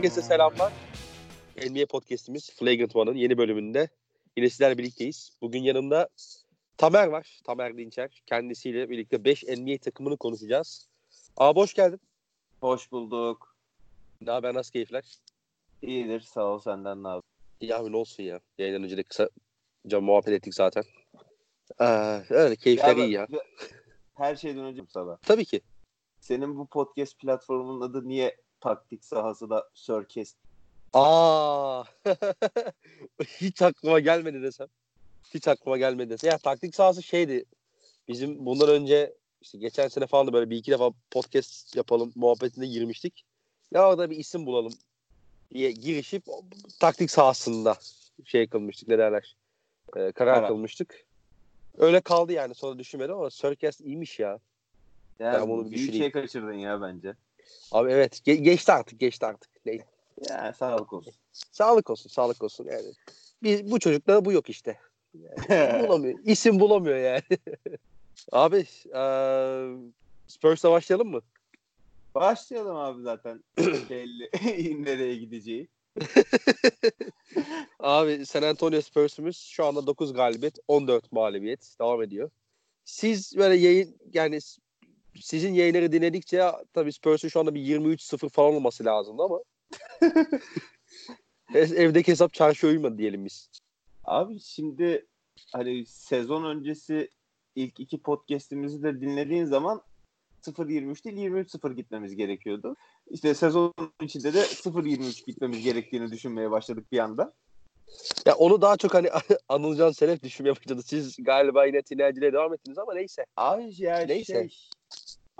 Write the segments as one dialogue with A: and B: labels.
A: Herkese selamlar. NBA Podcast'imiz Flagrant One'ın yeni bölümünde yine sizlerle birlikteyiz. Bugün yanımda Tamer var. Tamer Dinçer. Kendisiyle birlikte 5 NBA takımını konuşacağız. Abi hoş geldin.
B: Hoş bulduk.
A: Ne haber nasıl keyifler?
B: İyidir sağ ol senden ne haber?
A: Abi ne olsun ya. Yayından önce de kısaca muhabbet ettik zaten. Ee, öyle keyifler
B: Ya
A: iyi ya.
B: Her şeyden önce sana.
A: Tabii ki.
B: Senin bu podcast platformunun adı niye taktik sahası da Sörkes?
A: Aa, hiç aklıma gelmedi desem. Hiç aklıma gelmedi desem. Ya taktik sahası şeydi. Bizim bundan önce işte geçen sene falan da böyle bir iki defa podcast yapalım muhabbetine girmiştik. Ya orada bir isim bulalım diye girişip taktik sahasında şey kılmıştık ne derler. Ee, karar
B: Karar.
A: kılmıştık. Öyle kaldı yani sonra düşünmedim ama Sörkes iyiymiş ya.
B: Yani
A: Ben bunu düşüneyim.
B: şey kaçırdın ya bence.
A: Abi evet ge- geçti artık geçti artık. Ne-
B: Ya sağlık olsun.
A: Sağlık olsun, sağlık olsun yani. Biz, bu çocuklarda bu yok işte. bulamıyor. İsim bulamıyor yani. Abi eee Spurs'la başlayalım mı?
B: Başlayalım abi zaten. Belli nereye gideceği.
A: Abi San Antonio Spurs'umuz şu anda 9 galibiyet, 14 mağlubiyet devam ediyor. Siz böyle yayın yani sizin yayınları dinledikçe tabii Spurs'un şu anda bir 23-0 falan olması lazımdı ama ev- evdeki hesap çarşıya uymadı diyelim biz.
B: Abi şimdi hani sezon öncesi ilk iki podcast'imizi de dinlediğin zaman 0-23 değil 23-0 gitmemiz gerekiyordu. İşte sezon içinde de 0-23 gitmemiz gerektiğini düşünmeye başladık bir anda.
A: Ya onu daha çok hani Anılcan Selef düşünmeye başladı. Siz galiba yine tinerciliğe devam ettiniz ama neyse.
B: Abi ya
A: Neyse.
B: şey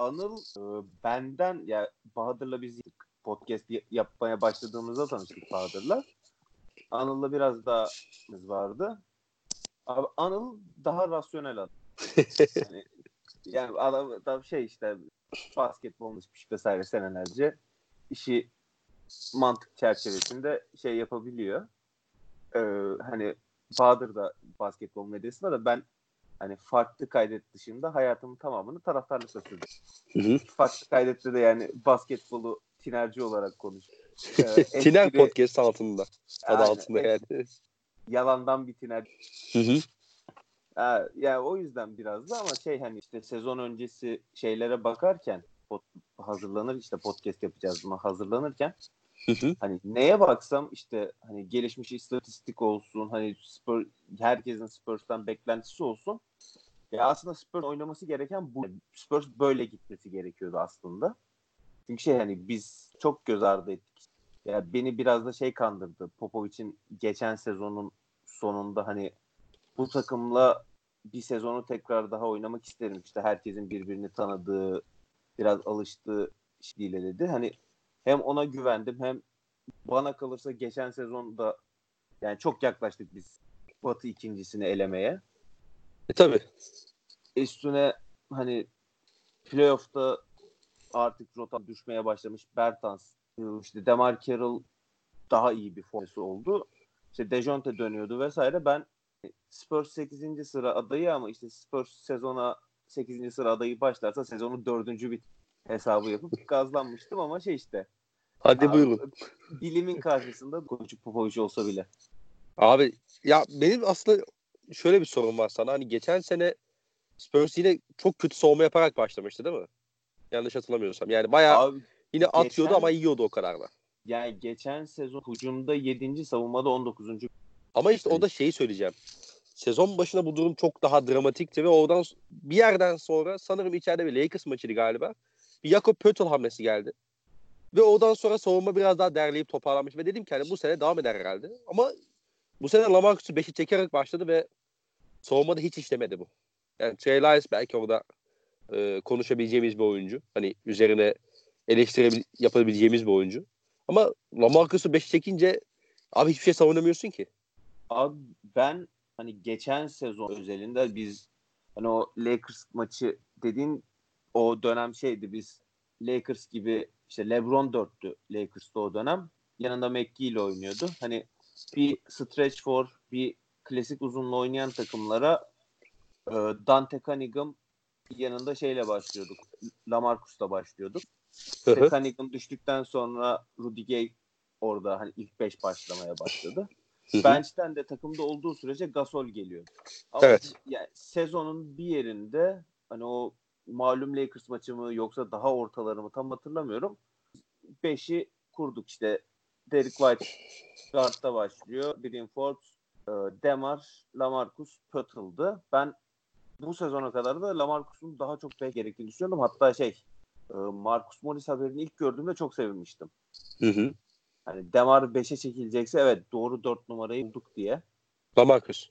B: Anıl e, benden ya Bahadır'la biz podcast yapmaya başladığımızda tanıştık Bahadır'la. Anıl'la biraz daha vardı. Abi Anıl daha rasyonel adam. yani, yani adam, adam şey işte basketbol çıkmış vesaire senelerce işi mantık çerçevesinde şey yapabiliyor. Ee, hani Bahadır da basketbol medyasında da ben hani farklı kaydet dışında hayatımın tamamını taraftarlıkla sürdüm.
A: Hı hı.
B: Farklı kaydette de yani basketbolu tinerci olarak konuş. Ee,
A: Tiner
B: espri-
A: Podcast altında. Adı
B: Aynen,
A: altında yani.
B: Yalandan bir tinerci.
A: Hı hı.
B: Ha, yani o yüzden biraz da ama şey hani işte sezon öncesi şeylere bakarken pod- hazırlanır işte podcast yapacağız buna hazırlanırken
A: Hı hı.
B: hani neye baksam işte hani gelişmiş istatistik olsun hani Spurs, herkesin Spurs'tan beklentisi olsun. Ya aslında Spurs oynaması gereken bu. Spurs böyle gitmesi gerekiyordu aslında. Çünkü şey hani biz çok göz ardı ettik. Ya beni biraz da şey kandırdı. Popovic'in geçen sezonun sonunda hani bu takımla bir sezonu tekrar daha oynamak isterim. İşte herkesin birbirini tanıdığı, biraz alıştığı şeyle dedi. Hani hem ona güvendim hem bana kalırsa geçen sezonda yani çok yaklaştık biz Batı ikincisini elemeye.
A: E, tabii.
B: Üstüne hani playoff'ta artık rota düşmeye başlamış Bertans. işte Demar Carroll daha iyi bir forması oldu. İşte Dejounte dönüyordu vesaire. Ben Spurs 8. sıra adayı ama işte Spurs sezona 8. sıra adayı başlarsa sezonu 4. bit hesabı yapıp gazlanmıştım ama şey işte
A: Hadi
B: Abi,
A: buyurun.
B: bilimin karşısında koçu Popovic olsa bile.
A: Abi ya benim aslında şöyle bir sorun var sana. Hani geçen sene Spurs yine çok kötü savunma yaparak başlamıştı değil mi? Yanlış hatırlamıyorsam. Yani bayağı
B: Abi
A: yine atıyordu
B: geçen-
A: ama yiyordu o kadar da.
B: yani geçen sezon hücumda 7. savunmada 19.
A: Ama işte o da şeyi söyleyeceğim. Sezon başında bu durum çok daha dramatikti ve oradan bir yerden sonra sanırım içeride bir Lakers maçıydı galiba. Bir Jakob Pöttl hamlesi geldi. Ve oradan sonra savunma biraz daha derleyip toparlanmış ve dedim ki hani bu sene devam eder herhalde. Ama bu sene Lamarcus'u 5'i çekerek başladı ve savunmada hiç işlemedi bu. Yani Trey Lyles belki orada e, konuşabileceğimiz bir oyuncu. Hani üzerine eleştiri yapabileceğimiz bir oyuncu. Ama Lamarcus'u 5'i çekince abi hiçbir şey savunamıyorsun ki.
B: Abi ben hani geçen sezon özelinde biz hani o Lakers maçı dediğin o dönem şeydi biz Lakers gibi işte LeBron dörttü Lakers'ta o dönem. Yanında McGee ile oynuyordu. Hani bir stretch for bir klasik uzunla oynayan takımlara e, Dante Cunningham yanında şeyle başlıyorduk. Lamarcus'la başlıyorduk.
A: Hı
B: İşte. Cunningham düştükten sonra Rudy Gay orada hani ilk 5 başlamaya başladı.
A: Hı hı.
B: Bench'ten de takımda olduğu sürece Gasol geliyor. Ama
A: Evet.
B: yani sezonun bir yerinde hani o malum Lakers maçı mı yoksa daha ortaları mı tam hatırlamıyorum. 5'i kurduk işte. Derek White guard'da başlıyor. Bryn Forbes, Demar, Lamarcus, Pöttl'dı. Ben bu sezona kadar da Lamarcus'un daha çok pek gerektiğini düşünüyordum. Hatta şey e, Marcus Morris haberini ilk gördüğümde çok sevinmiştim.
A: Hı hı.
B: Hani Demar 5'e çekilecekse evet doğru 4 numarayı bulduk diye.
A: Lamarcus.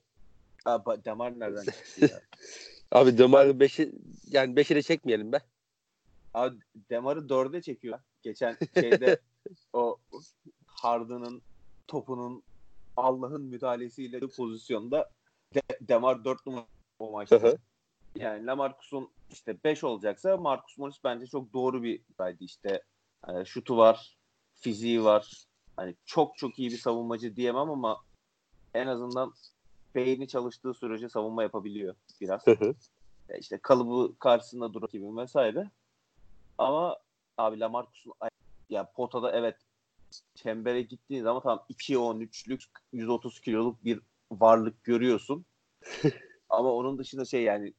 B: Aa, Demar nereden çıktı ya?
A: Abi Demar'ı 5'i yani 5'e de çekmeyelim be.
B: Abi Demar'ı 4'e çekiyor. Geçen şeyde o Harden'ın topunun Allah'ın müdahalesiyle pozisyonda De- Demar 4 numara o
A: Hı
B: maçta.
A: hı.
B: Yani Lamarcus'un işte 5 olacaksa Marcus Morris bence çok doğru bir iddiaydı. İşte e, şutu var, fiziği var. Hani çok çok iyi bir savunmacı diyemem ama en azından beyni çalıştığı sürece savunma yapabiliyor biraz.
A: Hı hı.
B: E, işte kalıbı karşısında dur gibi vesaire. Ama abi Lamarcus'un ya potada evet çembere gittiğin zaman tam 2-13'lük 130 kiloluk bir varlık görüyorsun. Ama onun dışında şey yani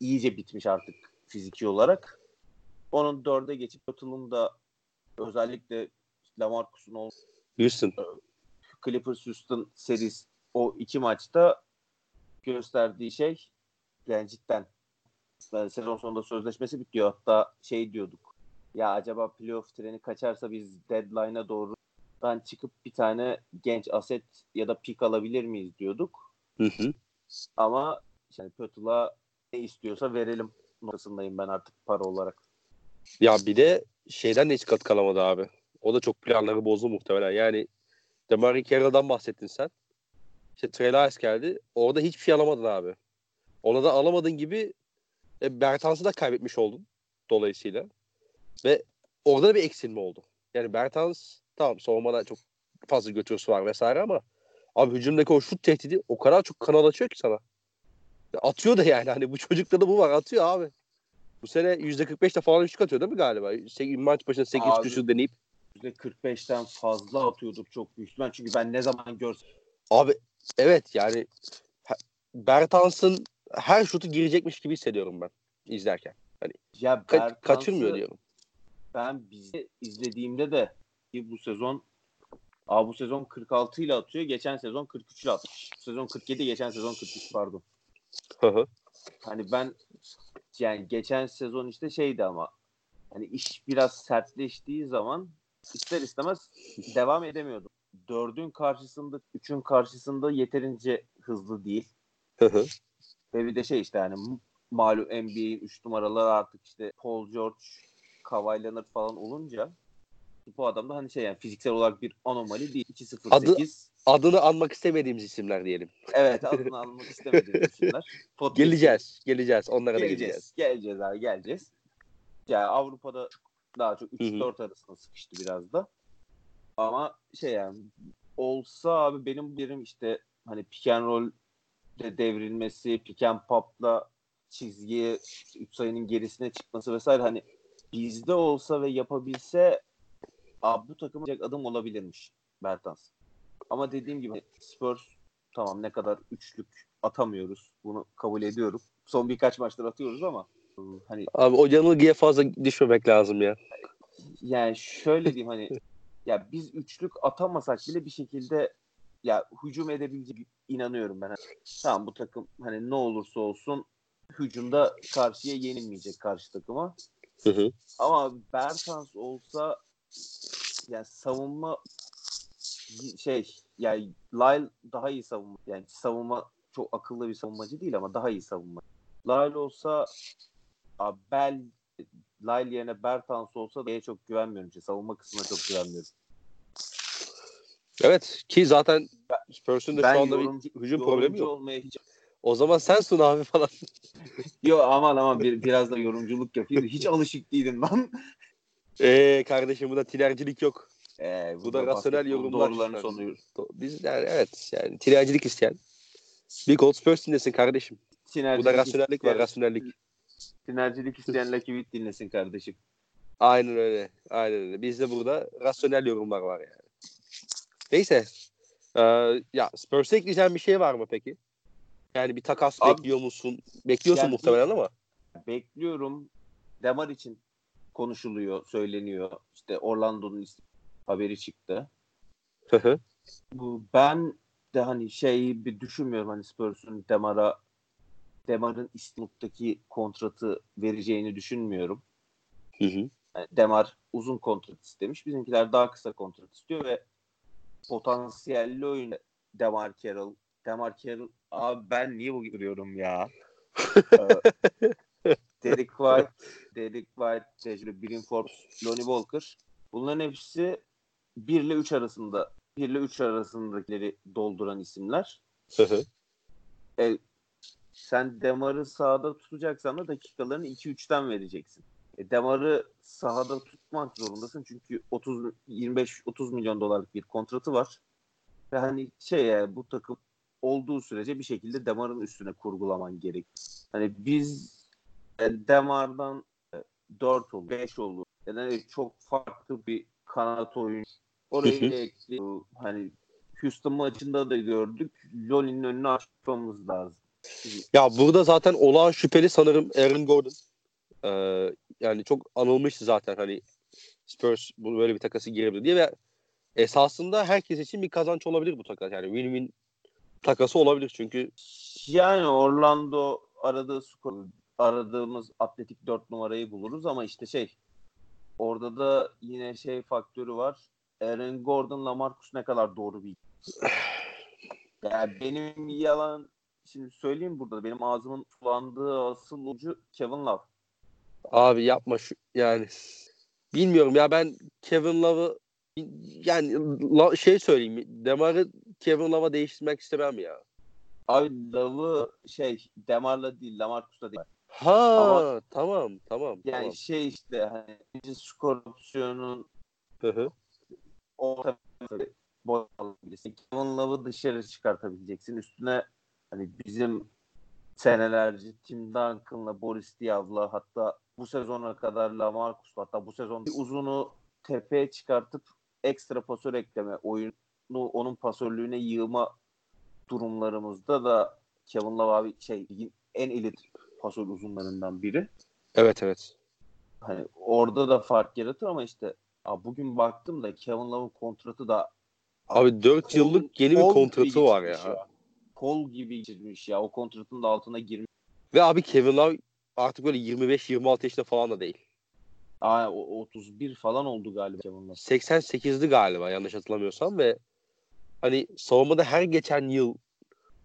B: iyice bitmiş artık fiziki olarak. Onun dörde geçip Pöttl'ın da özellikle Lamarcus'un o
A: Houston.
B: Clippers Houston serisi o iki maçta gösterdiği şey yani cidden yani sezon sonunda sözleşmesi bitiyor. Hatta şey diyorduk. Ya acaba playoff treni kaçarsa biz deadline'a doğru ben çıkıp bir tane genç aset ya da pik alabilir miyiz diyorduk.
A: Hı hı.
B: Ama yani Pötul'a ne istiyorsa verelim noktasındayım ben artık para olarak.
A: Ya bir de şeyden de hiç kat kalamadı abi. O da çok planları bozdu muhtemelen. Yani Demar Carroll'dan bahsettin sen. İşte Trey Lyles geldi. Orada hiçbir şey alamadın abi. Ona da alamadığın gibi e, Bertans'ı da kaybetmiş oldun dolayısıyla. Ve orada da bir eksilme oldu. Yani Bertans tamam savunmada çok fazla götürüsü var vesaire ama abi hücumdaki o şut tehdidi o kadar çok kanal açıyor ki sana. Atıyor da yani hani bu çocukta da bu var atıyor abi. Bu sene %45'te falan üçlük atıyor değil mi galiba? Se- maç başına 8
B: Abi.
A: küsür deneyip.
B: %45'ten fazla atıyorduk çok büyük ihtimal. Çünkü ben ne zaman görsem
A: Abi evet yani Bertans'ın her şutu girecekmiş gibi hissediyorum ben izlerken.
B: ya
A: Ka- kaçırmıyor diyorum.
B: Ben bizi izlediğimde de ki bu sezon Aa, bu sezon 46 ile atıyor. Geçen sezon 43 ile atmış. Bu sezon 47, geçen sezon 43 pardon.
A: Hı hı.
B: Hani ben yani geçen sezon işte şeydi ama hani iş biraz sertleştiği zaman ister istemez devam edemiyordum. Dördün karşısında, üçün karşısında yeterince hızlı değil.
A: Hı hı.
B: Ve bir de şey işte yani malum NBA'in 3 numaraları artık işte Paul George, Kawhi Leonard falan olunca bu adam da hani şey yani fiziksel olarak bir anomali değil. 2-0-8.
A: Adını anmak istemediğimiz isimler diyelim.
B: Evet adını almak istemediğim isimler. Podcast-
A: Geleceğiz. Geleceğiz. Onlara da geleceğiz.
B: Geleceğiz. Geleceğiz abi geleceğiz. Yani Avrupa'da daha çok
A: Hı hı.
B: 3-4 arasında sıkıştı biraz da. Ama şey yani olsa abi benim yerim işte hani pick and roll de devrilmesi, pick and pop'la çizgiye 3 sayının gerisine çıkması vesaire hani bizde olsa ve yapabilse abi bu takım adım olabilirmiş Bertans. Ama dediğim gibi Spurs tamam ne kadar üçlük atamıyoruz. Bunu kabul ediyorum. Son birkaç maçtır atıyoruz ama hani
A: Abi o yanılgıya fazla düşmemek lazım ya.
B: yani şöyle diyeyim hani ya biz üçlük atamasak bile bir şekilde ya hücum edebilecek inanıyorum ben. Tamam bu takım hani ne olursa olsun hücumda karşıya yenilmeyecek karşı takıma.
A: Hı hı.
B: Ama Bertans olsa yani savunma şey yani Lyle daha iyi savunma. Yani savunma çok akıllı bir savunmacı değil ama daha iyi savunma. Lyle olsa abi Bell Lyle yerine Bertans olsa da çok güvenmiyorum. İşte savunma kısmına çok güvenmiyorum.
A: Evet ki zaten Spurs'un da şu anda bir hücum problemi yok.
B: olmaya hiç
A: O zaman sen sun abi falan.
B: Yok aman aman bir, biraz da yorumculuk yapayım. Hiç alışık değilim lan.
A: Eee kardeşim bu da tinercilik yok.
B: Ee,
A: Bu da rasyonel yorumlar.
B: Doğrularını sonuyor.
A: Biz yani evet yani tinercilik isteyen. Big Old Spurs dinlesin kardeşim. Bu da rasyonellik var rasyonellik.
B: Sinerjilik isteyen Lucky Witt dinlesin kardeşim.
A: Aynen öyle. Aynen öyle. Bizde burada rasyonel yorumlar var yani. Neyse. Ee, ya Spurs'a ekleyeceğin bir şey var mı peki? Yani bir takas
B: Abi-
A: bekliyor musun? Bekliyorsun
B: Yani-
A: muhtemelen ama.
B: Bekliyorum. Demar için konuşuluyor, söyleniyor. İşte Orlando'nun haberi çıktı.
A: Hı hı.
B: Bu ben de hani şey bir düşünmüyorum hani Spurs'un Demar'a Demar'ın İstanbul'daki kontratı vereceğini düşünmüyorum.
A: Hı hı.
B: Yani Demar uzun kontrat istemiş. Bizimkiler daha kısa kontrat istiyor ve potansiyelli oyun Demar Carroll. Demar Carroll abi ben niye bu görüyorum ya? Ee, Derek White, Derek White, tecrübe, Brin Forbes, Lonnie Walker. Bunların hepsi 1 ile 3 arasında 1 ile 3 arasındakileri dolduran isimler. E, sen Demar'ı sahada tutacaksan da dakikalarını 2-3'ten vereceksin. E, Demar'ı sahada tutmak zorundasın çünkü 30 25 30 milyon dolarlık bir kontratı var. Hani şey yani bu takım olduğu sürece bir şekilde Demar'ın üstüne kurgulaman gerek. Hani biz e, Demar'dan e, 4 olur, 5 olur. Yani çok farklı bir kanat oyuncu. Orayı
A: hı.
B: ekli- hani Houston maçında da gördük. Lolin'in önünü açmamız lazım.
A: Ya burada zaten olağan şüpheli sanırım Aaron Gordon. Ee, yani çok anılmıştı zaten hani Spurs böyle bir takası girebilir diye ve esasında herkes için bir kazanç olabilir bu takas. Yani win-win takası olabilir çünkü
B: Yani Orlando aradığı skor, aradığımız atletik 4 numarayı buluruz ama işte şey orada da yine şey faktörü var. Aaron Gordon'la Marcus ne kadar doğru bir yani benim yalan şimdi söyleyeyim burada benim ağzımın sulandığı asıl ucu Kevin Love.
A: abi yapma şu yani bilmiyorum ya ben Kevin Love'ı yani la- şey söyleyeyim Demar'ı Kevin Love'a değiştirmek istemem ya.
B: Abi Love'ı şey Demar'la değil Lamarcus'la değil.
A: Ha
B: Ama-
A: tamam tamam.
B: Yani
A: tamam.
B: şey işte hani skor opsiyonun
A: Hı hı.
B: orta boy alabilirsin. Kevin Love'ı dışarı çıkartabileceksin. Üstüne hani bizim senelerce Tim Duncan'la Boris Diaw'la hatta bu sezona kadar Lamarcus hatta bu sezon uzunu tepeye çıkartıp ekstra pasör ekleme oyunu onun pasörlüğüne yığma durumlarımızda da Kevin Love abi şey en elit pasör uzunlarından biri.
A: Evet evet.
B: Hani orada da fark yaratır ama işte bugün baktım da Kevin Love'ın kontratı da
A: Abi 4
B: Kol-
A: yıllık yeni bir kontratı var ya.
B: geçirmiş Kol gibi geçirmiş ya. O kontratın da altına girmiş.
A: Ve abi Kevin Love artık böyle 25-26 yaşında falan da değil.
B: Aa, o 31 falan oldu galiba Kevin Love.
A: 88'di galiba yanlış hatırlamıyorsam ve hani savunmada her geçen yıl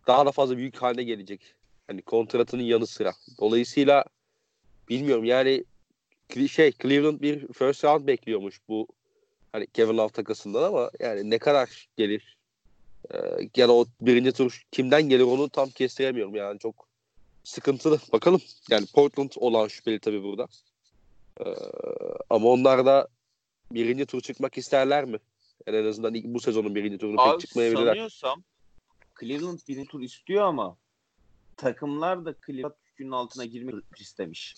A: daha da fazla büyük haline gelecek. Hani kontratının yanı sıra. Dolayısıyla bilmiyorum yani şey Cleveland bir first round bekliyormuş bu hani Kevin Love takasından ama yani ne kadar gelir ee, ya da o birinci tur kimden gelir onu tam kestiremiyorum yani çok sıkıntılı. Bakalım yani Portland olan şüpheli tabii burada. Ee, ama onlar da birinci tur çıkmak isterler mi? Yani en azından ilk- bu sezonun birinci turunu pek
B: Abi
A: çıkmayabilirler.
B: sanıyorsam Cleveland birinci tur istiyor ama takımlar da Cleveland yükünün altına girmek istemiş.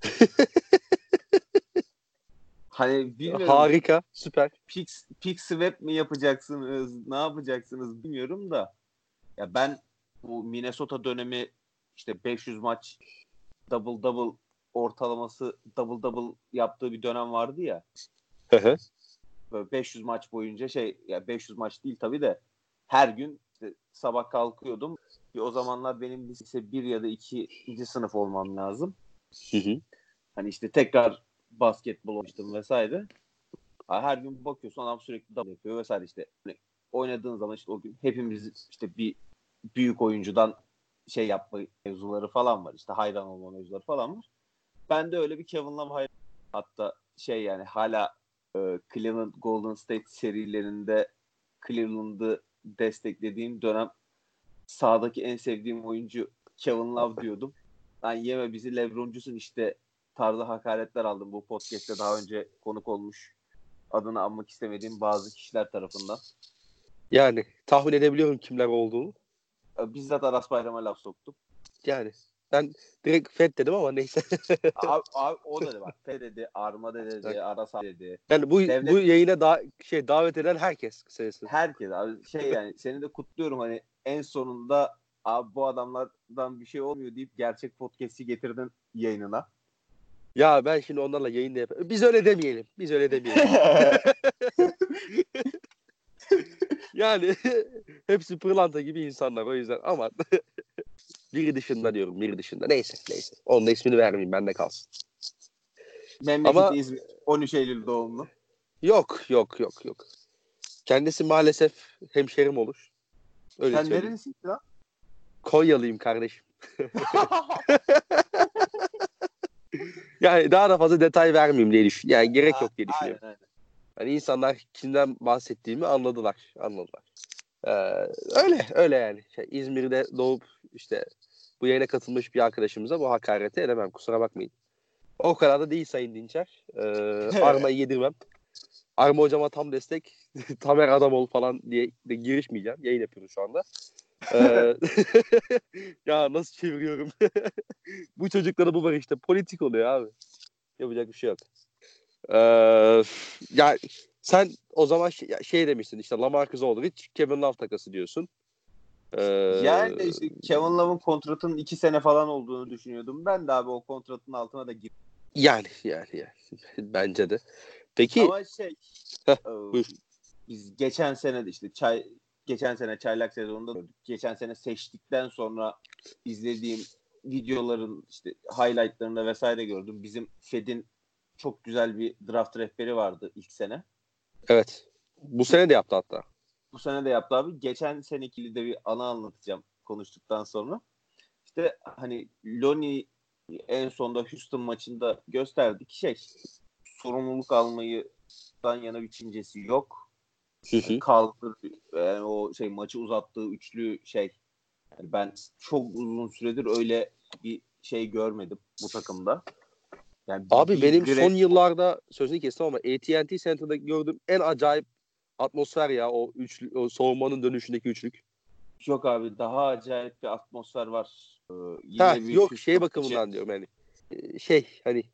B: hani bilmiyorum.
A: Harika, süper.
B: pick, pick swap mi yapacaksınız? Ne yapacaksınız bilmiyorum da. Ya ben bu Minnesota dönemi işte 500 maç double double ortalaması double double yaptığı bir dönem vardı ya.
A: Hı hı.
B: Böyle 500 maç boyunca şey ya 500 maç değil tabii de her gün işte sabah kalkıyordum. Bir o zamanlar benim lise 1 ya da 2. sınıf olmam lazım.
A: Hı hı.
B: Hani işte tekrar basketbol oynamıştım vesaire. Her gün bakıyorsun adam sürekli double yapıyor vesaire işte. Hani oynadığın zaman işte o gün hepimiz işte bir büyük oyuncudan şey yapma mevzuları falan var. İşte hayran olma mevzuları falan var. Ben de öyle bir Kevin Love hayran. Hatta şey yani hala e, Cleveland Golden State serilerinde Cleveland'ı desteklediğim dönem sahadaki en sevdiğim oyuncu Kevin Love diyordum. Lan yeme bizi Lebroncusun işte tarzı hakaretler aldım bu podcast'te daha önce konuk olmuş adını anmak istemediğim bazı kişiler tarafından.
A: Yani tahmin edebiliyorum kimler olduğunu.
B: E, Bizzat Aras Bayram'a laf soktum.
A: Yani Ben direkt Fed dedim ama neyse.
B: abi, abi, o da dedi bak. Fed dedi, Armada dedi. Arasa dedi.
A: yani bu
B: Devlet-
A: bu yayına da şey davet eden herkes kısacası.
B: Herkes abi şey yani seni de kutluyorum hani en sonunda abi bu adamlardan bir şey olmuyor deyip gerçek podcast'i getirdin yayınına.
A: Ya ben şimdi onlarla yayın da yapayım. Biz öyle demeyelim. Biz öyle demeyelim. yani hepsi pırlanta gibi insanlar o yüzden ama biri dışında diyorum biri dışında. Neyse neyse. Onun da ismini vermeyeyim bende kalsın.
B: Memleketi
A: Ama-
B: İzmir 13 Eylül doğumlu.
A: Yok yok yok yok. Kendisi maalesef hemşerim olur. Öyle
B: Sen nerelisin lan?
A: Konyalıyım kardeşim. Yani daha da fazla detay vermeyeyim diye düşün. Yani gerek yok diye düşünüyorum.
B: Aynen aynen.
A: Hani insanlar kimden bahsettiğimi anladılar. Anladılar. Ee, öyle öyle yani. Şey, İzmir'de doğup işte bu yayına katılmış bir arkadaşımıza bu hakareti edemem. Kusura bakmayın. O kadar da değil Sayın Dinçer. Ee, Arma'yı yedirmem. Arma hocama tam destek. Tamer adam ol falan diye de girişmeyeceğim. Yayın yapıyoruz şu anda. Ee, ya nasıl çeviriyorum? bu çocuklara bu var işte. Politik oluyor abi. Yapacak bir şey yok. Ee, ya sen o zaman şey, şey demiştin işte Lamarcus Aldridge, Kevin Love takası diyorsun. Ee,
B: Yani işte Kevin Love'ın kontratının 2 sene falan olduğunu düşünüyordum. Ben de abi o kontratın altına da girdim.
A: yani yani yani bence de. Peki
B: Ama şey
A: Heh,
B: e,
A: buyur.
B: biz geçen sene de işte çay geçen sene çaylak sezonunda. Geçen sene seçtikten sonra izlediğim videoların işte highlightlarında vesaire gördüm. Bizim Fed'in çok güzel bir draft rehberi vardı ilk sene.
A: evet. Bu sene de yaptı hatta.
B: Bu sene de yaptı abi. Geçen senekili de bir ana anlatacağım konuştuktan sonra. İşte hani Lonnie en sonda Houston maçında gösterdik şey sorumluluk almayıdan yana bir çincesi yok.
A: Hı.
B: Kaldır yani o şey maçı uzattığı üçlü şey yani ben çok uzun süredir öyle bir şey görmedim bu takımda. Yani
A: Abi benim son yıllarda sözünü kestim ama AT&T Center'da gördüğüm en acayip atmosfer ya o üçlü, o soğumanın dönüşündeki üçlük.
B: yok abi daha acayip bir atmosfer var. Ee, yine
A: Ha
B: bir
A: yok şey
B: maçı-
A: bakımından diyorum yani. Ee, Şey hani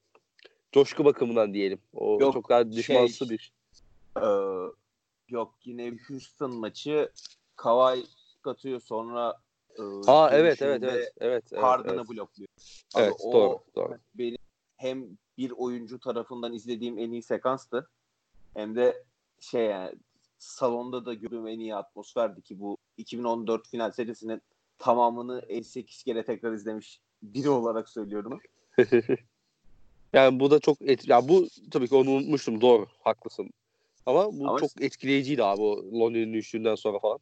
A: coşku bakımından diyelim. O
B: Yok,
A: çok daha düşmansı
B: şey-
A: bir.
B: Ee, yok yine bir Houston maçı Kawhi katıyor sonra e,
A: Ha evet evet evet evet.
B: Harden'ı
A: evet.
B: blokluyor. Abi
A: Evet,
B: o
A: doğru doğru.
B: benim hem bir oyuncu tarafından izlediğim en iyi sekanstı hem de şey yani salonda da gördüğüm en iyi atmosferdi ki bu 2014 final serisinin tamamını 58 kere tekrar izlemiş biri olarak söylüyorum.
A: yani bu da çok et ya bu tabii ki onu unutmuştum doğru haklısın. Ama bu
B: Ama-
A: çok etkileyiciydi abi o Lonnie'nin düştüğünden sonra falan.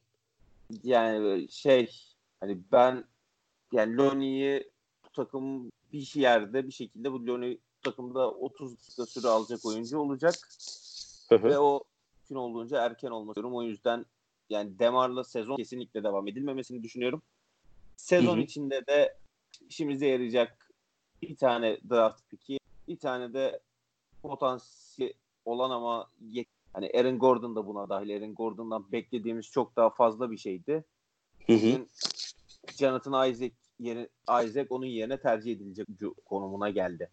B: Yani şey hani ben yani Lonnie'yi bu takım bir yerde bir şekilde bu Lonnie takımda 30 dakika süre alacak oyuncu olacak ve o gün olduğunca erken olmak istiyorum. O yüzden yani Demar'la sezon kesinlikle devam edilmemesini düşünüyorum. Sezon
A: Hı hı.
B: içinde de işimize yarayacak bir tane draft pick'i, bir tane de potansiyeli olan ama yet- hani Aaron Gordon da buna dahil. Aaron Gordon'dan beklediğimiz çok daha fazla bir şeydi.
A: Hı hı.
B: Bugün Jonathan Isaac yeri Isaac onun yerine tercih edilecek konumuna geldi.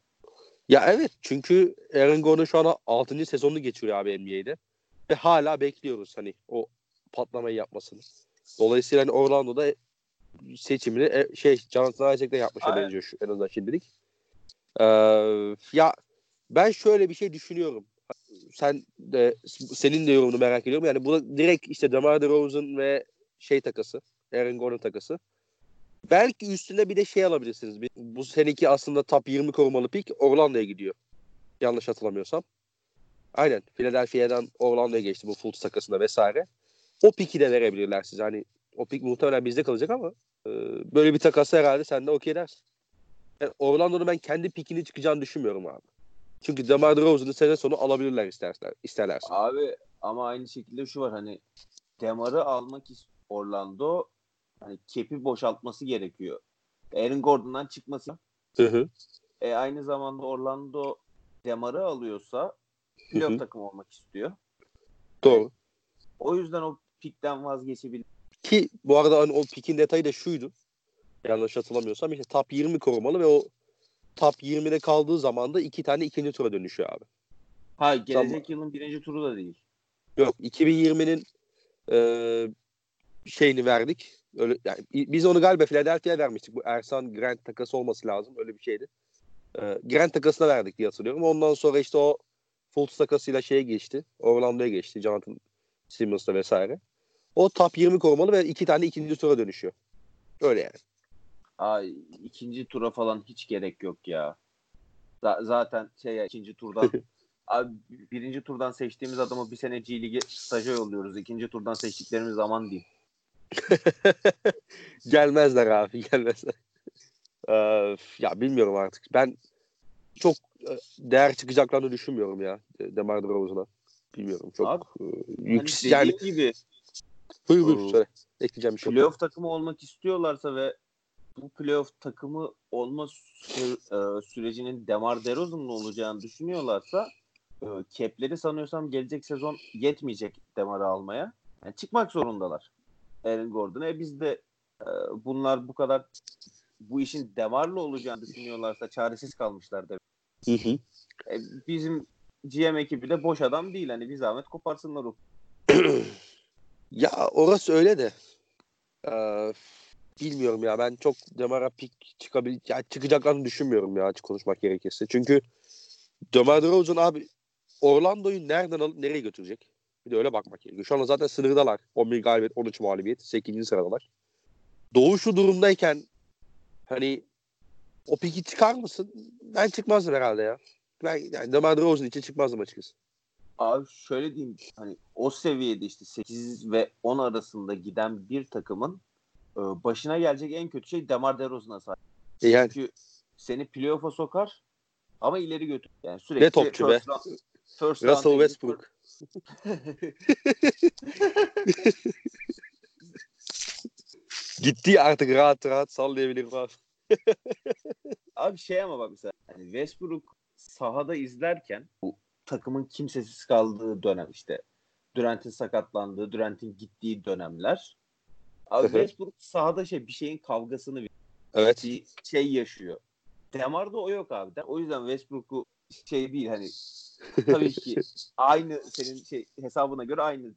A: Ya evet çünkü Aaron Gordon şu an 6. sezonunu geçiriyor abi NBA'de. Ve hala bekliyoruz hani o patlamayı yapmasını. Dolayısıyla hani Orlando'da seçimini e, şey Jonathan Isaac'le yapmışa
B: Aynen.
A: benziyor şu, en azından şimdilik. Ee, ya ben şöyle bir şey düşünüyorum. Sen de senin de yorumunu merak ediyorum. Yani bu direkt işte DeMar DeRozan ve şey takası, Aaron Gordon takası. Belki üstüne bir de şey alabilirsiniz. Bu seneki aslında top 20 korumalı pik Orlando'ya gidiyor. Yanlış hatırlamıyorsam. Aynen. Philadelphia'dan Orlando'ya geçti bu Fultz takasında vesaire. O piki de verebilirler size. Hani o pik muhtemelen bizde kalacak ama e, böyle bir takası herhalde sen de okey dersin. Yani Orlando'nun ben kendi pikini çıkacağını düşünmüyorum abi. Çünkü DeMar DeRozan'ı sene sonu alabilirler isterler, isterlerse.
B: Abi ama aynı şekilde şu var hani Demar'ı almak Orlando hani kepi boşaltması gerekiyor. Aaron Gordon'dan çıkması.
A: Hı hı.
B: E, aynı zamanda Orlando Demar'ı alıyorsa
A: Hı
B: playoff
A: hı.
B: takım olmak istiyor.
A: Doğru.
B: O yüzden o pikten vazgeçebilir.
A: Ki bu arada hani o pikin detayı da şuydu. Yanlış hatırlamıyorsam işte top 20 korumalı ve o top 20'de kaldığı zaman da iki tane ikinci tura dönüşüyor abi.
B: Ha gelecek
A: Tamam.
B: yılın birinci turu da değil.
A: Yok 2020'nin e, şeyini verdik. Öyle yani biz onu galiba Philadelphia'ya vermiştik. Bu Ersan Grant takası olması lazım. Öyle bir şeydi. E, Grant takasına verdik diye hatırlıyorum. Ondan sonra işte o Fultz takasıyla şeye geçti. Orlando'ya geçti. Jonathan Simmons'la vesaire. O top 20 korumalı ve iki tane ikinci tura dönüşüyor. Öyle yani.
B: Ay ikinci tura falan hiç gerek yok ya. Z- zaten şey ikinci turdan abi birinci turdan seçtiğimiz adamı bir sene G Lig'e staja yolluyoruz. İkinci turdan seçtiklerimiz zaman değil.
A: gelmezler abi gelmezler. Ee, ya bilmiyorum artık. Ben çok e, değer çıkacaklarını düşünmüyorum ya De- DeMar DeRozan'a. Bilmiyorum çok
B: Abi,
A: e,
B: Hani
A: yüks
B: dediğim
A: yani
B: gibi
A: buyur buyur söyle. Ekleyeceğim bir şey. yok.
B: playoff takımı olmak istiyorlarsa ve bu playoff takımı olma sü- e, sürecinin Demar DeRozan'la olacağını düşünüyorlarsa cap'leri sanıyorsam gelecek sezon yetmeyecek Demar'ı almaya. Yani çıkmak zorundalar. Aaron Gordon'a. E biz de bunlar bu kadar bu işin Demar'la olacağını düşünüyorlarsa çaresiz kalmışlar demek.
A: Hı hı.
B: E, bizim GM ekibi de boş adam değil. Hani bir zahmet koparsınlar o.
A: Ya orası öyle de. Ee, bilmiyorum ya ben çok Demar'a pik çıkabil ya çıkacaklarını düşünmüyorum ya açık konuşmak gerekirse. Çünkü Demar DeRozan abi Orlando'yu nereden alıp nereye götürecek? Bir de öyle bakmak gerekiyor. Şu anda zaten sınırdalar. 11 galibiyet, 13 mağlubiyet. 8. sıradalar. Doğu şu durumdayken hani o piki çıkar mısın? Ben çıkmazdım herhalde ya. Ben yani Demar DeRozan için çıkmazdım açıkçası.
B: Abi şöyle diyeyim hani o seviyede işte 8 ve 10 arasında giden bir takımın e, başına gelecek en kötü şey Demar DeRozan'a sahip.
A: E yani
B: Çünkü seni playoff'a sokar ama ileri götür. Yani sürekli
A: Ne topçu be.
B: round- first
A: Russell Westbrook. Gitti artık rahat rahat sallayabilir falan.
B: Abi şey ama bak mesela hani Westbrook sahada izlerken bu takımın kimsesiz kaldığı dönem işte Durant'in sakatlandığı, Durant'in gittiği dönemler. Abi. Westbrook sahada şey bir şeyin kavgasını veriyor.
A: Evet.
B: bir şey yaşıyor. Demar'da o yok abi. O yüzden Westbrook'u şey değil hani tabii ki aynı senin şey hesabına göre aynı.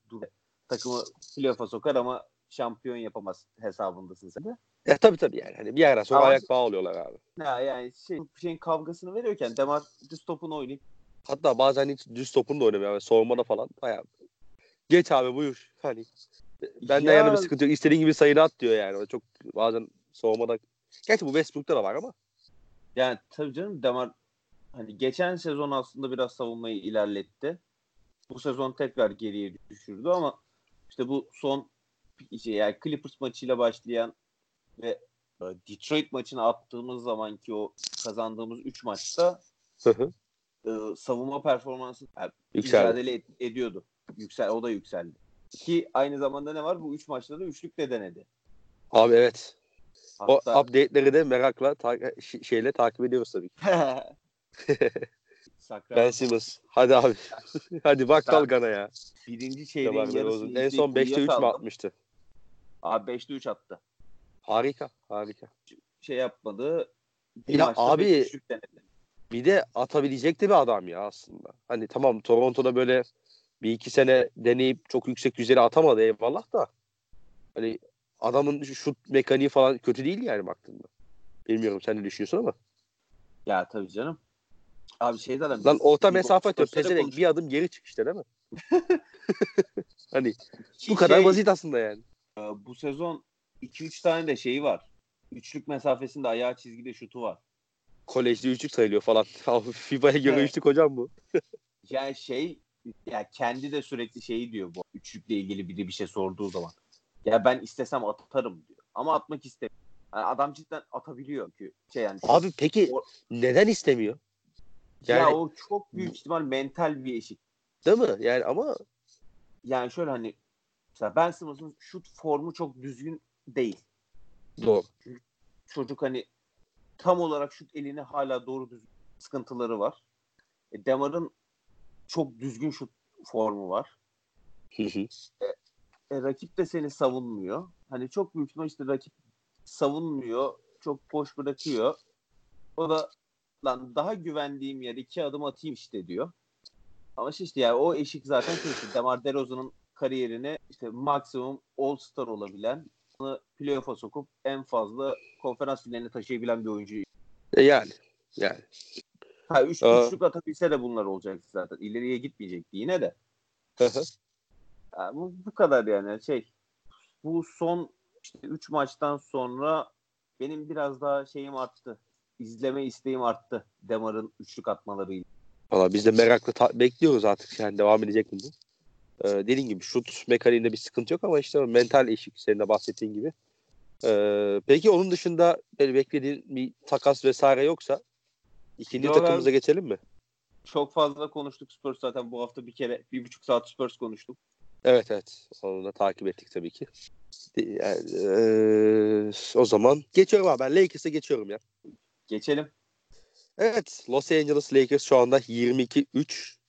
B: Takımı playoff'a sokar ama şampiyon yapamaz hesabındasın sen de.
A: Ya tabii tabii yani. Hani bir yerden sonra
B: Ama-
A: ayak bağlıyorlar abi.
B: Ha, yani şey, şeyin kavgasını veriyorken Demar düz topunu oynayıp
A: Hatta bazen hiç düz topunu da oynamıyor. Yani savunmada falan. Bayağı. Geç abi buyur. Hani benden
B: Ya-
A: yana bir sıkıntı yok. İstediğin gibi sayını at diyor yani. Çok bazen savunmada. Gerçi bu Westbrook'ta da var ama.
B: yani tabii canım Demar hani geçen sezon aslında biraz savunmayı ilerletti. Bu sezon tekrar geriye düşürdü ama işte bu son şey yani Clippers maçıyla başlayan ve e, Detroit maçına attığımız zamanki o kazandığımız 3 maçta
A: Hı hı.
B: e, savunma performansı yani mücadele et- ediyordu. Yüksel, o da yükseldi. Ki aynı zamanda ne var? Bu 3 maçta da üçlük de denedi.
A: Abi evet. O
B: Hatta
A: update'leri de merakla ta- şeyle takip ediyoruz tabii ki. Ben Simmons. Hadi abi. Hadi bak Dalgan'a ya.
B: birinci çeyreğin yarısını
A: en son 5'te 3 mü atmıştı?
B: Abi 5'te 3 attı.
A: Harika. Harika.
B: Şey yapmadı. Bir
A: Ya abi-. Bir de atabilecek de bir adam ya aslında. Hani tamam Toronto'da böyle bir iki sene deneyip çok yüksek yüzeye atamadı eyvallah da. Hani adamın şu şut mekaniği falan kötü değil yani baktığında. Bilmiyorum sen ne düşünüyorsun ama.
B: Ya tabii canım. Abi şey zaten
A: Lan orta mesafe
B: konuştuk.
A: bir adım geri çık işte değil mi? hani bu kadar
B: şey,
A: basit aslında yani.
B: E, Bu sezon 2-3 tane de şeyi var. Üçlük mesafesinde ayağı çizgide şutu var.
A: Kolejde üçlük sayılıyor falan. FIBA'ya göre
B: Evet.
A: üçlük hocam bu.
B: Yani şey ya kendi de sürekli şeyi diyor bu üçlükle ilgili biri bir şey sorduğu zaman. Ya ben istesem atarım diyor. Ama atmak istemiyor. Yani adam cidden atabiliyor ki şey yani.
A: Abi peki
B: O-
A: neden istemiyor?
B: ya
A: yani-
B: o çok büyük ihtimal mental bir eşik.
A: Değil mi? Yani ama
B: Yani şöyle hani mesela Ben Simmons'ın şut formu çok düzgün değil.
A: doğru.
B: Çocuk hani tam olarak şut elini hala doğru düzgün sıkıntıları var. E, Demar'ın çok düzgün şut formu var.
A: Hı.
B: E, rakip de seni savunmuyor. Hani çok büyük ihtimal işte rakip savunmuyor. Çok boş bırakıyor. O da lan daha güvendiğim yer iki adım atayım işte diyor. Ama işte yani o eşik zaten kesin. Demar DeRozan'ın kariyerini işte maksimum All-Star olabilen playoff'a sokup en fazla konferans finaline taşıyabilen bir oyuncu.
A: E yani. Yani.
B: Ha, üç,
A: Aa.
B: üçlük atabilse de bunlar olacaktı zaten. İleriye gitmeyecekti yine de. Yani bu, bu kadar yani şey. Bu son işte 3 maçtan sonra benim biraz daha şeyim arttı. İzleme isteğim arttı. Demar'ın üçlük atmalarıyla.
A: Valla biz de merakla ta- bekliyoruz artık yani devam edecek mi bu? Ee, dediğin gibi şut mekaniğinde bir sıkıntı yok ama işte mental eşik senin de bahsettiğin gibi. Ee, peki onun dışında böyle beklediğin bir takas vesaire yoksa ikinci
B: abi.
A: takımımıza geçelim mi?
B: Çok fazla konuştuk Spurs zaten bu hafta bir kere bir buçuk saat Spurs konuştuk.
A: Evet evet. Onu da takip ettik tabii ki. Yani, eee, o zaman geçiyorum abi ben Lakers'a geçiyorum ya.
B: Geçelim.
A: Evet Los Angeles Lakers şu anda 22-3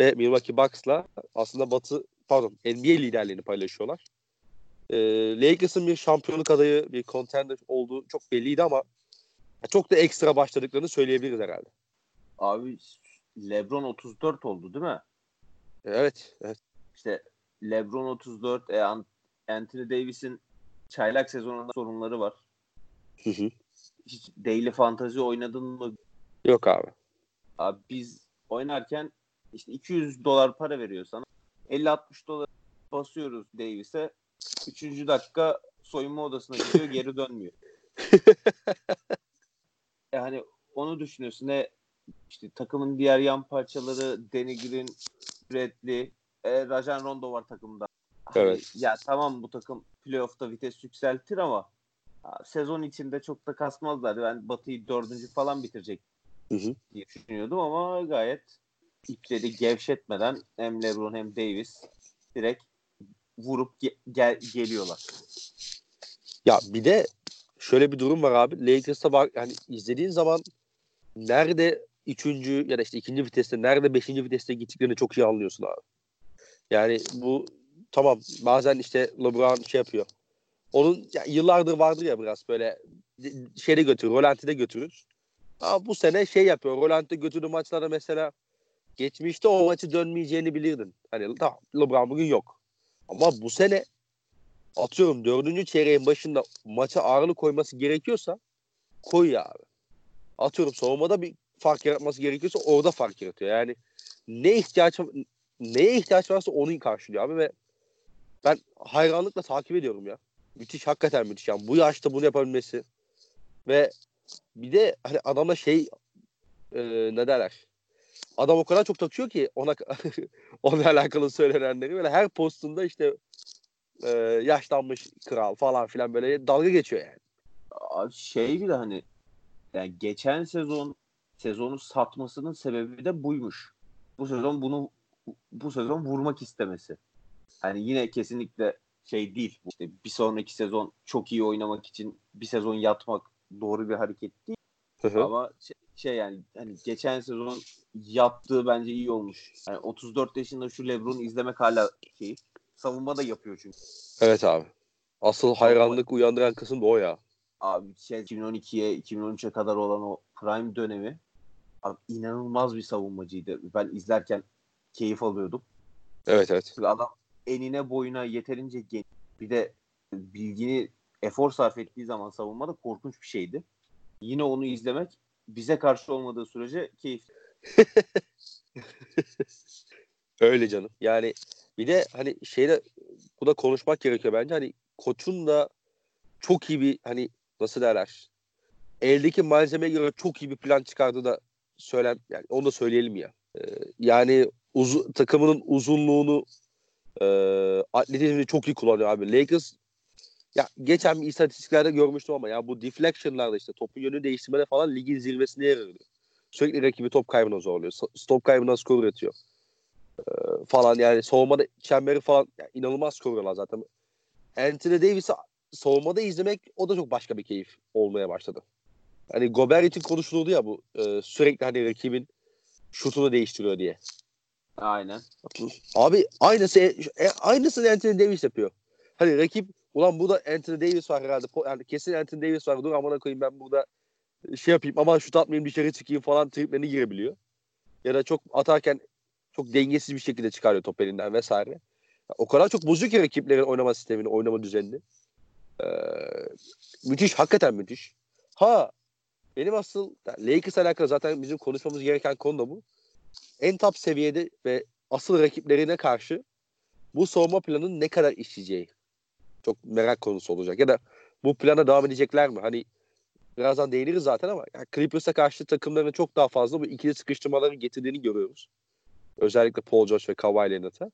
A: ve Milwaukee Bucks'la aslında Batı pardon NBA liderliğini paylaşıyorlar. Ee, Lakers'ın bir şampiyonluk adayı, bir contender olduğu çok belliydi ama çok da ekstra başladıklarını söyleyebiliriz herhalde.
B: Abi LeBron 34 oldu değil mi?
A: Evet, evet.
B: İşte LeBron 34, e, An- Anthony Davis'in çaylak sezonunda sorunları var.
A: Hı hı.
B: Hiç daily fantasy oynadın mı?
A: Yok abi.
B: Abi biz oynarken işte 200 dolar para veriyor sana. 50-60 dolar basıyoruz Davis'e. Üçüncü dakika soyunma odasına gidiyor geri dönmüyor. yani onu düşünüyorsun. Ne işte takımın diğer yan parçaları Danny Green, Bradley, e, Rajan Rondo var takımda. Hani,
A: Evet.
B: Ya tamam bu takım playoff'ta vites yükseltir ama ya, sezon içinde çok da kasmazlar. Ben Batı'yı dördüncü falan bitirecek
A: Hı hı.
B: diye düşünüyordum ama gayet ipleri gevşetmeden hem LeBron hem Davis direkt vurup ge- gel- geliyorlar.
A: Ya bir de şöyle bir durum var abi. Lakers'a bak yani izlediğin zaman nerede üçüncü ya da işte ikinci viteste nerede beşinci viteste gittiklerini çok iyi anlıyorsun abi. Yani bu tamam bazen işte LeBron şey yapıyor. Onun ya yıllardır vardır ya biraz böyle de- şeyde götürür, rolantide götürür. Ama bu sene şey yapıyor. Rolantide götürdüğü maçlarda mesela geçmişte o maçı dönmeyeceğini bilirdin. Hani tamam LeBron bugün yok. Ama bu sene atıyorum dördüncü çeyreğin başında maça ağırlık koyması gerekiyorsa koy ya abi. Atıyorum savunmada bir fark yaratması gerekiyorsa orada fark yaratıyor. Yani ne ihtiyaç neye ihtiyaç varsa onu karşılıyor abi ve ben hayranlıkla takip ediyorum ya. Müthiş hakikaten müthiş. Yani bu yaşta bunu yapabilmesi ve bir de hani adamla şey e, ne derler adam o kadar çok takıyor ki ona onunla alakalı söylenenleri böyle her postunda işte e, yaşlanmış kral falan filan böyle dalga geçiyor yani.
B: Abi şey bir de hani yani geçen sezon sezonu satmasının sebebi de buymuş. Bu sezon bunu bu sezon vurmak istemesi. Hani yine kesinlikle şey değil. İşte bir sonraki sezon çok iyi oynamak için bir sezon yatmak doğru bir hareket değil.
A: Hı hı.
B: Ama şey, şey yani hani geçen sezon yaptığı bence iyi olmuş. Yani 34 yaşında şu LeBron'u izlemek hala şey savunma da yapıyor çünkü.
A: evet abi. Asıl hayranlık uyandıran kısım da o ya.
B: Abi şey 2012'ye 2013'e kadar olan o prime dönemi abi inanılmaz bir savunmacıydı. Ben izlerken keyif alıyordum.
A: Evet evet.
B: Çünkü adam enine boyuna yeterince genç. Bir de bilgini efor sarf ettiği zaman savunmada korkunç bir şeydi. Yine onu izlemek bize karşı olmadığı sürece keyif.
A: Öyle canım. Yani bir de hani şeyde bu da konuşmak gerekiyor bence. Hani koçun da çok iyi bir hani nasıl derler eldeki malzemeye göre çok iyi bir plan çıkardığı da söylen yani onu da söyleyelim ya. Ee, yani uzu, takımının uzunluğunu e, atletizmini çok iyi kullanıyor abi. Lakers ya geçen bir istatistiklerde görmüştüm ama ya bu deflection'larda işte topun yönü değiştirmede falan ligin zirvesine yer alıyor. Sürekli rakibi top kaybına zorluyor. Stop kaybından skor üretiyor. Ee, falan yani savunmada çemberi falan yani inanılmaz koruyorlar zaten. Anthony Davis'i savunmada izlemek o da çok başka bir keyif olmaya başladı. Hani Gobert için konuşulurdu ya bu e, sürekli hani rakibin şutunu değiştiriyor diye.
B: Aynen.
A: Abi aynısı e, aynısını Anthony Davis yapıyor. Hani rakip ulan bu da Anthony Davis var herhalde. Yani kesin Anthony Davis var. Dur amına koyayım ben burada şey yapayım ama şut atmayayım dışarı çıkayım falan triplerine girebiliyor. Ya da çok atarken çok dengesiz bir şekilde çıkarıyor top elinden vesaire. Ya O kadar çok bozuyor ki rakiplerin oynama sistemini, oynama düzenini. Ee, müthiş, hakikaten müthiş. Ha benim asıl yani Lakers alakalı zaten bizim konuşmamız gereken konu da bu. En top seviyede ve asıl rakiplerine karşı bu savunma planının ne kadar işleyeceği çok merak konusu olacak. Ya da bu plana devam edecekler mi? Hani birazdan değiniriz zaten ama yani Clippers'a karşı takımların çok daha fazla bu ikili sıkıştırmaları getirdiğini görüyoruz. Özellikle Paul George ve Kawhi Leonard'a.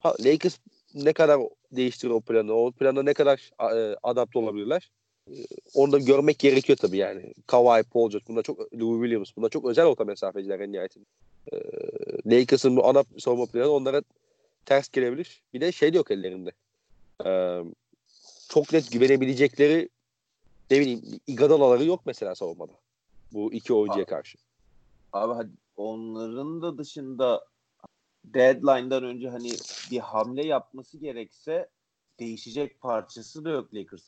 A: Ha, Lakers ne kadar değiştirir o planı, o plana ne kadar e, adapte olabilirler? E, Onu da görmek gerekiyor tabii yani. Kawhi, Paul George, bunlar çok Louis Williams, bunlar çok özel orta mesafeciler en nihayetinde. E, Lakers'ın bu ana savunma planı onlara ters gelebilir. Bir de şey de yok ellerinde. E, çok net güvenebilecekleri ne bileyim Iguodala'ları yok mesela savunmada. Bu iki oyuncuya karşı.
B: Abi hadi onların da dışında deadline'dan önce hani bir hamle yapması gerekse değişecek parçası da yok Lakers.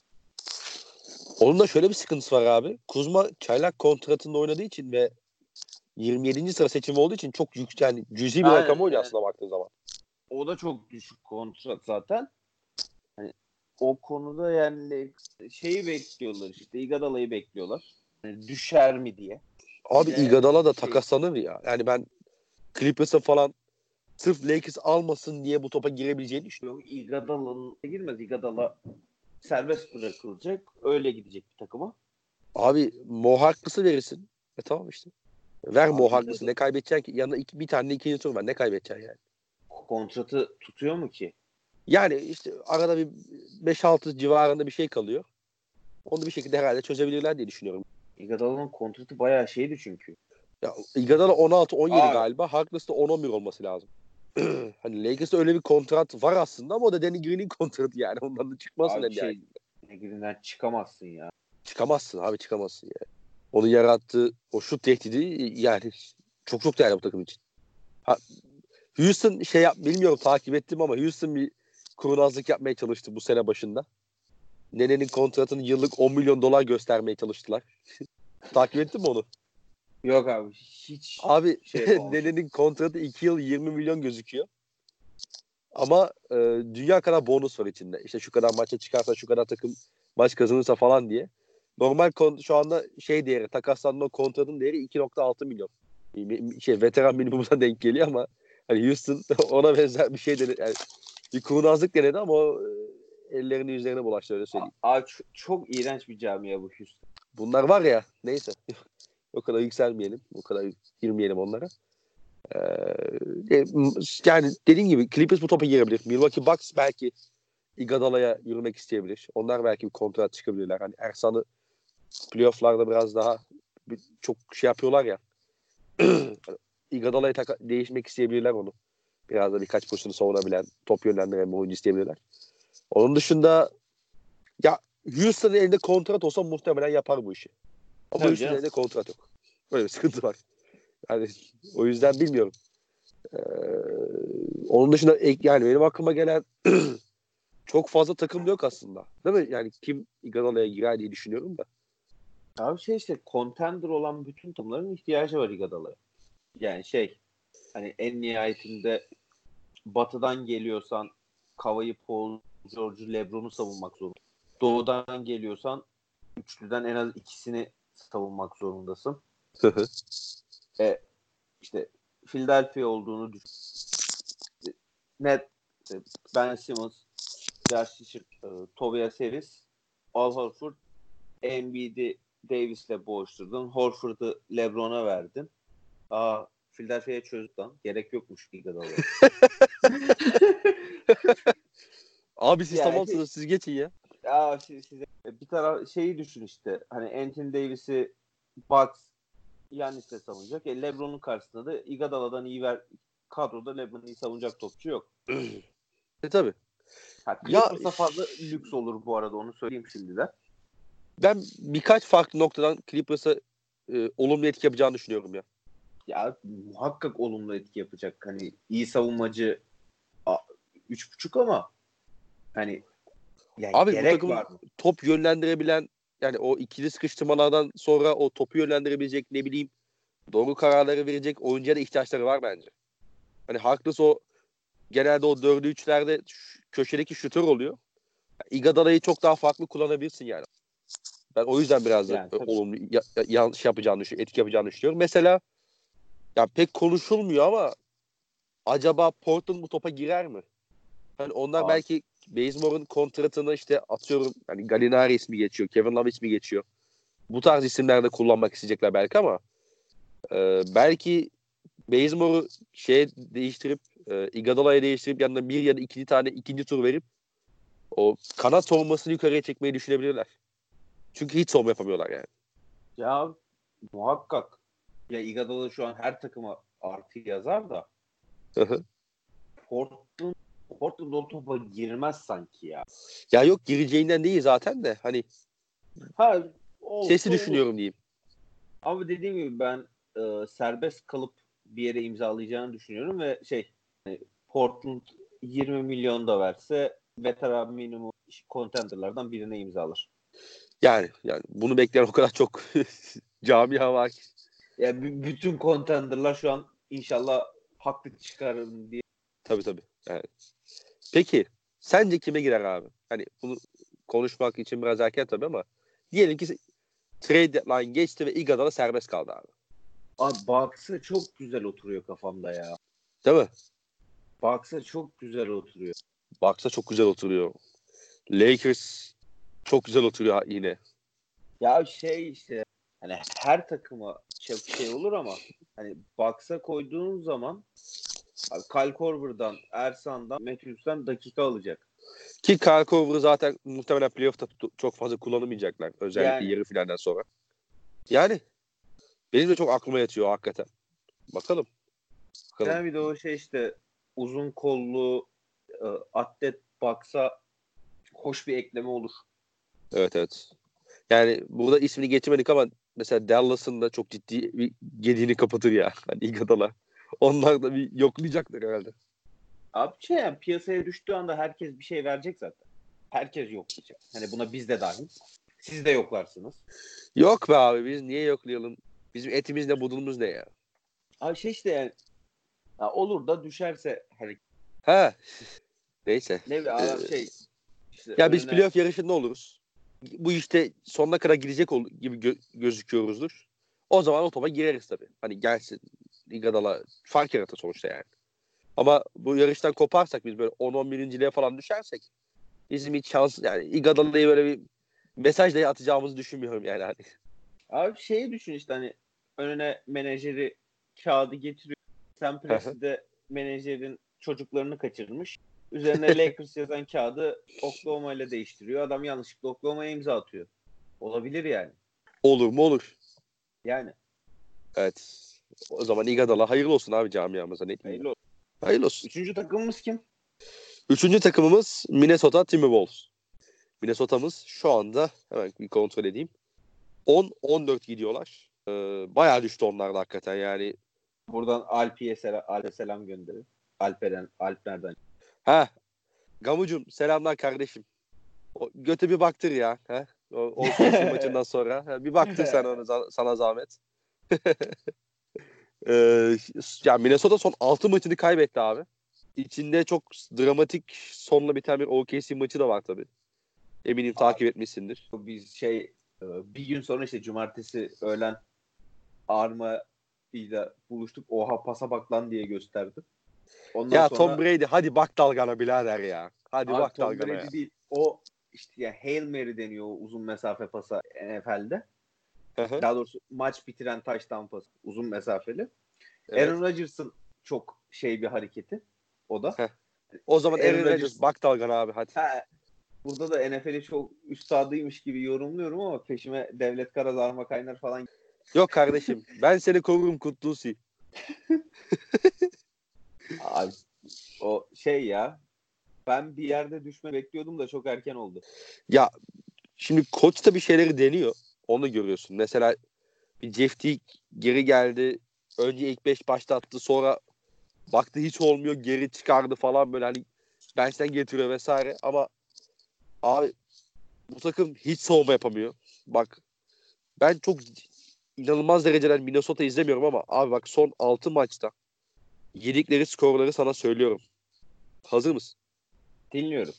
A: Onun da şöyle bir sıkıntısı var abi. Kuzma çaylak kontratında oynadığı için ve 27. sıra seçimi olduğu için çok yüksek yani cüzi bir rakam oynuyor aslında baktığın zaman.
B: O da çok düşük kontrat zaten. Hani o konuda yani şeyi bekliyorlar işte Iguodala'yı bekliyorlar. Yani düşer mi diye.
A: Abi
B: de
A: Iguodala da
B: şey-
A: takaslanır ya. Yani ben Clippers'a falan sırf Lakers almasın diye bu topa girebileceğini düşünüyorum.
B: Yok Iguodala'nın girmez. Iguodala serbest bırakılacak. Öyle gidecek bir takıma.
A: Abi Mo Harkless'ı verirsin. E tamam işte. Ver
B: Abi
A: Mo Harkless'ı.
B: de-
A: Ne kaybedeceksin ki? Yanına iki, bir tane ikinci tur var. Ne kaybedeceksin yani?
B: Kontratı tutuyor mu ki?
A: Yani işte arada bir 5-6 civarında bir şey kalıyor. Onu bir şekilde herhalde çözebilirler diye düşünüyorum.
B: Iguodala'nın kontratı bayağı şeydi çünkü.
A: Ya Iguodala 16-17
B: Abi.
A: galiba. Harkless da 10-11 olması lazım. hani Lakers'ta öyle bir kontrat var aslında ama o da Danny Green'in kontratı yani. Ondan da çıkmazsın
B: Abi
A: en
B: şey,
A: nihayetinde.
B: Negrinden çıkamazsın ya.
A: Çıkamazsın abi çıkamazsın yani. Onun yarattığı o şut tehdidi yani çok çok değerli bu takım için. Ha, Houston şey yap bilmiyorum takip ettim ama Houston bir kurnazlık yapmaya çalıştı bu sene başında. Nene'nin kontratını yıllık 10 milyon dolar göstermeye çalıştılar. takip ettin mi onu?
B: Yok abi hiç
A: Abi
B: Şey.
A: Nene'nin kontratı 2 yıl 20 milyon gözüküyor. Ama e, dünya kadar bonus var içinde. İşte şu kadar maça çıkarsa, şu kadar takım maç kazanırsa falan diye. Normal kon- şu anda şey değeri, takaslanma kontratın değeri 2.6 milyon. Mi- Şey veteran minimumuna denk geliyor ama hani Houston ona benzer bir şey denedi. Yani bir kurnazlık denedi ama o e, ellerini yüzlerine bulaştı öyle söyleyeyim.
B: Abi çok, çok iğrenç bir camia bu Houston.
A: Bunlar var ya neyse. o kadar yükselmeyelim. O kadar girmeyelim onlara. Ee, e, yani dediğim gibi Clippers bu topa girebilir. Milwaukee Bucks belki Iguodala'ya yürümek isteyebilir. Onlar belki bir kontrat çıkabilirler. Hani Ersan'ı playofflarda biraz daha bir- çok şey yapıyorlar ya. Iguodala'ya taka- değişmek isteyebilirler onu. Biraz da birkaç pozisyonu savunabilen, top yönlendiren bir oyuncu isteyebilirler. Onun dışında ya Houston'ın elinde kontrat olsa muhtemelen yapar bu işi. Ama
B: Tabii
A: Houston'ın elinde kontrat yok. Böyle bir sıkıntı var. Yani o yüzden bilmiyorum. Ee, onun dışında yani benim aklıma gelen çok fazla takım yok aslında. Değil mi? Yani kim Iguodala'ya girer diye düşünüyorum da.
B: Abi şey işte contender olan bütün takımların ihtiyacı var Iguodala'ya. Yani şey hani en nihayetinde batıdan geliyorsan Kavayı, Paul, George'u, Lebron'u savunmak zorunda. Doğudan geliyorsan üçlüden en az ikisini savunmak zorundasın. İşte Philadelphia olduğunu düşün. Net işte Ben Simmons, Josh Richard, e, Tobias Harris, Al Horford, Embiid'i Davis'le boğuşturdun. Horford'u LeBron'a verdin. Aa Philadelphia'ya çözdük lan. Gerek yokmuş Iguodala'ya.
A: Abi siz
B: Yani-
A: tamamsınız siz geçin ya.
B: ya siz, size bir taraf şeyi düşün işte. Hani Anthony Davis'i Bucks Yannis'le savunacak. E, LeBron'un karşısında da Iguodala'dan iyi ver kadroda LeBron'u iyi savunacak topçu yok.
A: E tabi.
B: Ha,
A: Ya-
B: Clippers'a fazla lüks olur bu arada onu söyleyeyim şimdiden.
A: Ben birkaç farklı noktadan Clippers'a e, olumlu etki yapacağını düşünüyorum ya.
B: Ya muhakkak olumlu etki yapacak. Hani iyi savunmacı a- üç buçuk ama hani Yani
A: Abi bu
B: gerek
A: takım-
B: var mı?
A: top yönlendirebilen yani o ikili sıkıştırmalardan sonra o topu yönlendirebilecek ne bileyim doğru kararları verecek oyuncuya da ihtiyaçları var bence. Hani Harkless o genelde o dördü üçlerde köşedeki şutör oluyor. Iguodala'yı çok daha farklı kullanabilirsin yani. Ben o yüzden biraz da
B: Yani tabii.
A: olumlu ya, ya- yanlış yapacağını düşünüyorum, etki yapacağını düşünüyorum. Mesela ya pek konuşulmuyor ama acaba Portland bu topa girer mi? Hani onlar
B: Abi.
A: belki Bazemore'un kontratını işte atıyorum hani Gallinari ismi geçiyor, Kevin Love ismi geçiyor. Bu tarz isimler de kullanmak isteyecekler belki ama e, belki Bazemore'u şeye değiştirip e, Iguodala'ya değiştirip yanına bir ya da iki tane ikinci tur verip o kanat savunmasını yukarıya çekmeyi düşünebilirler. Çünkü hiç savunma yapamıyorlar yani.
B: Ya muhakkak. Ya Iguodala şu an her takıma artı yazar da. Portland Portland o topa girmez sanki ya.
A: ya yok gireceğinden değil zaten de hani
B: Ha olsa
A: sesi düşünüyorum diyeyim.
B: Ama dediğim gibi ben e, serbest kalıp bir yere imzalayacağını düşünüyorum ve şey hani Portland 20 milyon da verse veteran minimum contenderlardan birine imzalar.
A: Yani yani bunu bekleyen o kadar çok camia var ki.
B: Ya b- bütün contenderlar şu an inşallah haklı çıkarım diye.
A: Tabii tabii. Evet. Peki sence kime girer abi? Hani bunu konuşmak için biraz erken tabii ama diyelim ki trade deadline geçti ve Iguodala serbest kaldı abi.
B: Abi Bucks'a çok güzel oturuyor kafamda ya.
A: Değil mi?
B: Bucks'a çok güzel oturuyor.
A: Bucks'a çok güzel oturuyor. Lakers çok güzel oturuyor yine.
B: Ya şey işte hani her takıma çok şey olur ama hani Bucks'a koyduğun zaman abi Kyle Korver'dan, Ersan'dan, Matthews'tan dakika alacak.
A: Ki Kyle Korver'ı zaten muhtemelen playoff'ta çok fazla kullanamayacaklar. Özellikle
B: Yani.
A: yarı finalden sonra. Yani benim de çok aklıma yatıyor hakikaten. Bakalım. Bakalım.
B: Yani bir de o şey işte uzun kollu e, atlet Bucks'a hoş bir ekleme olur.
A: Evet evet. Yani burada ismini getirmedik ama mesela Dallas'ın da çok ciddi bir gediğini kapatır ya. Hani Iguodala. Onlar da bir yoklayacaklar herhalde.
B: Abi şey yani piyasaya düştüğü anda herkes bir şey verecek zaten. Herkes yoklayacak. Hani buna biz de dahil. Siz de yoklarsınız.
A: Yok be abi biz niye yoklayalım? Bizim etimiz ne budumuz ne ya?
B: Abi şey işte yani ya olur da düşerse hani
A: Ha. Neyse.
B: ne adam
A: Ee,
B: şey işte
A: Ya biz
B: önüne-
A: playoff yarışında oluruz. Bu işte sonuna kadar gidecek gibi gö- gözüküyoruzdur. O zaman o topa gireriz tabii. Hani gelsin Iguodala fark yaratır sonuçta yani. Ama bu yarıştan koparsak biz böyle 10-11. falan düşersek bizim hiç şans yani Iguodala'yı böyle bir mesaj dahi atacağımızı düşünmüyorum yani. Hani.
B: Abi şeyi düşün işte hani önüne menajeri kağıdı getiriyor. Sam Presti de menajerin çocuklarını kaçırmış. Üzerine Lakers yazan kağıdı Oklahoma ile değiştiriyor. Adam yanlışlıkla Oklahoma'ya imza atıyor. Olabilir yani.
A: Olur mu olur.
B: Yani.
A: Evet. O zaman Iguodala hayırlı olsun abi camiamıza. Ne?
B: Hayırlı olsun.
A: Hayırlı olsun.
B: Üçüncü takımımız kim?
A: Üçüncü takımımız Minnesota Timberwolves. Minnesota'mız şu anda hemen bir kontrol edeyim. 10-14 gidiyorlar. Ee, bayağı düştü onlar da hakikaten yani.
B: Buradan Alpi'ye selam, Alp'e selam gönderin. Alperen, Alp nereden?
A: Ha, Gamucum selamlar kardeşim. O, göte bir baktır ya. Ha? O, o All-Star maçından sonra. Ha, bir baktır sen ona, sana zahmet. ee, ya Minnesota son 6 maçını kaybetti abi. İçinde çok dramatik sonla biten bir OKC maçı da var tabii. Eminim takip etmişsindir.
B: Biz şey e, bir gün sonra işte cumartesi öğlen Arma ile buluştuk. Oha pasa bak lan diye gösterdi. Ondan
A: ya
B: sonra,
A: Tom Brady hadi bak dalgana birader ya. Hadi
B: Abi
A: bak
B: Tom
A: dalgana
B: Brady
A: ya.
B: değil. O işte ya Hail Mary deniyor o uzun mesafe pasa NFL'de.
A: Hı hı,
B: Daha doğrusu maç bitiren touchdown pası uzun mesafeli.
A: evet.
B: Aaron Rodgers'ın çok şey bir hareketi o da.
A: O zaman
B: Aaron
A: Aaron Rodgers bak dalgana abi hadi.
B: Ha, burada da NFL'i çok üstadıymış gibi yorumluyorum ama peşime Devlet Karaz, Arma Kaynar falan
A: Yok kardeşim ben seni korurum Kutlusi.
B: Abi, o şey ya ben bir yerde düşme bekliyordum da çok erken oldu.
A: Ya şimdi koç da bir şeyleri deniyor. Onu görüyorsun. Mesela bir Jeff Teague geri geldi. Önce ilk 5 başta attı. Sonra baktı hiç olmuyor. Geri çıkardı falan böyle hani bench'ten getiriyor vesaire. Ama Abi bu takım hiç savunma yapamıyor. Bak ben çok inanılmaz dereceler Minnesota izlemiyorum ama abi bak son 6 maçta yedikleri skorları sana söylüyorum. Hazır mısın?
B: Dinliyorum.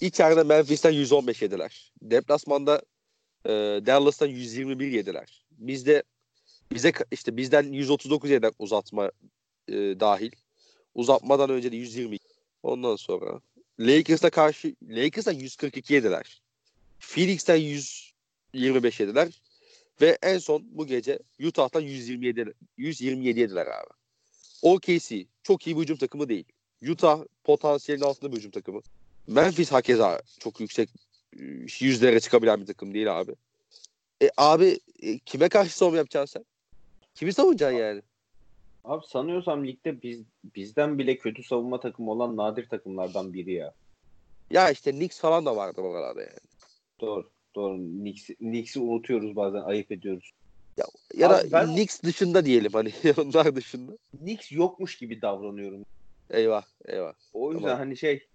A: İçeride Memphis'ten 115 yediler. Deplasmanda e, Dallas'tan 121 yediler. Bizde bize işte bizden 139 yediler uzatma e, dahil. Uzatmadan önce de 120. Ondan sonra Lakers'a karşı Lakers'tan 142 yediler. Phoenix'ten 125 yediler. Ve en son bu gece Utah'tan 127 127 yediler abi. OKC çok iyi bir hücum takımı değil. Utah potansiyelin altında bir hücum takımı. Memphis hakeza çok yüksek e, yüzlere çıkabilen bir takım değil abi. E abi e, kime karşı savunma yapacaksın sen? Kimi savunacaksın yani?
B: Abi sanıyorsam ligde biz bizden bile kötü savunma takımı olan nadir takımlardan biri ya.
A: Ya işte Knicks falan da vardı oralarda yani.
B: Doğru. Doğru. Knicks'i Knicks'i unutuyoruz bazen. Ayıp ediyoruz.
A: Ya
B: Abi
A: da
B: ben-
A: Knicks dışında diyelim hani onlar dışında.
B: Knicks yokmuş gibi davranıyorum.
A: Eyvah eyvah.
B: O yüzden
A: Tamam.
B: hani şey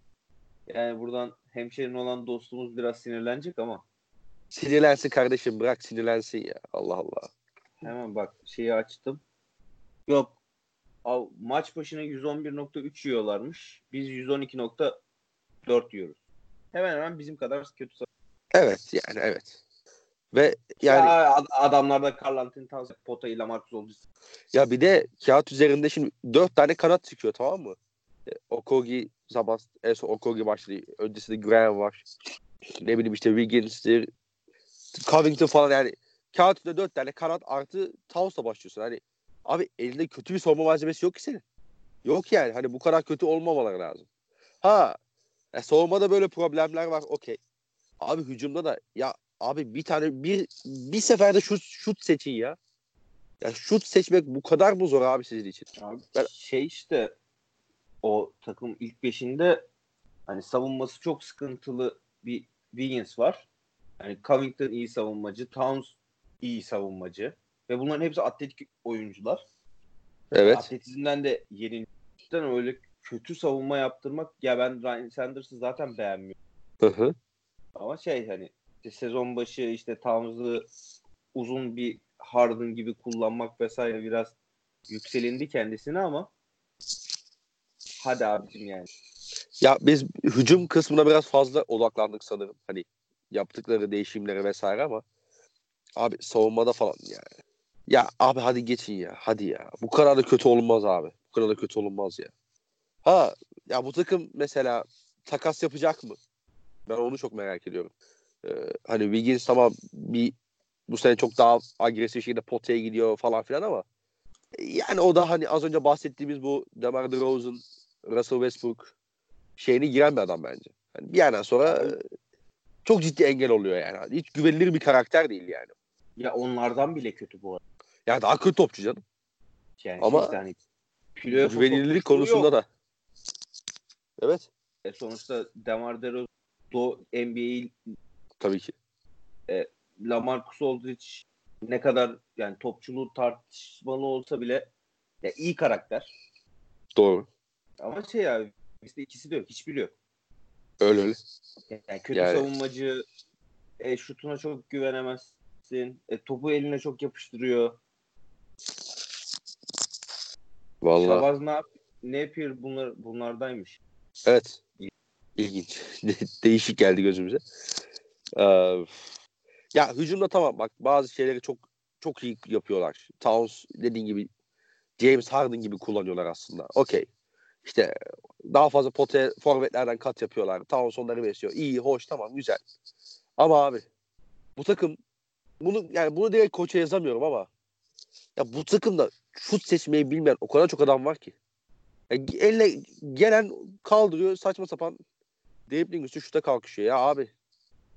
B: yani buradan hemşerin olan dostumuz biraz sinirlenecek ama
A: Sinirlensin kardeşim bırak sinirlensin ya. Allah Allah.
B: hemen bak şeyi açtım. Yok. Av, maç başına 111.3 yiyorlarmış. Biz 112.4 yiyoruz. Hemen hemen bizim kadar kötü.
A: Evet yani evet. Ve yani
B: Ya, ad- adamlarda Carl Anthony Towns, Pota ile Marcus
A: ya bir de kağıt üzerinde şimdi dört tane kanat çıkıyor tamam mı? E, Okogi zaman en son Okogi başladı. Öncesinde Graham var. Ne bileyim işte Wiggins'tir. Covington falan yani kağıt üstünde dört tane kanat artı Towns'la başlıyorsun. Hani abi elinde kötü bir savunma malzemesi yok ki senin. Yok yani. Hani bu kadar kötü olmamaları lazım. Ha e, savunmada böyle problemler var. Okey. Abi hücumda da ya abi bir tane bir bir seferde şut şut seçin ya. Ya şut seçmek bu kadar mı zor abi sizin için?
B: Abi,
A: Ben-
B: Şey işte o takım ilk beşinde hani savunması çok sıkıntılı bir Wiggins var. Hani Covington iyi savunmacı, Towns iyi savunmacı ve bunların hepsi atletik oyuncular.
A: Evet.
B: Atletizmden de yeni öyle kötü savunma yaptırmak ya ben Ryan Sanders'ı zaten beğenmiyorum.
A: Hı hı.
B: Ama şey hani işte sezon başı işte Towns'ı uzun bir Harden gibi kullanmak vesaire biraz yükselindi kendisine ama hadi abicim yani.
A: Ya biz hücum kısmına biraz fazla odaklandık sanırım. Hani yaptıkları değişimlere vesaire ama abi savunmada falan yani. Ya abi hadi geçin ya. Hadi ya. Bu kadar da kötü olunmaz abi. Bu kadar da kötü olunmaz ya. Ha ya bu takım mesela takas yapacak mı? Ben onu çok merak ediyorum. Ee, hani Wiggins tamam bir bu sene çok daha agresif şekilde potaya gidiyor falan filan ama yani o da hani az önce bahsettiğimiz bu DeMar DeRozan, Russell Westbrook şeyine giren bir adam bence. Yani bir yerden sonra e, çok ciddi engel oluyor yani. Hiç güvenilir bir karakter değil yani.
B: Ya onlardan bile kötü bu arada.
A: Yani daha kötü topçu canım.
B: Yani
A: Ama
B: hani
A: Güvenilirlik konusunda
B: yok.
A: da. Evet.
B: E sonuçta Demar DeRozan do NBA
A: Tabii ki.
B: Lamarcus Aldridge ne kadar yani topçuluğu tartışmalı olsa bile ya iyi karakter.
A: Doğru.
B: Ama şey abi bizde ikisi de yok. Hiçbiri yok.
A: Öyle öyle.
B: Yani kötü
A: Yani-
B: savunmacı e, şutuna çok güvenemezsin. E, topu eline çok yapıştırıyor.
A: Vallahi.
B: Şabaz ne yap Napier bunlar bunlardaymış.
A: Evet. İlginç. Değişik geldi gözümüze. Ee, ya hücumda tamam bak bazı şeyleri çok çok iyi yapıyorlar. Towns dediğin gibi James Harden gibi kullanıyorlar aslında. Okey. İşte daha fazla potaya forvetlerden kat yapıyorlar. Towns onları besliyor. İyi, hoş, tamam, güzel. Ama abi bu takım bunu yani bunu direkt koça yazamıyorum ama ya bu takımda şut seçmeyi bilmeyen o kadar çok adam var ki. Ya eline gelen kaldırıyor saçma sapan dribbling üstü şuta kalkışıyor ya abi.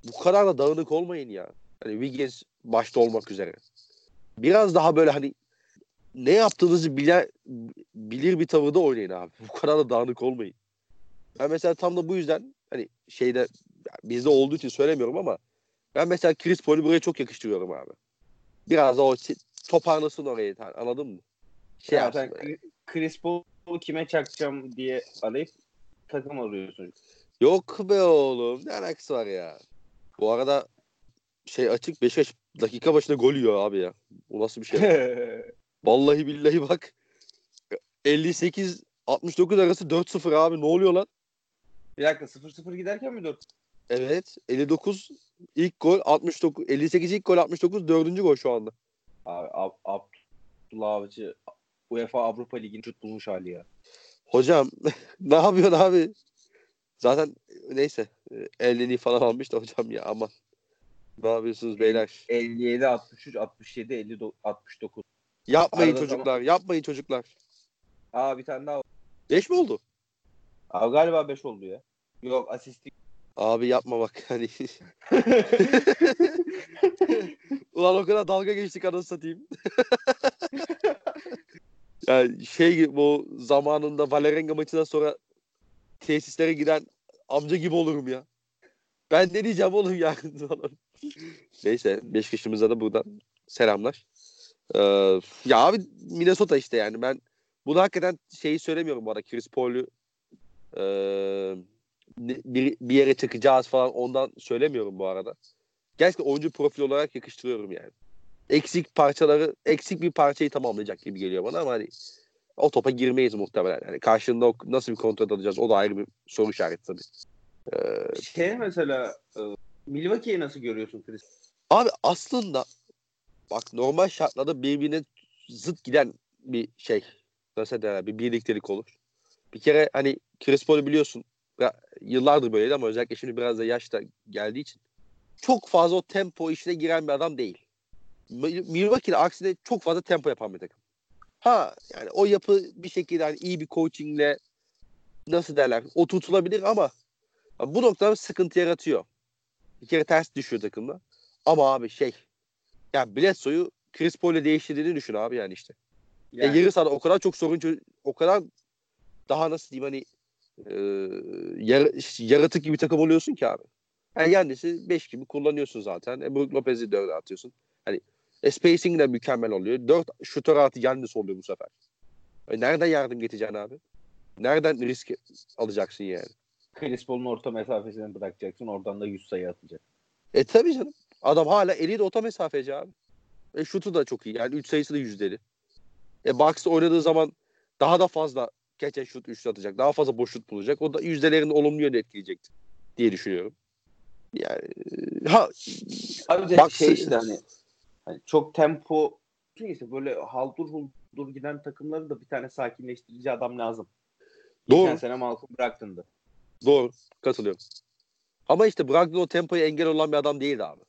A: Bu kadar da dağınık olmayın ya. Hani Wiggins başta olmak üzere. Biraz daha böyle hani ne yaptığınızı bile, bilir bir tavırda oynayın abi. Bu kadar da dağınık olmayın. Ben mesela tam da bu yüzden hani şeyde bizde olduğu için söylemiyorum ama ben mesela Chris Paul'ü buraya çok yakıştırıyorum abi. Biraz da o toparlasın orayı anladın mı? Şey
B: ya sen
A: böyle.
B: Chris Paul'u kime çakacağım diye arayıp takım arıyorsun.
A: Yok be oğlum. Ne alakası var ya? Bu arada şey açık Beşiktaş dakika başına gol yiyor abi ya. Bu nasıl bir şey? Vallahi billahi bak. 58 69 arası 4-0 abi ne oluyor lan?
B: bir dakika 0-0 giderken mi 4?
A: Evet 59 ilk gol 69 58 ilk gol 69 dördüncü gol şu anda.
B: Abi Ab Abdullah Avcı UEFA Avrupa Ligi'nin şut bulmuş hali ya.
A: Hocam ne yapıyorsun abi? Zaten neyse e, elini falan almış da hocam ya aman. Ne yapıyorsunuz beyler?
B: 57 63 67 50 69.
A: Yapmayın
B: Arada
A: çocuklar, yapmayın çocuklar.
B: Aa bir tane daha. var.
A: 5 mi oldu?
B: Abi galiba 5 oldu ya. Yok asistlik.
A: Abi yapma bak hani. Ulan o kadar dalga geçtik anasını satayım. yani şey bu zamanında Valerenga maçından sonra tesislere giden amca gibi olurum ya. Ben ne diyeceğim oğlum ya. Neyse Beşiktaş'ımıza da buradan selamlar. Ee, ya abi Minnesota işte yani ben bunu hakikaten şeyi söylemiyorum bu arada Chris Paul'u e, bir, bir yere çıkacağız falan ondan söylemiyorum bu arada. Gerçekten oyuncu profil olarak yakıştırıyorum yani. Eksik parçaları, eksik bir parçayı tamamlayacak gibi geliyor bana ama hani o topa girmeyiz muhtemelen. Yani karşılığında nasıl bir kontrol alacağız o da ayrı bir soru işareti tabii. Ee,
B: Şey mesela e, Milwaukee'yi nasıl görüyorsun Chris?
A: Abi aslında bak normal şartlarda birbirine zıt giden bir şey. Nasıl derler bir birliktelik olur. Bir kere hani Chris Paul'u biliyorsun yıllardır böyleydi ama özellikle şimdi biraz da yaş da geldiği için çok fazla o tempo işine giren bir adam değil. Mi- Milwaukee'de aksine çok fazla tempo yapan bir takım. Ha yani o yapı bir şekilde hani iyi bir coachingle nasıl derler oturtulabilir ama bu noktada sıkıntı yaratıyor. Bir kere ters düşüyor takımda. Ama abi şey ya Bledsoe'yu Chris Paul'le değiştirdiğini düşün abi yani işte.
B: Yani,
A: E, yarı sahada o kadar çok sorun o kadar daha nasıl diyeyim hani e, yar- yaratık gibi takım oluyorsun ki abi. Yani Yannis'i 5 gibi kullanıyorsun zaten. E, Brook Lopez'i 4'e atıyorsun. Hani e, spacing de mükemmel oluyor. 4 şutör artı Yannis oluyor bu sefer. E, nereden yardım getireceksin abi? Nereden risk alacaksın yani?
B: Chris Paul'un orta mesafesini bırakacaksın. Oradan da 100 sayı atacak.
A: E tabii canım. Adam hala eli de orta mesafeci abi. E şutu da çok iyi. Yani 3 sayısı da yüzdeli. E Bucks oynadığı zaman daha da fazla and shoot üçlü atacak. Daha fazla boş şut bulacak. O da yüzdelerini olumlu yönde etkileyecektir diye düşünüyorum. Yani e, ha
B: Abi de
A: Bak-
B: şey işte hani, hani çok tempo neyse böyle haldur huldur giden takımları da bir tane sakinleştirici adam lazım.
A: Doğru.
B: Geçen sene Malcolm Brogdon'dı.
A: doğru katılıyorum. Ama işte Brogdon o tempoya engel olan bir adam değildi abi.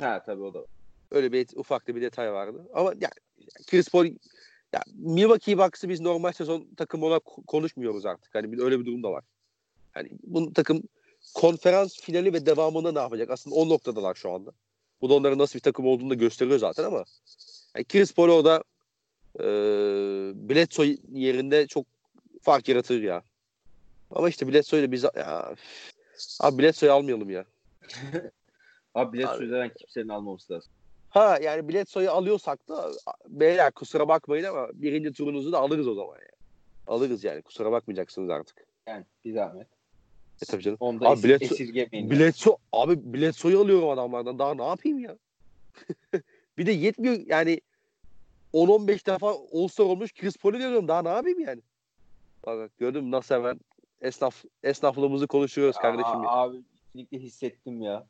B: Ha tabii o da.
A: Öyle bir ufak da bir detay vardı. Ama yani Chris Paul ya Milwaukee Bucks'ı biz normal sezon takımı olarak ko- konuşmuyoruz artık. Hani bir, öyle bir durum da var. Hani bu takım konferans finali ve devamında ne yapacak? Aslında o noktadalar şu anda. Bu da onların nasıl bir takım olduğunu da gösteriyor zaten ama yani Chris Paul orada e, Bledsoe yerinde çok fark yaratır ya. Ama işte Bledsoe'yle biz ya, abi Bledsoe'yu almayalım ya.
B: Abi
A: Abi.
B: süreden kimsenin almaması lazım.
A: Ha yani Bledsoe'yu alıyorsak da beyler kusura bakmayın ama birinci turunuzu da alırız o zaman yani. Alırız yani kusura bakmayacaksınız artık.
B: Yani bir zahmet.
A: E tabii canım.
B: Onu da
A: Abi
B: esir, esirgemeyin. yani.
A: Bledsoe, abi Bledsoe'yu alıyorum adamlardan. Daha ne yapayım ya? bir de yetmiyor yani 10-15 defa All-Star olmuş Chris Paul'u veriyorum. Daha ne yapayım yani? Bak, mü nasıl hemen esnaf esnaflığımızı konuşuyoruz kardeşim. ya.
B: Abi kesinlikle hissettim ya.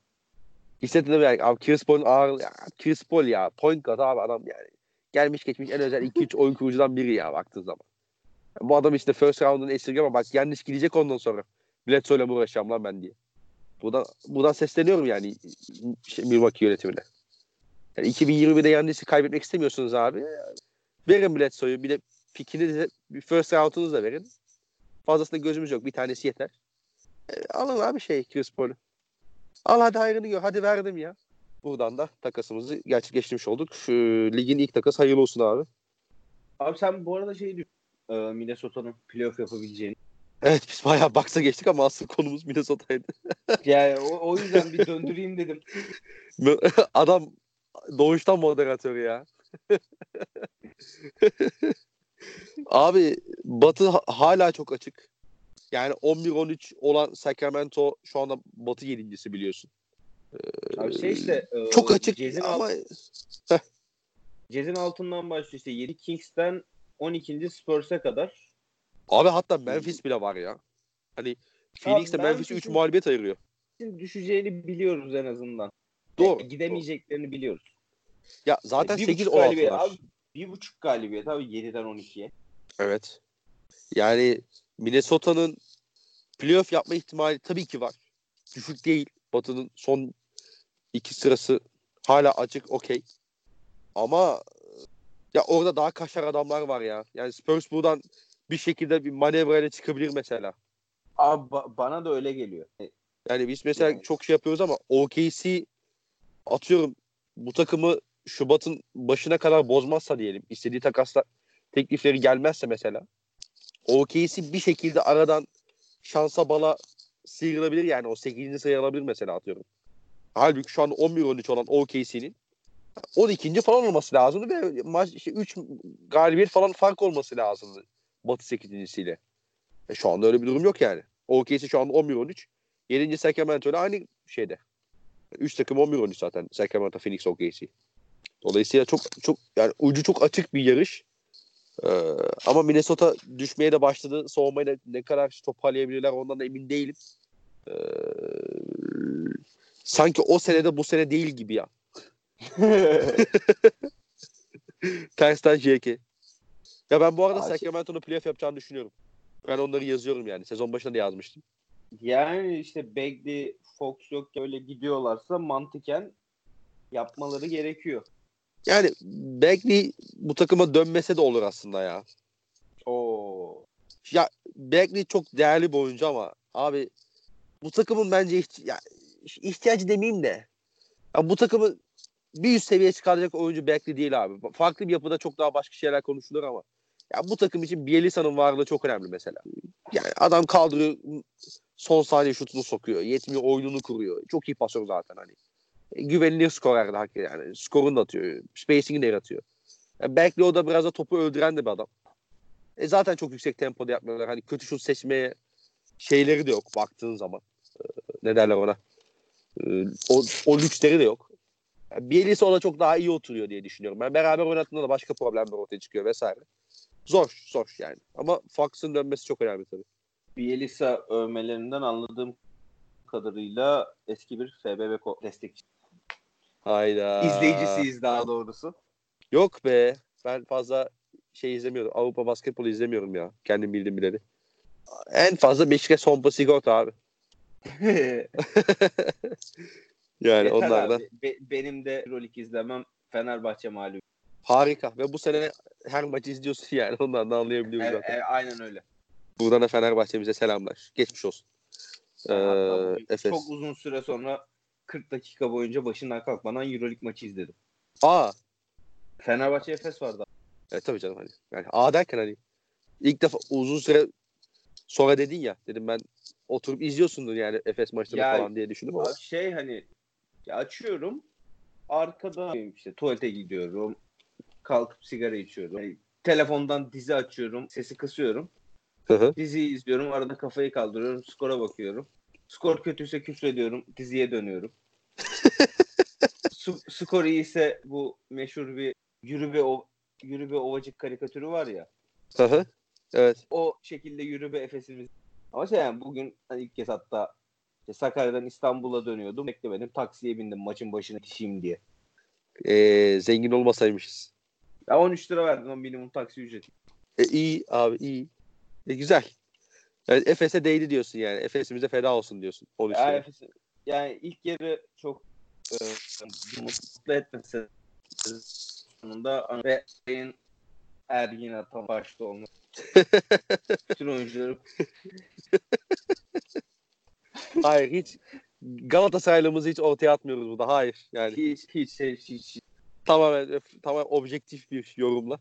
A: Hissettin değil mi yani? Abi Chris Paul'un ağır, ya, Chris Paul ya. Point guard abi adam yani. Gelmiş geçmiş en özel 2-3 oyun kurucudan biri ya baktığın zaman. Bu adam işte first round'unu esirgeme bak yanlış gidecek ondan sonra. Bledsoe'yle mi uğraşacağım lan ben diye. Buradan, buradan sesleniyorum yani şey, Milwaukee yönetimine. Yani 2020'de yanlışı kaybetmek istemiyorsunuz abi. Verin Bledsoe'yu bir de pikini bir first round'unuzu da verin. Fazlasında gözümüz yok. Bir tanesi yeter. E, alın abi şey Chris Paul'u. Al hadi hayrını gör. Hadi verdim ya. Buradan da takasımızı gerçekleştirmiş olduk. Şu, ligin ilk takası hayırlı olsun abi.
B: Abi sen bu arada şey diyorsun. e, Minnesota'nın playoff yapabileceğini.
A: Evet biz bayağı baksa geçtik ama asıl konumuz Minnesota'ydı.
B: yani o, o yüzden bir döndüreyim dedim.
A: Adam doğuştan moderatör ya. Abi Batı ha- hala çok açık. Yani 11-13 olan Sacramento şu anda Batı yedincisi biliyorsun.
B: Abi şey işte e,
A: Çok açık
B: Jazz'in
A: ama
B: Jazz'in altından başlıyor işte 7 Kings'ten 12. Spurs'a kadar.
A: Abi hatta Memphis bile var ya. Hani Phoenix'le
B: Abi
A: Memphis'e 3
B: Memphis'in-
A: mağlubiyet ayırıyor.
B: Şimdi düşeceğini biliyoruz en azından.
A: Doğru.
B: E, gidemeyeceklerini biliyoruz.
A: Ya zaten
B: Bir
A: 8
B: buçuk galibiyet
A: 16'lar.
B: abi. Bir buçuk galibiyet abi 7'den 12'ye.
A: Evet. Yani Minnesota'nın playoff yapma ihtimali tabii ki var. Düşük değil. Batı'nın son iki sırası hala açık okey. Ama ya orada daha kaşar adamlar var ya. Yani Spurs buradan bir şekilde bir manevrayla çıkabilir mesela.
B: Abi ba- bana da öyle geliyor. E,
A: Yani biz mesela
B: Yani-
A: çok şey yapıyoruz ama OKC atıyorum bu takımı Şubat'ın başına kadar bozmazsa diyelim. istediği takasla teklifleri gelmezse mesela. OKC bir şekilde aradan şansa bala sıyrılabilir yani o 8. sayı alabilir mesela atıyorum. Halbuki şu an 11-13 olan OKC'nin 12. falan olması lazımdı ve maç işte 3 galibiyet falan fark olması lazımdı Batı 8.siyle. E şu anda öyle bir durum yok yani. OKC şu an 11-13. 7. Sacramento ile aynı şeyde. 3 takım 11-13 zaten Sacramento, Phoenix, OKC. Dolayısıyla çok çok yani ucu çok açık bir yarış. Ee, ama Minnesota düşmeye de başladı. Soğumaya da ne kadar toparlayabilirler ondan da emin değilim. Ee, sanki o senede bu sene değil gibi ya. Tersten JK. Ya ben bu arada
B: Aa, şey-
A: Sacramento'nun playoff yapacağını düşünüyorum. Ben onları yazıyorum yani. Sezon başında da yazmıştım.
B: Yani işte Bagley, Fox yok öyle gidiyorlarsa mantıken yapmaları gerekiyor.
A: Yani Bagley bu takıma dönmese de olur aslında ya.
B: Oo.
A: Ya Bagley çok değerli bir oyuncu ama abi bu takımın bence ihti- ya, ihtiyacı demeyeyim de ya bu takımı bir üst seviyeye çıkaracak oyuncu Bagley değil abi. Farklı bir yapıda çok daha başka şeyler konuşulur ama ya bu takım için Bielisa'nın varlığı çok önemli mesela. Yani adam kaldırıyor son saniye şutunu sokuyor. Yetmiyor oyununu kuruyor. Çok iyi pasör zaten hani. E, güvenilir skorer de hakikaten yani. Skorunu da atıyor. Spacing'i de yaratıyor. Yani Bagley o da biraz da topu öldüren de bir adam. E zaten çok yüksek tempoda yapmıyorlar. Hani kötü şut seçmeye şeyleri de yok baktığın zaman. Ee, ne derler ona? Ee, o, o lüksleri de yok. Yani Bielisa ona çok daha iyi oturuyor diye düşünüyorum. Ben beraber oynattığında da başka problemler ortaya çıkıyor vesaire. Zor, zor yani. Ama Fox'ın dönmesi çok önemli tabii.
B: Bielisa övmelerinden anladığım kadarıyla eski bir FBB destekçi.
A: Hayda.
B: İzleyicisiyiz daha doğrusu.
A: Yok be. Ben fazla şey izlemiyorum. Avrupa basketbolu izlemiyorum ya. Kendim bildim bileli. En fazla Beşiktaş Sompa Sigorta abi. Yani
B: Yeter
A: onlar da
B: abi. Be- benim de Euroleague izlemem Fenerbahçe mağlup.
A: Harika. Ve bu sene her maçı izliyorsun yani. Ondan da anlayabiliyoruz
B: E,
A: zaten.
B: e, aynen öyle.
A: Buradan da Fenerbahçe'mize selamlar. Geçmiş olsun. Ee, Efes.
B: Çok uzun süre sonra 40 dakika boyunca başından kalkmadan Euroleague maçı izledim.
A: Aa.
B: Fenerbahçe Efes vardı.
A: Evet tabii canım hani. Yani A derken hani ilk defa uzun süre sonra dedin ya. Dedim ben oturup izliyorsundur yani Efes maçları
B: Ya-
A: falan diye düşündüm ama.
B: Şey hani ya açıyorum arkada işte tuvalete gidiyorum kalkıp sigara içiyorum. Yani telefondan dizi açıyorum sesi kısıyorum.
A: Hı hı.
B: Diziyi izliyorum arada kafayı kaldırıyorum skora bakıyorum. Skor kötüyse küfrediyorum diziye dönüyorum. Su- skor iyiyse bu meşhur bir yürü be, o, yürü be ovacık karikatürü var ya.
A: Hı hı. Evet.
B: o şekilde yürü be Efes'imiz. Ama şey yani bugün hani ilk kez hatta işte Sakarya'dan İstanbul'a dönüyordum. Beklemedim. Taksiye bindim maçın başına yetişeyim diye.
A: Ee, zengin olmasaymışız.
B: Ya 13 lira verdim o minimum taksi ücreti.
A: E, iyi abi iyi. E, güzel. Yani Efes'e değdi diyorsun yani. Efes'imize feda olsun diyorsun. 13
B: Ya
A: lira.
B: Efes, yani ilk yarı çok e, mutlu etmesi sonunda ve Sayın Ergin Atan başta olması. Bütün oyuncuları
A: Hayır hiç Galatasaraylığımızı hiç ortaya atmıyoruz burada. Hayır. Yani
B: hiç hiç hiç, hiç.
A: Tamamen tamamen objektif bir yorumla.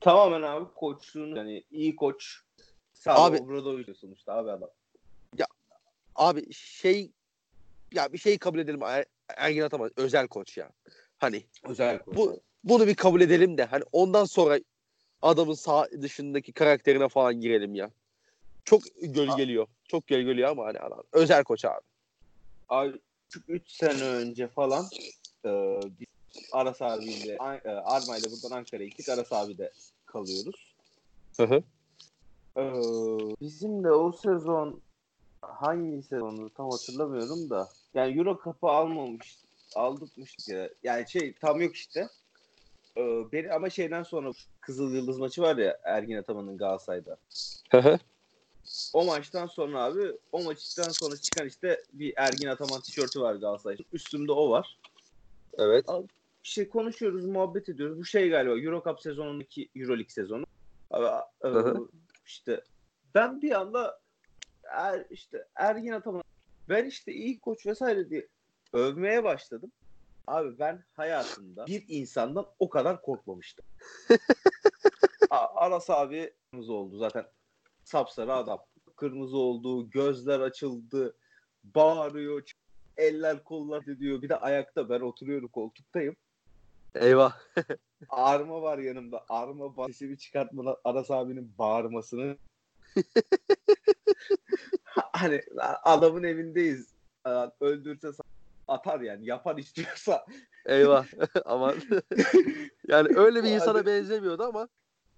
B: Tamamen abi koçluğunu yani iyi koç
A: Abi-
B: Abi Obradoviç sonuçta abi adam.
A: Abi şey ya bir şey kabul edelim Er- Ergin Ataman özel koç ya. Hani
B: Özel koç.
A: bu bunu bir kabul edelim de hani ondan sonra adamın sağ dışındaki karakterine falan girelim ya. Çok gölgeliyor. Çok gölgeliyor ama hani adam. Özel koç abi.
B: Abi 3 sene önce falan e, biz Aras abiyle e, Arma ile buradan Ankara'ya gittik. Aras abi'de kalıyoruz.
A: Hı hı.
B: E, bizim de o sezon hangi sezonu tam hatırlamıyorum da yani Euro Cup'ı almamış aldırtmıştık ya. Yani şey tam yok işte. E, beni ama şeyden sonra Kızıl Yıldız maçı var ya Ergin Ataman'ın Galatasaray'da.
A: Hı hı.
B: O maçtan sonra abi o maçtan sonra çıkan işte bir Ergin Ataman tişörtü var Galatasaray'ın. Üstümde o var.
A: evet.
B: İşte konuşuyoruz, muhabbet ediyoruz. Bu şey galiba Euro Cup sezonundaki Euroleague sezonu. Abi, e,
A: hı.
B: işte ben bir anda er, işte Ergin Ataman ben işte iyi koç vesaire diye övmeye başladım. Abi ben hayatımda bir insandan o kadar korkmamıştım. Aras abi kırmızı oldu zaten sapsarı adam. Kırmızı oldu, gözler açıldı, bağırıyor, eller kollar diyor. Bir de ayakta ben oturuyorum koltuktayım.
A: Eyvah.
B: Arma var yanımda. Arma ba- sesimi çıkartmadan Aras abinin bağırmasını. hani adamın evindeyiz. Öldürse sa- atar yani. Yapar istiyorsa.
A: Eyvah. Aman. yani öyle bir insana benzemiyordu ama.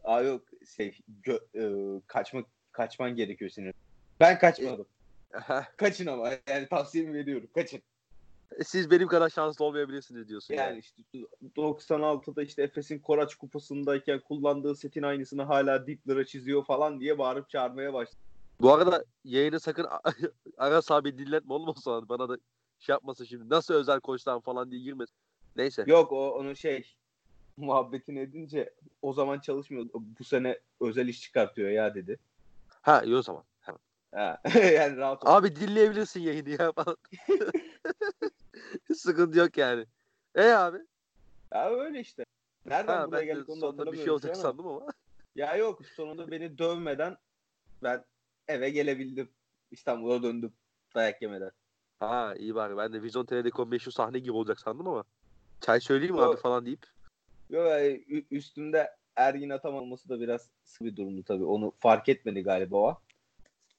B: Aa yok şey gö- e, kaçmak kaçman gerekiyor senin. Ben kaçmadım. Kaçın ama yani tavsiyemi veriyorum. Kaçın.
A: Siz benim kadar şanslı olmayabilirsiniz diyorsun.
B: Yani işte 96'da işte Efes'in Koraç kupasındayken kullandığı setin aynısını hala diplere çiziyor falan diye bağırıp çağırmaya başladı.
A: Bu arada yayını sakın Aras abi dinletme olmasın bana da şey yapmasın şimdi. Nasıl özel koçtan falan diye girmesin. Neyse.
B: Yok o onu şey muhabbetini edince o zaman çalışmıyor. Bu sene özel iş çıkartıyor ya dedi.
A: Ha iyi o zaman.
B: Ha, yani rahat ol.
A: Abi dinleyebilirsin yayını ya falan. Sıkıntı yok yani. E abi.
B: Ya öyle işte. Nereden
A: Ha,
B: buraya
A: ben
B: geldik onu da
A: sonunda bir
B: hatırlamıyorum.
A: şey olacak
B: ama.
A: sandım ama.
B: Ya yok sonunda beni dövmeden ben eve gelebildim. İstanbul'a döndüm dayak yemeden.
A: Ha iyi bari. Ben de Vizyon TV'deki o meşhur sahne gibi olacak sandım ama. Çay söyleyeyim mi abi falan deyip.
B: Yok üstümde Ergin Ataman olması da biraz sıkı bir durumdu tabii. Onu fark etmedi galiba o.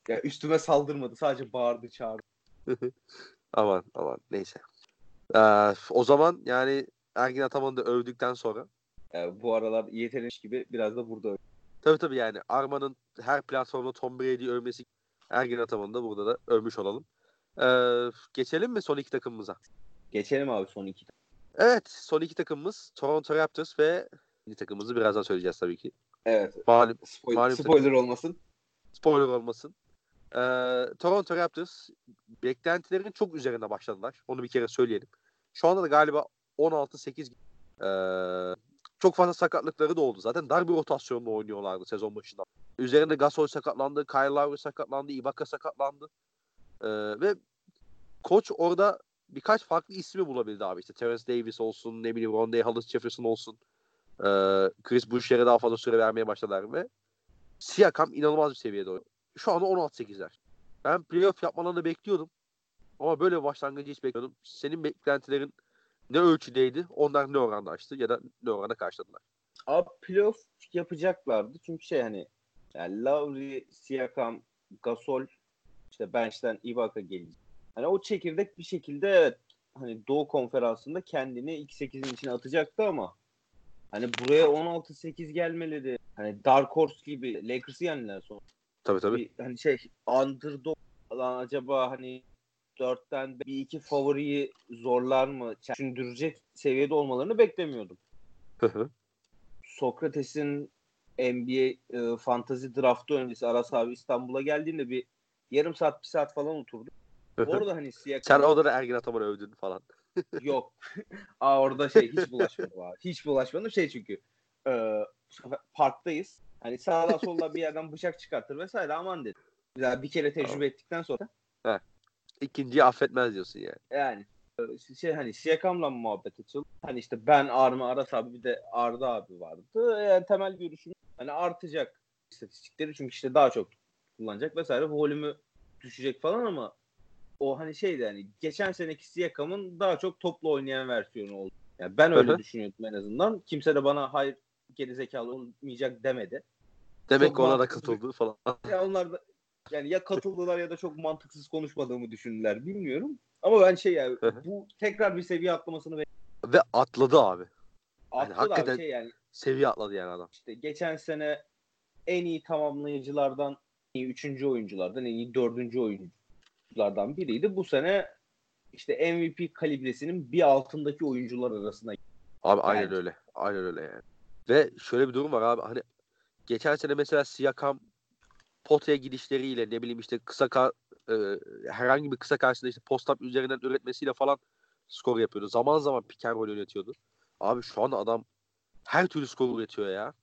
B: Ya üstüme saldırmadı. Sadece bağırdı çağırdı.
A: Aman aman neyse. Ee, o zaman yani Ergin Ataman'ı da övdükten sonra
B: Yani bu aralar yeteneği gibi biraz da burada.
A: tabii tabii yani Arma'nın her platformda Tom Brady'yi övmesi Ergin Ataman'ı da burada da övmüş olalım. Ee, geçelim mi son iki takımımıza?
B: Geçelim abi son iki.
A: Evet son iki takımımız Toronto Raptors ve bir takımımızı birazdan söyleyeceğiz tabii ki.
B: Evet.
A: Malum
B: Spoiler,
A: Malum
B: spoiler olmasın.
A: spoiler olmasın. Ee, Toronto Raptors beklentilerin çok üzerinde başladılar. Onu bir kere söyleyelim. Şu anda da galiba 16-8 ee, çok fazla sakatlıkları da oldu. Zaten dar bir rotasyonla oynuyorlardı sezon başında. Üzerinde Gasol sakatlandı, Kyle Lowry sakatlandı, Ibaka sakatlandı. Ee, ve koç orada birkaç farklı ismi bulabildi abi. İşte Terence Davis olsun, ne bileyim Rondé Hollis Jefferson olsun. Ee, Chris Boucher'e daha fazla süre vermeye başladılar ve Siakam inanılmaz bir seviyede oynuyor. Şu anda 16-8'ler. Ben playoff yapmalarını bekliyordum. Ama böyle başlangıcı hiç beklemiyordum. Senin beklentilerin ne ölçüdeydi? Onlar ne oranda açtı ya da ne oranda karşıladılar?
B: Abi playoff yapacaklardı. Çünkü şey hani yani Lowry, Siakam, Gasol işte bench'ten Ibaka gelecek. Hani o çekirdek bir şekilde evet hani Doğu Konferansı'nda kendini ilk 8'in içine atacaktı ama hani buraya 16-8 gelmeleri hani Dark Horse gibi Lakers'ı yendiler sonra.
A: Tabii tabii.
B: Bir, hani şey underdog lan acaba hani dörtten bir iki favoriyi zorlar mı düşündürecek seviyede olmalarını beklemiyordum.
A: Hı hı.
B: Sokrates'in NBA e, fantazi draftı öncesi Aras abi İstanbul'a geldiğinde bir yarım saat bir saat falan oturduk. Orada hani
A: Sen
B: Siakam
A: orada da Ergin Ataman'ı övdün falan.
B: yok. Aa orada şey hiç bulaşmadım abi. Hiç bulaşmadım şey çünkü e, parktayız. Hani sağdan soldan bir yerden bıçak çıkartır vesaire aman dedim. Güzel bir kere tecrübe ettikten sonra
A: İkinciyi affetmez diyorsun yani.
B: yani e, şey hani Siakam'la muhabbet açıldı. Hani işte ben Arma Aras abi bir de Arda abi vardı. Yani temel görüşüm hani artacak istatistikleri çünkü işte daha çok kullanacak vesaire. Volümü düşecek falan ama o hani şeydi yani geçen seneki Siakam'ın daha çok toplu oynayan versiyonu oldu. Yani ben öyle
A: Hı hı.
B: düşünüyordum en azından. Kimse de bana hayır gerizekalı olmayacak demedi.
A: Demek
B: Çok
A: ki ona da katıldı falan.
B: Ya onlar da Yani ya katıldılar ya da çok mantıksız konuşmadığımı düşündüler bilmiyorum. Ama ben şey yani bu tekrar bir seviye atlamasını bekliyorum.
A: Ve atladı abi. Yani
B: Attılar
A: hakikaten-
B: şey yani
A: Seviye atladı yani adam.
B: işte geçen sene en iyi tamamlayıcılardan en iyi üçüncü oyunculardan en iyi dördüncü oyunculardan biriydi. Bu sene işte MVP kalibresinin bir altındaki oyuncular arasına
A: Abi aynen
B: Bence.
A: öyle. Aynen öyle yani. Ve şöyle bir durum var abi. Hani geçen sene mesela Siakam potaya gidişleriyle ne bileyim işte kısa ka- e, herhangi bir kısa karşısında işte post-up üzerinden üretmesiyle falan skor yapıyordu. Zaman zaman pick and roll yönetiyordu. Abi şu an adam her türlü skor üretiyor ya.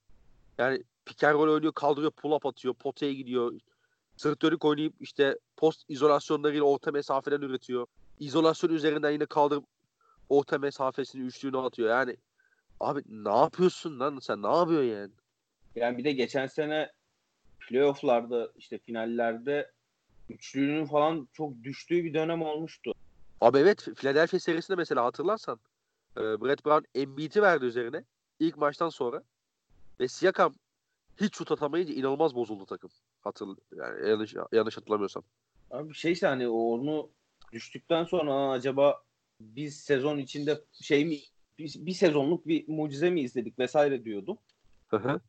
A: Yani pick and oynuyor, kaldırıyor, pull-up atıyor, potaya gidiyor. Sırt dönük oynayıp işte post izolasyonlarıyla orta mesafeden üretiyor. İzolasyon üzerinden yine kaldırıp orta mesafesini üçlüğünü atıyor. Yani abi ne yapıyorsun lan sen ne yapıyorsun yani?
B: Yani bir de geçen sene playofflarda işte finallerde üçlüğünün falan çok düştüğü bir dönem olmuştu.
A: Abi evet Philadelphia serisinde mesela hatırlarsan e, Brett Brown Embiid'i verdi üzerine ilk maçtan sonra ve Siakam hiç şut atamayınca inanılmaz bozuldu takım. Hatır yani yanlış yanlış hatırlamıyorsam.
B: Abi şeyse hani onu düştükten sonra "Aa, acaba biz sezon içinde şey mi bir, bir sezonluk bir mucize mi izledik vesaire diyordum.
A: Hı hı.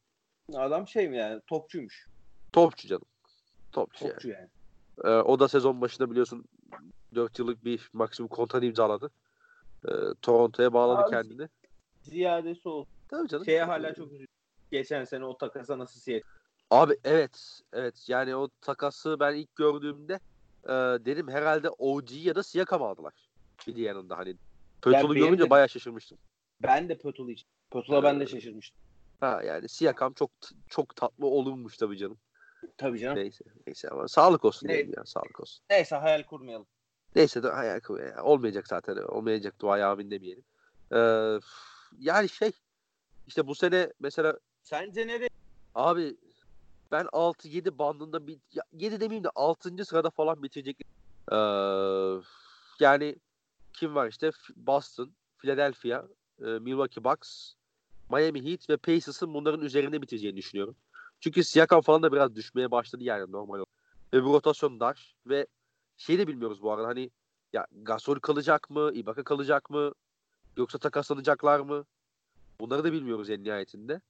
B: Adam şey mi yani topçuymuş.
A: Topçu canım. Topçu yani.
B: Topçu yani.
A: E, o da sezon başında biliyorsun 4 yıllık bir maksimum kontrat imzaladı. E, Toronto'ya bağladı
B: Abi-
A: kendini.
B: Ziyadesi olsun.
A: Tabii canım.
B: Şeye hala çok üzüldüm. Geçen sene o takasa nasıl siyet.
A: Abi evet. Evet. Yani o takası ben ilk gördüğümde e, dedim herhalde OG ya da Siakam aldılar. Bir yanında hani. Pötol'u
B: benim
A: görünce
B: de-
A: bayağı şaşırmıştım.
B: Ben de Pötül için. Pötül'a ben de şaşırmıştım.
A: Ha yani Siakam çok çok tatlı olunmuş tabii canım.
B: Tabii canım.
A: Neyse. Neyse ama sağlık olsun
B: Ne-
A: ya. Sağlık olsun.
B: Neyse hayal kurmayalım.
A: Neyse de hayal kur- ya, olmayacak zaten. Olmayacak duaya amin demeyelim. Ee, yani şey işte bu sene mesela
B: Sence nereye?
A: Abi ben 6-7 bandında bir ya 7 demeyeyim de 6. sırada falan bitirecek. Ee, yani kim var işte Boston, Philadelphia, e, Milwaukee Bucks, Miami Heat ve Pacers'ın bunların üzerinde bitireceğini düşünüyorum. Çünkü Siakam falan da biraz düşmeye başladı yani normal olarak. Ve bu rotasyon dar ve şey de bilmiyoruz bu arada hani ya Gasol kalacak mı, Ibaka kalacak mı yoksa takaslanacaklar mı? Bunları da bilmiyoruz en nihayetinde.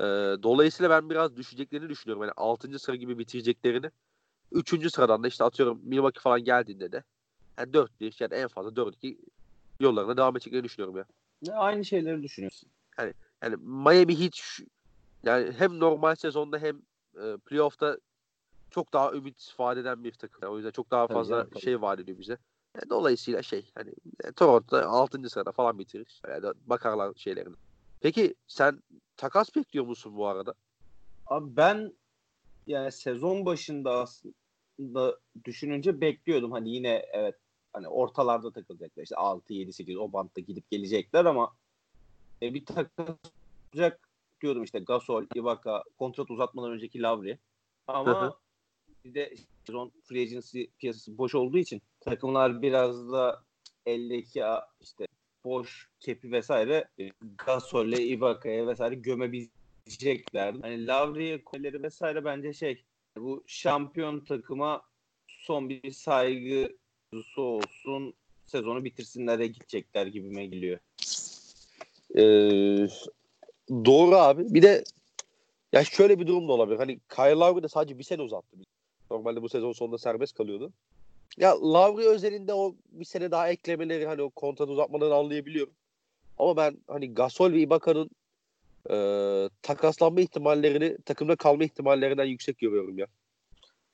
A: Ee, dolayısıyla ben biraz düşeceklerini düşünüyorum. Yani 6. sıra gibi bitireceklerini. 3. sıradan da işte atıyorum Milwaukee falan geldiğinde de yani 4-1 yani en fazla 4-2 yollarına devam edeceklerini düşünüyorum ya.
B: Ne, Aynı şeyleri düşünüyorsun.
A: Yani Miami hiç yani hem normal sezonda hem e, playoff'ta çok daha ümit vaat eden bir takım. Yani o yüzden çok daha
B: Tabii
A: fazla
B: canım, tabii.
A: şey vaat ediyor bize. Yani dolayısıyla şey hani e, Toronto 6. sırada falan bitirir. Yani bakarlar şeylerine. Peki sen takas bekliyor musun bu arada?
B: Abi ben yani sezon başında aslında düşününce bekliyordum. Hani yine evet hani ortalarda takılacaklar. İşte 6 7 8 o bantta gidip gelecekler ama e, bir takas olacak diyordum işte Gasol, Ibaka, kontrat uzatmadan önceki Lavri. Ama
A: hı.
B: bir de sezon free agency piyasası boş olduğu için takımlar biraz da eldeki işte boş kepi vesaire e, Gasol'le Ibaka'ya vesaire gömebileceklerdi. Hani Lavri'ye koleleri vesaire bence şey bu şampiyon takıma son bir saygı duygusu olsun sezonu bitirsinlere gidecekler gibime geliyor.
A: Ee, doğru abi. Bir de ya şöyle bir durum da olabilir. Hani Kyle Lowry de sadece bir sene uzattı. Normalde bu sezon sonunda serbest kalıyordu. Ya Lowry özelinde o bir sene daha eklemeleri hani o kontrat uzatmalarını anlayabiliyorum. Ama ben hani Gasol ve Ibaka'nın e, takaslanma ihtimallerini takımda kalma ihtimallerinden yüksek görüyorum ya.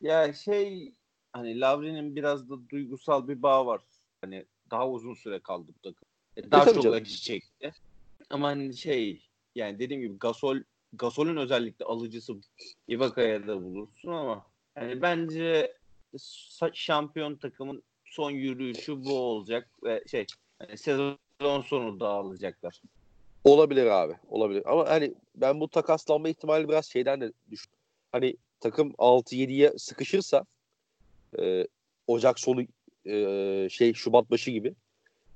B: Ya şey hani Lavri'nin biraz da duygusal bir bağ var. Hani daha uzun süre kaldı bu takım. E, Daha çok acı çekti. Ama hani şey yani dediğim gibi Gasol Gasol'ün özellikle alıcısı Ibaka'ya da bulursun ama yani bence şampiyon takımın son yürüyüşü bu olacak ve şey hani sezon sonu dağılacaklar.
A: Olabilir abi. Olabilir. Ama hani ben bu takaslanma ihtimali biraz şeyden de düşün. Hani takım 6-7'ye sıkışırsa e, Ocak sonu e, şey Şubat başı gibi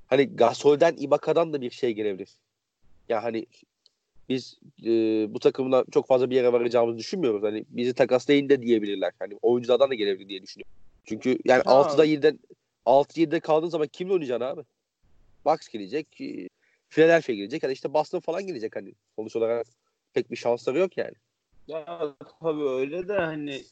A: hani Gasol'den Ibaka'dan da bir şey gelebilir. Ya hani biz e, bu takımla çok fazla bir yere varacağımızı düşünmüyoruz. Hani bizi takaslayın da diyebilirler. Hani oyunculardan da gelebilir diye düşünüyorum. Çünkü yani
B: Ha.
A: 6'da 7'den 6-7'de kaldığın zaman kimle oynayacaksın abi? Bucks gelecek. e, Philadelphia gelecek. Hani işte Boston falan gelecek hani. Sonuç olarak pek bir şansları yok yani.
B: Ya tabii öyle de hani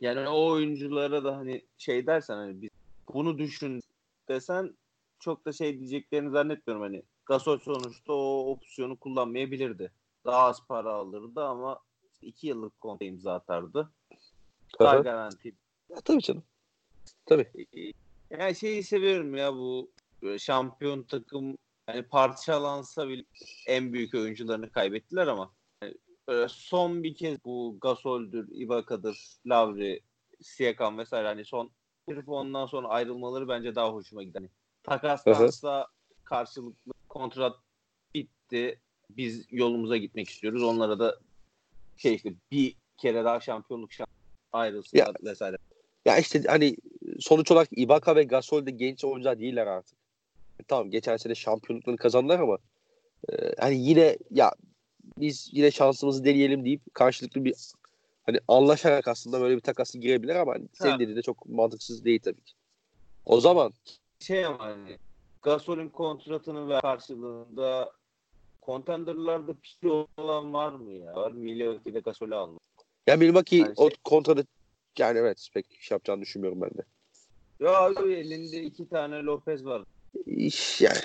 B: yani o oyunculara da hani şey dersen hani biz bunu düşün desen çok da şey diyeceklerini zannetmiyorum hani. Gasol sonuçta o opsiyonu kullanmayabilirdi. Daha az para alırdı ama iki yıllık kontra imza atardı. Daha
A: Aha.
B: garanti.
A: Ya, tabii canım. Tabii.
B: Yani şeyi seviyorum ya bu şampiyon takım yani parçalansa bile en büyük oyuncularını kaybettiler ama böyle son bir kez bu Gasol'dür, Ibaka'dır, Lavri, Siakam vesaire hani son ondan sonra ayrılmaları bence daha hoşuma gider. Hani takaslansa karşılıklı kontrat bitti. Biz yolumuza gitmek istiyoruz. Onlara da şey işte bir kere daha şampiyonluk şansı ayrılsınlar vesaire.
A: Ya işte hani sonuç olarak Ibaka ve Gasol de genç oyuncular değiller artık. E, Tamam geçen sene şampiyonluklarını kazandılar ama e, hani yine ya biz yine şansımızı deneyelim deyip karşılıklı bir hani anlaşarak aslında böyle bir takası girebilir ama hani senin dediğin de çok mantıksız değil tabii ki. O zaman
B: şey ama hani Gasol'ün kontratını ver karşılığında contender'larda pişti olan var mı ya? Var Milwaukee ile Gasol'ü almış.
A: ya Milwaukee
B: Yani
A: o
B: şey-
A: kontrada yani evet pek şey yapacağını düşünmüyorum ben de.
B: Ya abi elinde iki tane Lopez var.
A: İş yani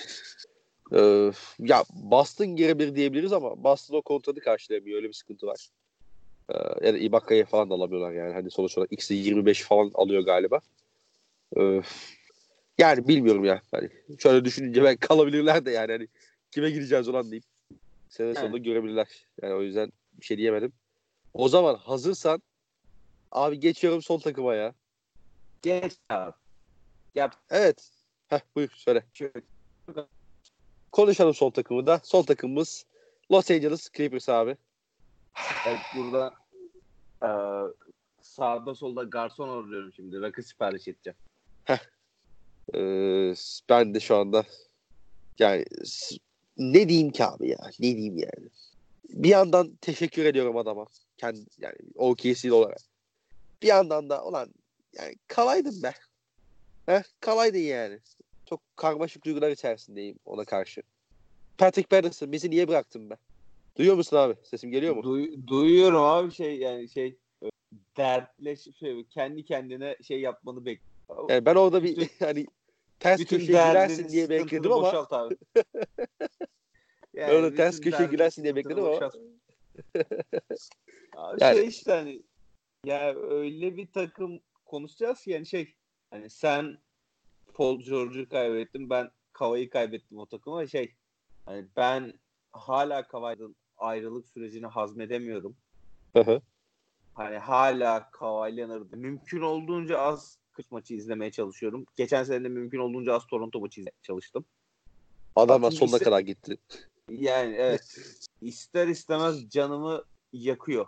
A: e, ya Boston girebilir diyebiliriz ama Boston o kontratı karşılayamıyor. Öyle bir sıkıntı var. E, ya da Ibaka'yı falan da alamıyorlar yani. Hani sonuç olarak ikisi 25 falan alıyor galiba. E, yani bilmiyorum ya. Hani şöyle düşününce ben kalabilirler de yani. Hani kime gireceğiz olan deyip sene
B: Yani.
A: sonunda görebilirler. Yani o yüzden bir şey diyemedim. O zaman hazırsan abi geçiyorum son takıma ya.
B: Geç abi. Yap.
A: Evet. Heh, buyur söyle.
B: Şöyle.
A: Konuşalım son takımı da. Son takımımız Los Angeles Clippers abi.
B: Evet, burada eee sağda solda garson arıyorum şimdi. Rakı sipariş edeceğim.
A: Ee, ben de şu anda yani ne diyeyim ki abi ya? Ne diyeyim yani? Bir yandan teşekkür ediyorum adama. Kendi yani OKC olarak. Bir yandan da ulan yani kalaydın be. Heh, kalaydın yani. Çok karmaşık duygular içerisindeyim ona karşı. Patrick Patterson bizi niye bıraktın be? Duyuyor musun abi? Sesim geliyor mu?
B: Duy- duyuyorum abi şey yani şey dertleş şey, kendi kendine şey yapmanı bekliyorum.
A: Yani ben orada bir
B: Bütün-
A: hani ters köşeye girersin diye bekledim ama
B: boşalt abi.
A: Öyle ters
B: bütün
A: köşeye girersin diye bekledim ama.
B: Abi
A: Yani-
B: şey işte hani ya öyle bir takım konuşacağız ki yani şey hani sen Paul George'u kaybettin ben Kavai'yi kaybettim o takıma şey hani ben hala Kavai'den ayrılık sürecini hazmedemiyorum.
A: Hı hı.
B: Hani hala Kawhi Leonard'ı mümkün olduğunca az kış maçı izlemeye çalışıyorum. Geçen sene de mümkün olduğunca az Toronto maçı izlemeye çalıştım.
A: Adamlar
B: Çünkü
A: sonuna
B: işte-
A: kadar gitti.
B: Yani evet ister istemez canımı yakıyor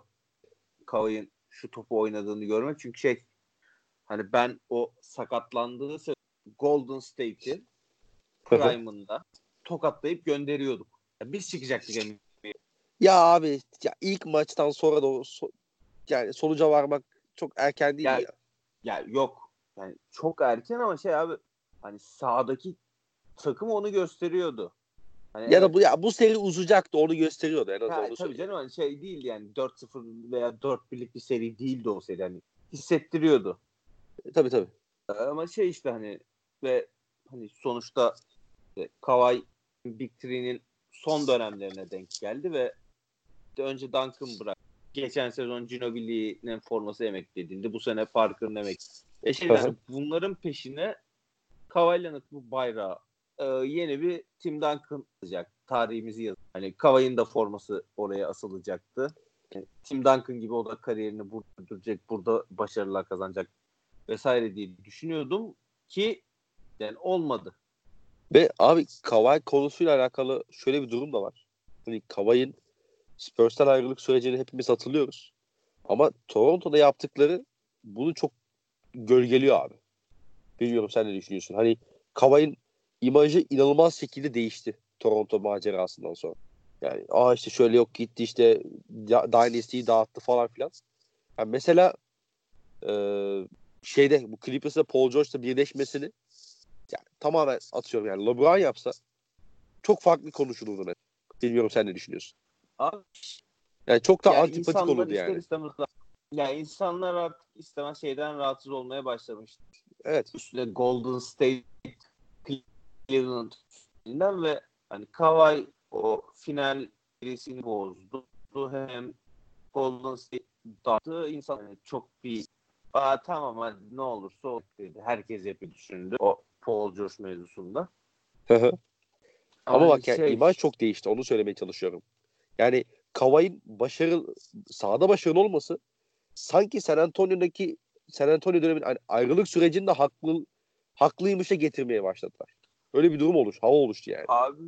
B: Kavai'nin şu topu oynadığını görmek. Çünkü şey hani ben o sakatlandığı sırada Golden State'i prime'ında tokatlayıp gönderiyorduk. Ya biz çıkacaktık emin.
A: Ya abi ya ilk maçtan sonra da o so- yani sonuca varmak çok erken değil
B: Ya-
A: ya.
B: Ya yok. Yani çok erken ama şey abi hani sahadaki takım onu gösteriyordu. Hani
A: Ya da bu ya bu seri uzayacaktı onu gösteriyordu en azından
B: tabii
A: söyleyeyim.
B: canım hani şey değil yani 4-0 veya 4-1'lik bir seri değildi o seri hani hissettiriyordu.
A: Tabii tabii.
B: Ama şey işte hani ve hani sonuçta işte Kawhi Big Three'nin son dönemlerine denk geldi ve işte önce Duncan bırak. Geçen sezon Ginobili'nin forması emeklediğinde bu sene Parker'ın emek. E şey yani bunların peşine Kawhi Leonard bu bayrağı e, yeni bir Tim Duncan alacak. Tarihimizi yaz. Hani Kawhi'nin de forması oraya asılacaktı. Yani Tim Duncan gibi o da kariyerini burada sürdürecek, burada başarılar kazanacak vesaire diye düşünüyordum ki yani olmadı.
A: Ve abi Kawhi konusuyla alakalı şöyle bir durum da var. Hani Kawhi'nin Spurs'tan ayrılık sürecini hepimiz hatırlıyoruz. Ama Toronto'da yaptıkları bunu çok gölgeliyor abi. Bilmiyorum sen ne düşünüyorsun. Hani Kawhi'nin imajı inanılmaz şekilde değişti Toronto macerasından sonra. Yani aa işte şöyle yok gitti işte Dynasty'yi dağıttı falan filan. Yani mesela e, şeyde bu Clippers'la Paul George'la birleşmesini yani tamamen atıyorum yani LeBron yapsa çok farklı konuşulurdu. mesela. Bilmiyorum sen ne düşünüyorsun?
B: Abi,
A: Yani çok da
B: yani
A: antipatik olurdu yani.
B: istemez ya insanlar artık istemez şeyden rahatsız olmaya başlamış.
A: Evet.
B: Üstüne Golden State Cleveland'dan ve hani Kawhi o final serisini bozdu. Hem Golden State dağıttı. İnsan çok bir Aa, tamam hadi ne olursa o dedi. Herkes yapıyor düşündü. O Paul George mevzusunda.
A: Ama bak yani
B: şey-
A: imaj çok değişti. Onu söylemeye çalışıyorum. Yani Kawhi'nin başarı sahada başarılı olması sanki San Antonio'daki San Antonio döneminin hani ayrılık sürecinde haklı haklıymışa getirmeye başladılar. Öyle bir durum oluş, hava oluştu yani.
B: Abi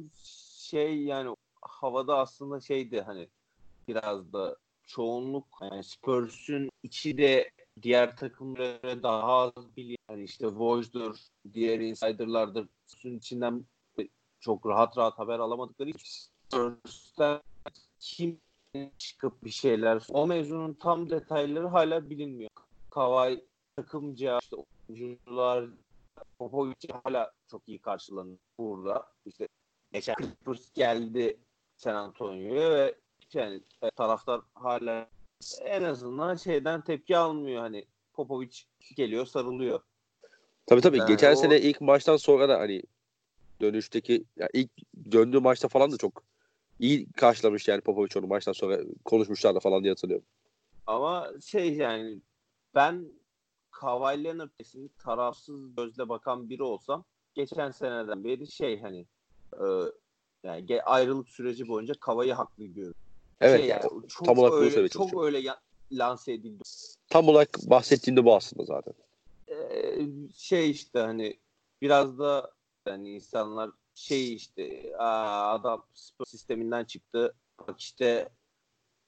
B: şey yani havada aslında şeydi hani biraz da çoğunluk yani Spurs'un içi de diğer takımlara daha az biliyor. Hani işte Woj'dur, diğer insiderlardır. Spurs'un içinden çok rahat rahat haber alamadıkları için Spurs'tan kim çıkıp bir şeyler. O mevzunun tam detayları hala bilinmiyor. Kawhi takımca işte oyuncular Popovic hala çok iyi karşılanıyor burada. İşte geçen Clippers geldi San Antonio'ya ve yani taraftar hala en azından şeyden tepki almıyor hani Popovic geliyor sarılıyor.
A: Tabii tabii.
B: Yani
A: Geçen
B: o-
A: sene ilk maçtan sonra da hani dönüşteki ya ilk döndüğü maçta falan da çok iyi karşılamış yani Popovic onu maçtan sonra konuşmuşlar da falan diye hatırlıyorum.
B: Ama şey yani ben Kawhi Leonard tarafsız gözle bakan biri olsam geçen seneden beri şey hani e, yani ayrılık süreci boyunca Kawhi'yi haklı görüyorum.
A: Evet
B: Şey
A: yani,
B: çok
A: tam olarak bunu
B: öyle,
A: söylemeye
B: çok öyle ya- lanse edildi.
A: tam olarak bahsettiğinde bu aslında zaten.
B: Ee, şey işte hani biraz da yani insanlar şey işte Aa, adam spor sisteminden çıktı bak işte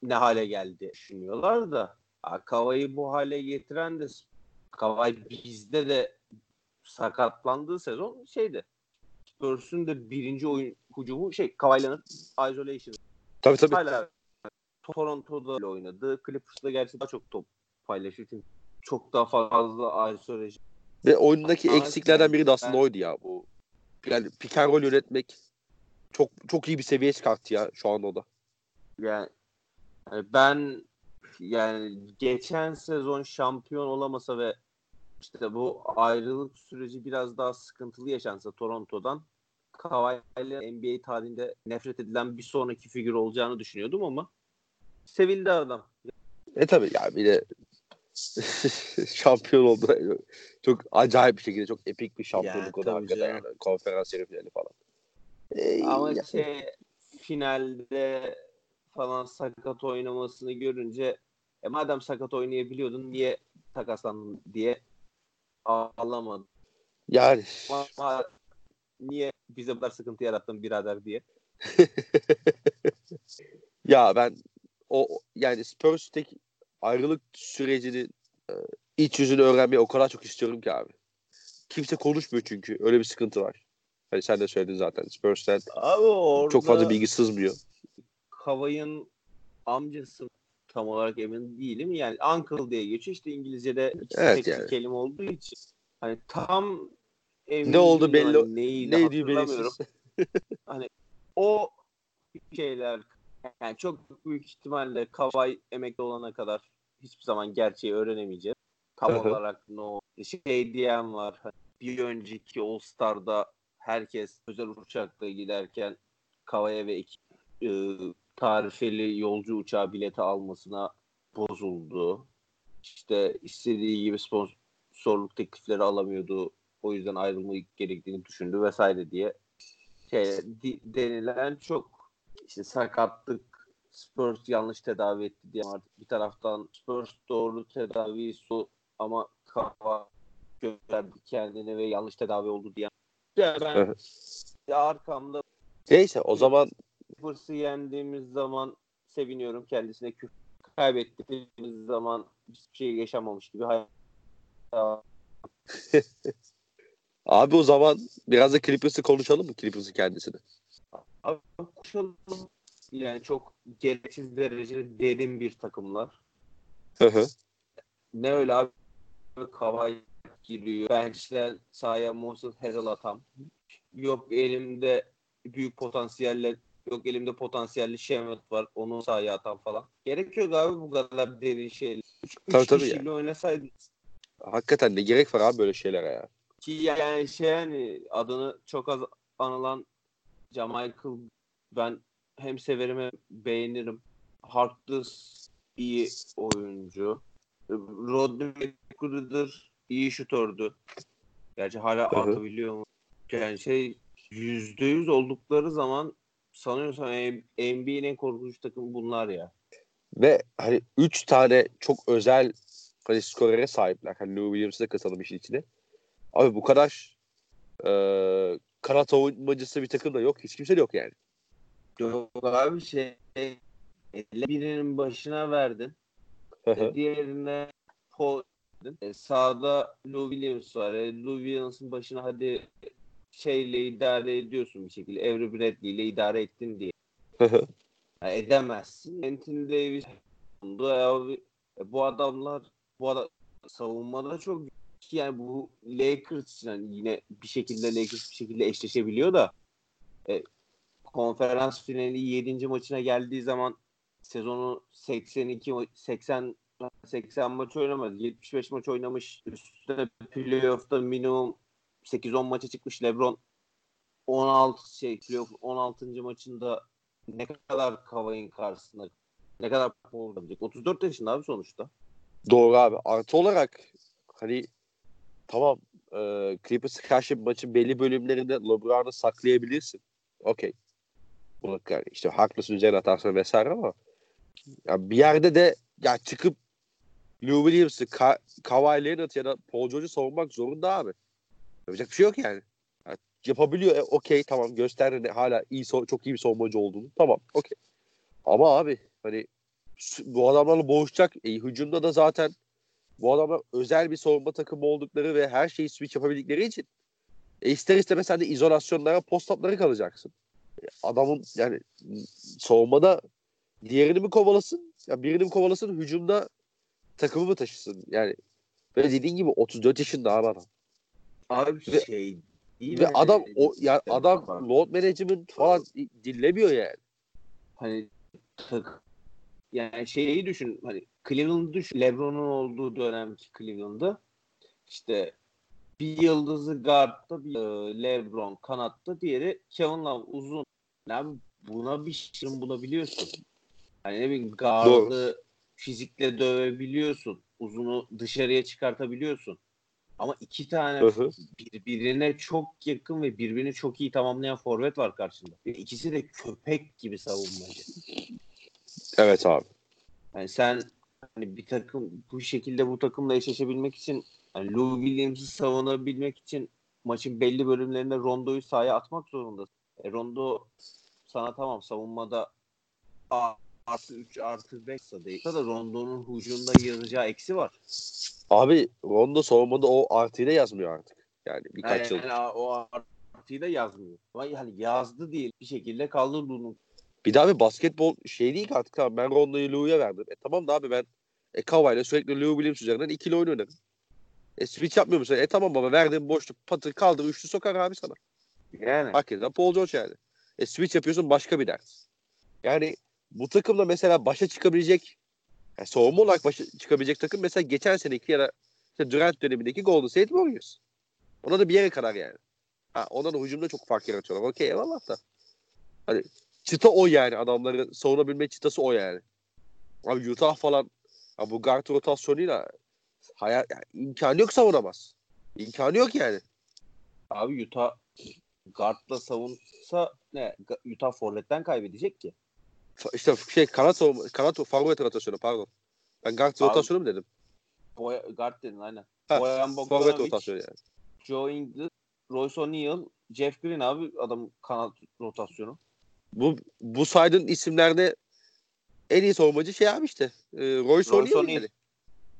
B: ne hale geldi düşünüyorlar da aa, Kavay'ı bu hale getiren de Kavay bizde de sakatlandığı sezon şeydi Spurs'un da birinci oyun hücumu şey Kavay'la isolation
A: Tabii tabii.
B: hala Toronto'da oynadı. Clippers'da gerçi daha çok top paylaşıyor çünkü çok daha fazla isolation
A: Ve oyundaki eksiklerden biri de aslında oydu ya. Bu yani pick and roll yönetmek çok çok iyi bir seviyeye çıkarttı ya şu anda o da.
B: Yani, yani ben yani geçen sezon şampiyon olamasa ve işte bu ayrılık süreci biraz daha sıkıntılı yaşansa Toronto'dan Kawhi ile NBA tarihinde nefret edilen bir sonraki figür olacağını düşünüyordum ama sevildi adam.
A: E tabii ya bir de şampiyon oldu. Çok acayip bir şekilde çok epik bir şampiyonluk
B: Ya,
A: o da
B: tabii
A: hakikaten yani. Konferans yarı finali falan. E,
B: Ama
A: ya-
B: şey finalde falan sakat oynamasını görünce e madem sakat oynayabiliyordun niye takaslandın diye ağlamadım.
A: yani
B: Ama niye bize bu kadar sıkıntı yarattın birader diye.
A: ya ben o yani Spurs'teki ayrılık sürecinin e, iç yüzünü öğrenmeyi o kadar çok istiyorum ki abi. Kimse konuşmuyor çünkü. Öyle bir sıkıntı var. Hani sen de söyledin zaten. Spurs'ten
B: Abi orada
A: çok fazla bilgi sızmıyor.
B: Kavay'ın amcası tam olarak emin değilim. Yani uncle diye geçiyor. İşte İngilizce'de
A: Evet
B: tek
A: yani.
B: kelime olduğu için. Hani tam emin
A: Ne oldu belli-
B: Hani neydi
A: Neydi
B: hatırlamıyorum.
A: belirsiz.
B: o şeyler yani çok büyük ihtimalle Kavay emekli olana kadar hiçbir zaman gerçeği öğrenemeyeceğiz. Tam olarak ne o şey diyen var. hani Bir önceki All Star'da herkes özel uçakla giderken Kavay'a ve iki, e, tarifeli yolcu uçağı bileti almasına bozuldu. İşte istediği gibi sponsorluk teklifleri alamıyordu. O yüzden ayrılmayı gerektiğini düşündü vesaire diye şey di- denilen çok işte sakatlık Spurs yanlış tedavi etti diye artık bir taraftan Spurs doğru tedavi su ama kafa gösterdi kendine ve yanlış tedavi oldu diye. Ya ben ya arkamda
A: Neyse o zaman
B: Spurs'ı yendiğimiz zaman seviniyorum kendisine küfür kaybettiğimiz zaman hiçbir şey yaşamamış gibi hayal
A: abi o zaman biraz da Clippers'ı konuşalım mı Clippers'ı kendisini?
B: Konuşalım. yani çok gereksiz derecede derin bir takımlar.
A: Hı hı.
B: Ne öyle abi Kavay giriyor. Bench'ten sahaya Moses Harrell atam. Yok elimde büyük potansiyelle yok elimde potansiyelli Shemet var. Onu sahaya atan falan. Gerekiyor abi bu kadar derin şeyler. Üç,
A: Tabii,
B: üç
A: tabii
B: kişiyle oynasaydın
A: Hakikaten ne gerek var abi böyle şeylere ya.
B: ki yani şey yani adını çok az anılan Jamichael ben hem severim hem beğenirim. Harkless iyi oyuncu. Rodney McGruder iyi şutördü. Gerçi hala
A: Hı hı.
B: atabiliyor mu? Yani şey yüzde yüz oldukları zaman sanıyorsam NBA'nin en korkunç takımı bunlar ya.
A: Ve hani 3 tane çok özel hani skorere sahipler. Hani Lou Williams'ı da katalım işin içine. Abi bu kadar e, kanat savunmacısı bir takım da yok. Hiç kimse yok yani.
B: Yok abi şey birinin başına verdin. E, diğerine Paul e, sağda Lou Williams var. E, Lou Williams'ın başına hadi şeyle idare ediyorsun bir şekilde. Avery Bradley ile idare ettin diye. Ya edemezsin. Anthony Davis bulundu. E, bu adamlar bu adam savunmada çok ki yani bu Lakers yani yine bir şekilde Lakers bir şekilde eşleşebiliyor da e, konferans finali 7. maçına geldiği zaman sezonu 82 ma- 80 80 maç oynamadı. 75 maç oynamış. Üstüne playoff'ta minimum 8-10 maça çıkmış LeBron 16 şey playoff 16. maçında ne kadar Kavay'ın karşısında ne kadar Paul olabilecek? 34 yaşında abi sonuçta.
A: Doğru abi. Artı olarak hani tamam e, Clippers'a karşı maçın belli bölümlerinde LeBron'u saklayabilirsin. Okey. Bunu yani işte haklısın üzerine atarsın vesaire ama ya bir yerde de ya çıkıp Lou Williams'ı, Ka Kawhi Leonard ya da Paul George'u savunmak zorunda abi. Yapacak bir şey yok yani. Ya yapabiliyor. E, okey tamam gösterdi ne- hala iyi çok iyi bir savunmacı olduğunu. Tamam okey. Ama abi hani bu adamlarla boğuşacak. E, hücumda da zaten bu adamlar özel bir savunma takımı oldukları ve her şeyi switch yapabildikleri için e, ister istemez sen de izolasyonlara, post-up'lara kalacaksın. E, adamın yani savunmada diğerini mi kovalasın? Ya birini mi kovalasın? Hücumda takımı mı taşısın? Yani ve dediğin gibi 34 yaşında abi adam.
B: Abi
A: Ve-
B: şey
A: Ve
B: mi?
A: adam o ya
B: Sistem
A: adam load management falan dinlemiyor yani.
B: hani tak yani şeyi düşün hani Cleveland'ı düşün LeBron'un olduğu dönemki Cleveland'da işte bir yıldızı guard'da bir e, LeBron kanatta diğeri Kevin Love uzun. Abi buna bir şey bulabiliyorsun. Hani ne bileyim guard'ı fizikle dövebiliyorsun. Uzunu dışarıya çıkartabiliyorsun. Ama iki tane
A: Hı hı.
B: birbirine çok yakın ve birbirini çok iyi tamamlayan forvet var karşında. İkisi de köpek gibi savunmacı.
A: Evet abi.
B: Yani sen hani bir takım bu şekilde bu takımla eşleşebilmek için hani Lou Williams'ı savunabilmek için maçın belli bölümlerinde Rondo'yu sahaya atmak zorundasın. E, Rondo sana tamam savunmada A- artı 3 artı 5 değil. Da Rondo'nun hücumda yazacağı eksi var.
A: Abi Rondo savunmada o artıyı da yazmıyor artık. Yani birkaç
B: Yani,
A: yıl.
B: yani o artıyı da yazmıyor. Ama yani yazdı değil bir şekilde kaldı bunu.
A: Bir daha bir basketbol şey değil ki artık tamam ben Rondo'yu Lou'ya verdim. E tamam da abi ben e, Kawhi'yle sürekli Lou Williams üzerinden ikili oyun oynarım. E switch yapmıyor musun? E tamam baba verdiğim boşluk patır kaldır üçlü sokar abi sana.
B: Yani.
A: Hakikaten Paul George yani. E switch yapıyorsun başka bir ders. Yani bu takımla mesela başa çıkabilecek yani savunma olarak başa çıkabilecek takım mesela geçen seneki ya da işte Durant dönemindeki Golden State Warriors. Ona da bir yere kadar yani. Ha, ona da hücumda çok fark yaratıyorlar. Okey eyvallah da. Hani çıta o yani adamları savunabilme çıtası o yani. Abi Utah falan ya bu guard rotasyonuyla hayal, yani imkanı yok savunamaz. İmkanı yok yani.
B: Abi Utah guardla savunsa ne? Utah forvetten kaybedecek ki.
A: İşte şey kanat savunma, kanat forvet rotasyonu pardon. Ben guard
B: Abi-
A: rotasyonu mu dedim?
B: Boya, guard dedin aynen.
A: Ha,
B: Boyan
A: Forvet rotasyonu yani.
B: Joe Ingles, Royce O'Neal, Jeff Green abi adam kanat rotasyonu.
A: Bu bu saydığın isimlerde en iyi savunmacı şey abi işte. E, Royce O'Neal.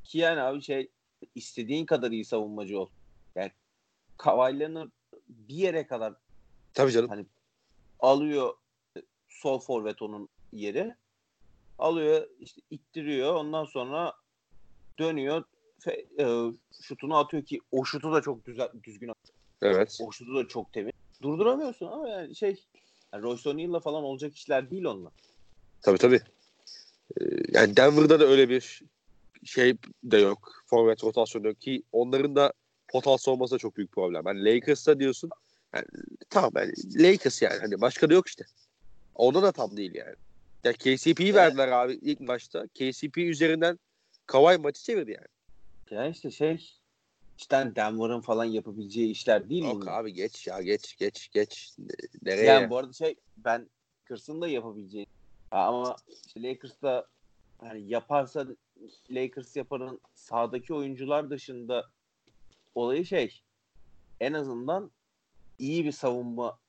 B: Ki yani abi şey istediğin kadar iyi savunmacı ol. Yani Kawhi Leonard bir yere kadar
A: Tabii canım.
B: Hani alıyor sol forvet onun yeri. Alıyor işte ittiriyor. Ondan sonra dönüyor. Fe, e, şutunu atıyor ki o şutu da çok düzen, düzgün atıyor.
A: Evet.
B: O şutu da çok temiz. Durduramıyorsun ama yani şey yani Royce O'Neal'la falan olacak işler değil onlar.
A: Tabii tabii. Ee, yani Denver'da da öyle bir şey de yok. Forvet rotasyonu yok ki onların da potansiyel olması da çok büyük problem. Yani Lakers'ta diyorsun yani, tamam yani Lakers yani hani başka da yok işte. Onda da tam değil yani. Ya KCP'yi verdiler abi ilk maçta. KCP üzerinden Kawhi maçı çevirdi yani.
B: Yani işte şey cidden Denver'ın falan yapabileceği işler değil
A: Yok
B: bunlar.
A: abi geç ya geç geç geç. Nereye?
B: Yani bu arada şey ben Lakers'ın da yapabileceği ama işte Lakers'ta hani yaparsa Lakers yaparın sahadaki oyuncular dışında olayı şey en azından iyi bir savunma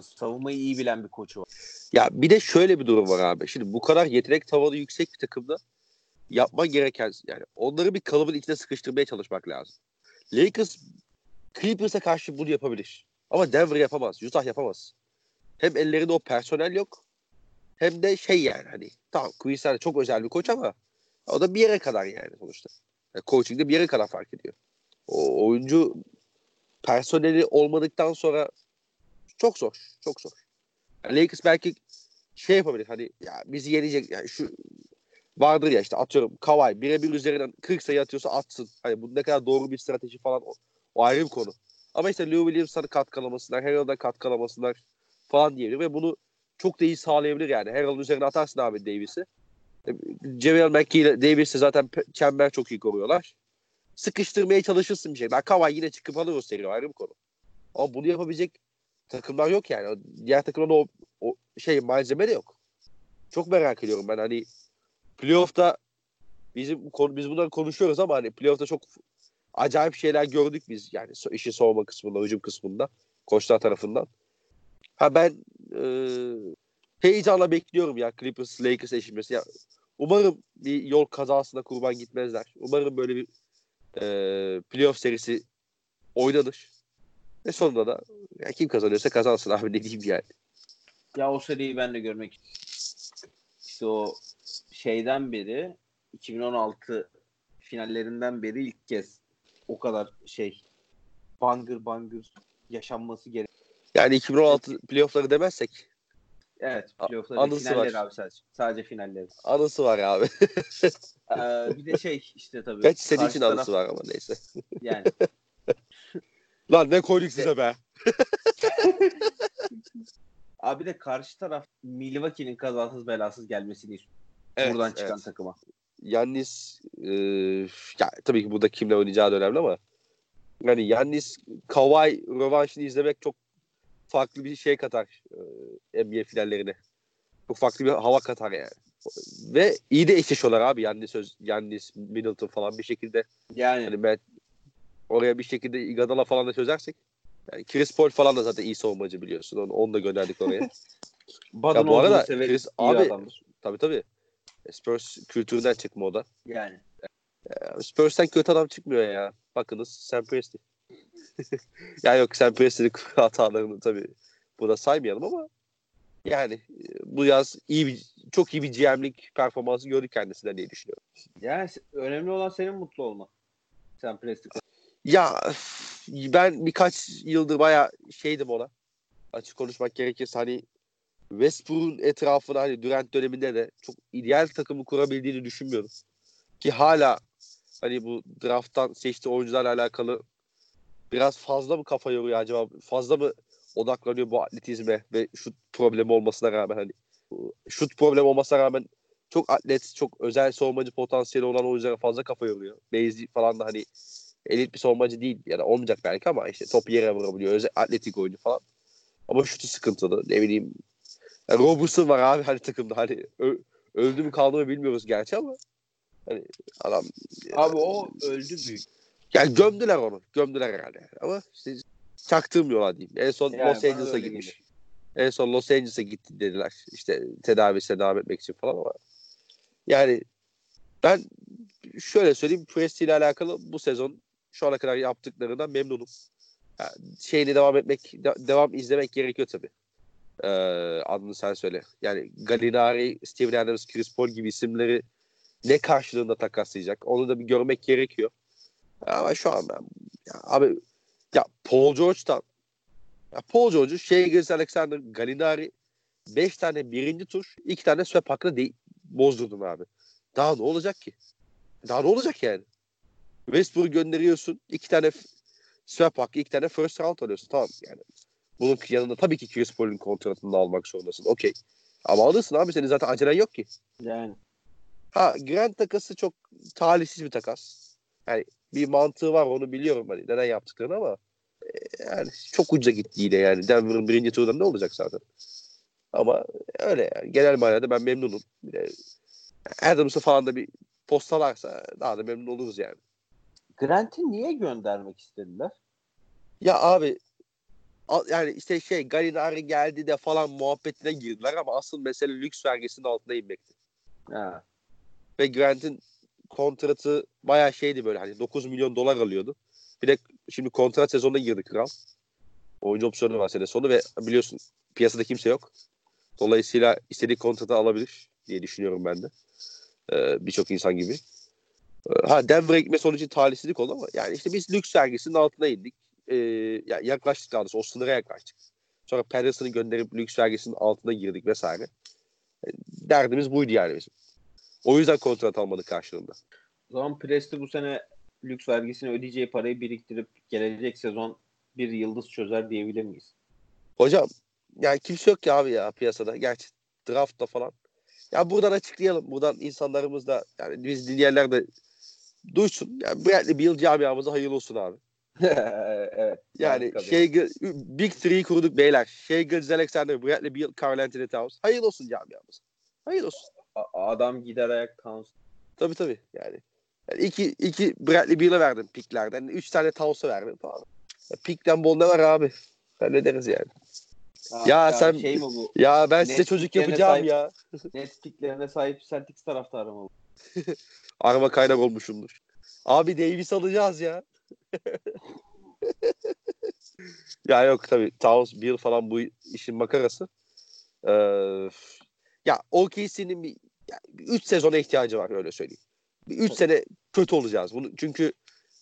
B: savunmayı iyi bilen bir koçu var.
A: Ya bir de şöyle bir durum var abi. Şimdi bu kadar yetenek tavanı yüksek bir takımda yapman gereken yani onları bir kalıbın içine sıkıştırmaya çalışmak lazım. Lakers Clippers'a karşı bunu yapabilir. Ama Denver yapamaz. Utah yapamaz. Hem ellerinde o personel yok hem de şey yani hani tamam Hunter çok özel bir koç ama o da bir yere kadar yani sonuçta. Yani coaching'de bir yere kadar fark ediyor. O oyuncu personeli olmadıktan sonra çok zor. Çok zor. Yani Lakers belki şey yapabilir hani ya bizi yenecek yani şu vardır ya işte atıyorum Kawhi birebir üzerinden 40 sayı atıyorsa atsın. Hani bu ne kadar doğru bir strateji falan o, o ayrı bir konu. Ama işte Lou Williams'a katkılamasınlar, Harold'a katkılamasınlar falan diyebilir ve bunu çok da iyi sağlayabilir yani. Harold üzerine atarsın abi Davis'i. Javel McGee ile Davis'i zaten çember çok iyi koruyorlar. Sıkıştırmaya çalışırsın bir şey. Ben Kawhi yine çıkıp alır o seri ayrı bir konu. Ama bunu yapabilecek takımlar yok yani. Diğer takımlarda o, o şey malzeme de yok. Çok merak ediyorum ben hani playoff'ta bizim biz bunları konuşuyoruz ama hani playoff'ta çok acayip şeyler gördük biz yani işin soğuma kısmında, hücum kısmında koçlar tarafından. Ha ben e, heyecanla bekliyorum ya Clippers Lakers eşleşmesi. Ya, umarım bir yol kazasına kurban gitmezler. Umarım böyle bir e, playoff serisi oynanır. Ve sonunda da ya kim kazanıyorsa kazansın abi ne diyeyim yani.
B: Ya o seriyi ben de görmek işte o şeyden beri 2016 finallerinden beri ilk kez o kadar şey bangır bangır yaşanması gerek.
A: Yani 2016 playoff'ları demezsek
B: Evet, playoff'ları
A: anısı
B: finalleri
A: var.
B: abi sadece. Sadece finalleri.
A: anısı var abi.
B: Ee, bir de şey işte tabii.
A: Sene
B: karşı
A: için
B: taraf-
A: anısı var ama neyse.
B: Yani
A: Lan ne koyduk size be.
B: abi de karşı taraf Milwaukee'nin kazasız belasız gelmesini istiyor.
A: Evet,
B: buradan çıkan
A: evet.
B: takıma.
A: Yannis e, ya tabii ki burada kimle oynayacağı da önemli ama yani Yannis Kawhi rövanşını izlemek çok farklı bir şey katar e, NBA finallerine. Çok farklı bir hava katar yani. Ve iyi de eşleşiyorlar abi Yannis, Öz- Yannis Middleton falan bir şekilde.
B: Yani
A: Yani ben oraya bir şekilde Iguodala falan da çözersek. Yani Chris Paul falan da zaten iyi savunmacı biliyorsun. Onu, onu da gönderdik oraya. Ya bu arada. Chris- abi-
B: adamdır.
A: tabii tabii. Spurs kültüründen çıkma o da.
B: Yani.
A: Ya Spurs'tan kötü adam çıkmıyor ya. Bakınız Sam Presti. Ya yok Sam Presti'nin hatalarını tabii burada saymayalım ama yani e, bu yaz iyi bir, çok iyi bir GM'lik performansı gördük kendisinden diye düşünüyorum.
B: Yani önemli olan senin mutlu olman. Sen Presti.
A: Ya ben birkaç yıldır baya şeydim ona. Açık konuşmak gerekirse hani Westbrook'un etrafına hani Durant döneminde de çok ideal takımı kurabildiğini düşünmüyorum. Ki hala hani bu drafttan seçtiği oyuncularla alakalı biraz fazla mı kafa yoruyor acaba? Fazla mı odaklanıyor bu atletizme ve şut problemi olmasına rağmen hani şut problemi olmasına rağmen çok atlet, çok özel savunmacı potansiyeli olan oyunculara fazla kafa yoruyor. Beyzi falan da hani elit bir savunmacı değil. Yani olmayacak belki ama işte top yere vurabiliyor. Özel atletik oyuncu falan. Ama şutu sıkıntılı. Ne bileyim. Yani Robertson var abi hani takımda. Hani öldü mü kaldı mı bilmiyoruz gerçi ama hani adam
B: Abi o öldü büyük.
A: Yani gömdüler onu. Gömdüler herhalde. yani. Ama işte çaktırmıyorlar diyeyim. En son
B: Yani
A: Los Angeles'a gitmiş. En son Los Angeles'a gitti dediler. İşte tedavisine devam etmek için falan ama yani ben şöyle söyleyeyim Presti ile alakalı bu sezon şu ana kadar yaptıklarından memnunum. Yani şeyini devam etmek, de- devam izlemek gerekiyor tabii. Ee, adını sen söyle. Yani Gallinari, Steven Adams, Chris Paul gibi isimleri ne karşılığında takaslayacak? Onu da bir görmek gerekiyor. Ama şu an ben ya abi ya Paul George'dan ya Paul George'u Shea Gilles Alexander Gallinari 5 tane birinci tur 2 tane swap hakkını de- bozdurdun abi. Daha ne olacak ki? Daha ne olacak yani? Westbrook'u gönderiyorsun. 2 tane swap hakkı, 2 tane first round alıyorsun. Tamam yani. Bunun yanında tabii ki Chris Paul'un kontratını da almak zorundasın. Okey. Ama alırsın abi. Senin zaten acelen yok ki.
B: Yani
A: Ha Grant takası çok talihsiz bir takas. Yani bir mantığı var onu biliyorum hani neden yaptıklarını ama e, yani çok ucuza gitti yine yani. Denver'ın birinci turunda ne olacak zaten. Ama öyle yani. Genel manada ben memnunum. Bir de Adams'ı falan da bir postalarsa daha da memnun oluruz yani.
B: Grant'i niye göndermek istediler?
A: Ya abi yani işte şey Gallinari geldi de falan muhabbetine girdiler ama asıl mesele lüks vergisinin altına inmekti.
B: Ha.
A: Ve Grant'in kontratı bayağı şeydi böyle hani 9 milyon dolar alıyordu. Bir de şimdi kontrat sezonuna girdi kral. Oyuncu opsiyonu var sene sonu ve biliyorsun piyasada kimse yok. Dolayısıyla istediği kontratı alabilir diye düşünüyorum ben de. Ee, Birçok insan gibi. Ee, ha Denver'a gitme sonucu talihsizlik oldu ama yani işte biz lüks vergisinin altına indik. Ee, ya yaklaştık daha doğrusu o sınıra yaklaştık. Sonra Patterson'ı gönderip lüks vergisinin altına girdik vesaire. Ee, Derdimiz buydu yani bizim. O yüzden kontrat almadık karşılığında.
B: O zaman Presti bu sene lüks vergisini ödeyeceği parayı biriktirip gelecek sezon bir yıldız çözer diyebilir miyiz?
A: Hocam yani kimse yok ki abi ya piyasada. Gerçi draftta falan. Ya buradan açıklayalım. Buradan insanlarımız da yani biz dinleyenler de duysun. Yani Bradley Beal camiamıza hayırlı olsun abi.
B: evet.
A: Yani şey Big Three kurduk beyler. Gilgeous Alexander, Bradley Beal, Carl Anthony Towns. Hayırlı olsun camiamıza. Hayırlı olsun.
B: Adam gider ayak Towns.
A: Tabii tabii yani. yani iki, iki Bradley Beal'a verdim piklerden. Üç tane Towns'a verdim falan. Ya, pikten bol ne var abi? Hallederiz yani. Ya
B: yani
A: sen-
B: şey mi bu?
A: Ya ben size
B: Net
A: çocuk
B: piklerine
A: yapacağım
B: sahip-
A: ya.
B: Net piklerine sahip Celtics taraftarı mı? bu?
A: Arma kaynak olmuşumdur. Abi Davis alacağız ya. ya yok tabii Towns, Beal falan bu işin makarası. Ee, ya OKC'nin bir 3 sezona ihtiyacı var öyle söyleyeyim. 3 sene kötü olacağız. Bunu çünkü